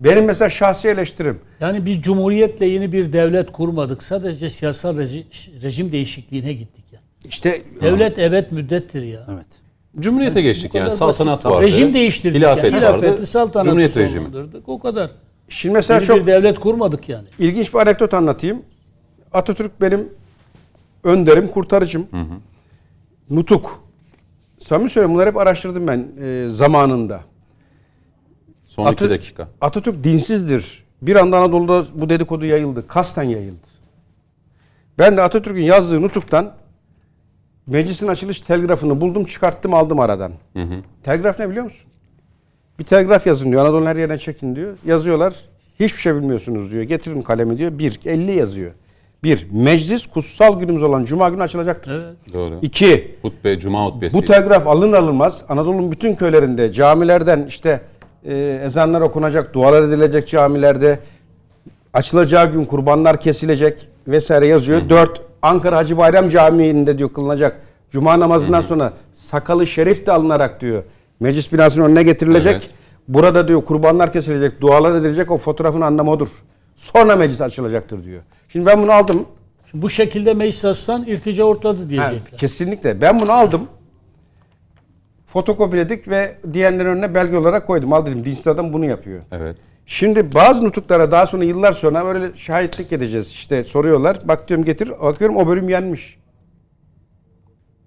S3: Benim mesela şahsi eleştirim.
S2: Yani biz cumhuriyetle yeni bir devlet kurmadık. Sadece siyasal reji- rejim değişikliğine gittik yani.
S3: İşte
S2: Devlet evet müddettir ya.
S4: Evet.
S1: Cumhuriyete geçtik yani. Saltanat
S2: basit.
S1: vardı.
S2: Rejim değiştirdik.
S1: Hilafet
S2: yani. Hilafeti
S1: vardı.
S2: saltanatı
S1: Cumhuriyet rejimi.
S2: O kadar.
S3: şimdi mesela
S2: Yeni
S3: çok
S2: bir devlet kurmadık yani.
S3: ilginç bir anekdot anlatayım. Atatürk benim önderim, kurtarıcım. Nutuk. Samimi söylüyorum bunları hep araştırdım ben e, zamanında.
S1: Son iki
S3: Atı-
S1: dakika.
S3: Atatürk dinsizdir. Bir anda Anadolu'da bu dedikodu yayıldı. Kasten yayıldı. Ben de Atatürk'ün yazdığı nutuktan meclisin açılış telgrafını buldum, çıkarttım, aldım aradan. Telgraf ne biliyor musun? Bir telgraf yazın diyor. Anadolu'nun her yerine çekin diyor. Yazıyorlar. Hiçbir şey bilmiyorsunuz diyor. Getirin kalemi diyor. Bir, 50 yazıyor. Bir, meclis kutsal günümüz olan Cuma günü açılacaktır.
S2: Evet.
S1: Doğru.
S3: İki,
S1: Hutbe, Cuma hutbesi.
S3: bu telgraf alın alınmaz Anadolu'nun bütün köylerinde, camilerden işte e, ezanlar okunacak, dualar edilecek camilerde açılacağı gün kurbanlar kesilecek vesaire yazıyor. Dört, Ankara Hacı Bayram Camii'nde diyor kılınacak. Cuma namazından sonra sakalı şerif de alınarak diyor. Meclis binasının önüne getirilecek.
S1: Evet.
S3: Burada diyor kurbanlar kesilecek, dualar edilecek. O fotoğrafın anlamı odur. Sonra meclis açılacaktır diyor. Şimdi ben bunu aldım.
S2: Şimdi bu şekilde meclis açsan irtica ortadı
S3: Ha,
S2: diyecekler.
S3: kesinlikle. Ben bunu aldım. Fotokopiledik ve diğerlerin önüne belge olarak koydum. Al dedim dinsiz adam bunu yapıyor.
S1: Evet.
S3: Şimdi bazı nutuklara daha sonra yıllar sonra böyle şahitlik edeceğiz. İşte soruyorlar. Bak diyorum getir. Bakıyorum o bölüm yenmiş.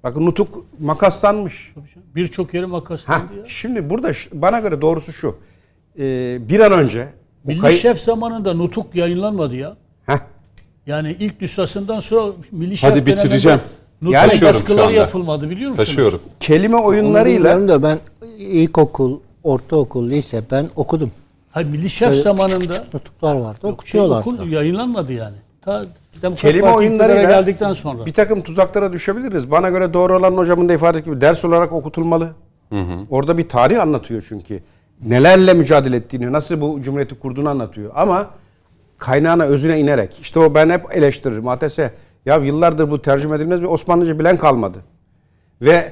S3: Bakın nutuk makaslanmış.
S2: Birçok yeri
S3: Ha,
S2: makaslandı ya.
S3: şimdi burada bana göre doğrusu şu. Ee, bir an önce bu
S2: Milli
S3: kayı-
S2: Şef zamanında nutuk yayınlanmadı ya.
S3: Heh,
S2: Yani ilk nüshasından sonra Milli
S1: Hadi
S2: Şef
S1: bitireceğim.
S2: Nutuk
S3: Yani
S2: baskıları yapılmadı biliyor musunuz?
S1: Taşıyorum.
S3: kelime
S5: Onu
S3: oyunlarıyla
S5: bilmiyorum da ben ilkokul, ortaokul, lise ben okudum.
S2: Hayır Milli Şef
S5: Böyle
S2: zamanında
S5: küçük küçük nutuklar vardı.
S2: şey,
S5: Okutuyorlar.
S2: okul yayınlanmadı yani. Ta Demokrat
S3: kelime
S2: Parti
S3: oyunlarıyla
S2: geldikten sonra.
S3: bir takım tuzaklara düşebiliriz. Bana göre doğru olan hocamın da ifade ettiği gibi ders olarak okutulmalı. Orada bir tarih anlatıyor çünkü. Nelerle mücadele ettiğini, nasıl bu cumhuriyeti kurduğunu anlatıyor. Ama kaynağına, özüne inerek. İşte o ben hep eleştiririm. ATS, ya yıllardır bu tercüme edilmez ve Osmanlıca bilen kalmadı. Ve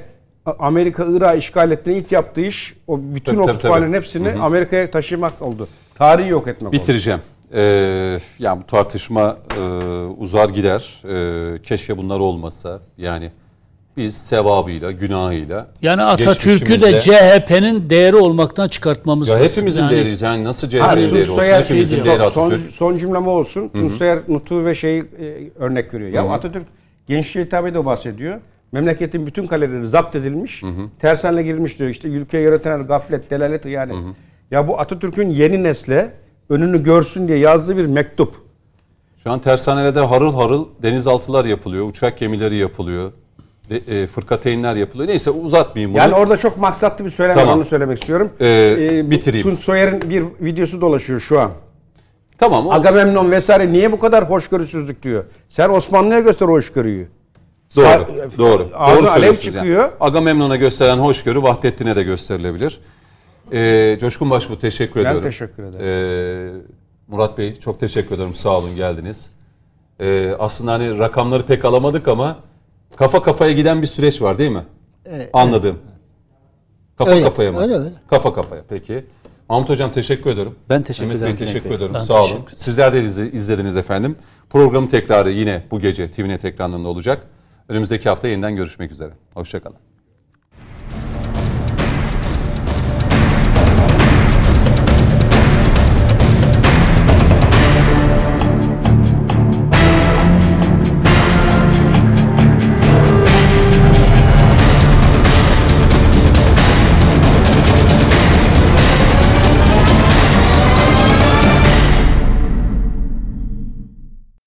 S3: Amerika Irak'ı işgal ettiğinde ilk yaptığı iş o bütün
S1: Tabii,
S3: o
S1: tabii,
S3: kütüphanelerin
S1: tabii.
S3: hepsini Amerika'ya taşımak oldu. Tarihi yok etmek oldu.
S1: Bitireceğim. Ee, yani bu tartışma e, uzar gider. Ee, keşke bunlar olmasa. Yani biz sevabıyla, günahıyla,
S2: Yani Atatürk'ü de CHP'nin değeri olmaktan çıkartmamız
S1: ya
S2: lazım.
S1: hepimizin
S2: Yani
S1: değeriyiz. Yani nasıl CHP'nin değeri olsun? Hepimizin
S3: şey
S1: değeri
S3: son, son cümlem olsun. Tunçsoyer Nutu ve şeyi e, örnek veriyor. Ya Atatürk gençliğe hitap ediyor bahsediyor. Memleketin bütün kaleleri zapt edilmiş. Tersanle girilmiş diyor. İşte ülkeyi yönetenler gaflet, delalet yani. Ya bu Atatürk'ün yeni nesle önünü görsün diye yazdığı bir mektup.
S1: Şu an tersanelerde harıl harıl denizaltılar yapılıyor, uçak gemileri yapılıyor, de, e, fırkateynler yapılıyor. Neyse uzatmayayım bunu.
S3: Yani orada çok maksatlı bir söylem
S1: Tamam.
S3: onu söylemek istiyorum.
S1: Ee,
S3: bu
S1: bitireyim.
S3: Tunçsoyer'in bir videosu dolaşıyor şu an.
S1: tamam. o-
S3: Agamemnon vesaire niye bu kadar hoşgörüsüzlük diyor. Sen Osmanlı'ya göster hoşgörüyü.
S1: Doğru,
S3: Sa-
S1: doğru.
S3: Ağzına
S1: doğru
S3: alev çıkıyor.
S1: Yani. Agamemnon'a gösteren hoşgörü Vahdettin'e de gösterilebilir. Ee, Coşkun Başbuğ teşekkür
S3: Ben
S1: ediyorum.
S3: teşekkür ederim.
S1: Ee, Murat Bey çok teşekkür ederim. Sağ olun geldiniz. Ee, aslında hani rakamları pek alamadık ama kafa kafaya giden bir süreç var değil mi?
S5: Evet,
S1: Anladım. Kafa
S5: Öyle,
S1: kafaya mı?
S5: öyle, öyle.
S1: Kafa kafaya peki. Mahmut Hocam teşekkür ederim.
S4: Ben teşekkür
S1: Mehmet
S4: ederim
S1: Bey teşekkür ederim.
S2: Ben
S1: Sağ olun.
S2: teşekkür
S1: Sizler de izle- izlediniz efendim. Programın tekrarı yine bu gece TVNet ekranlarında olacak. Önümüzdeki hafta yeniden görüşmek üzere. Hoşçakalın.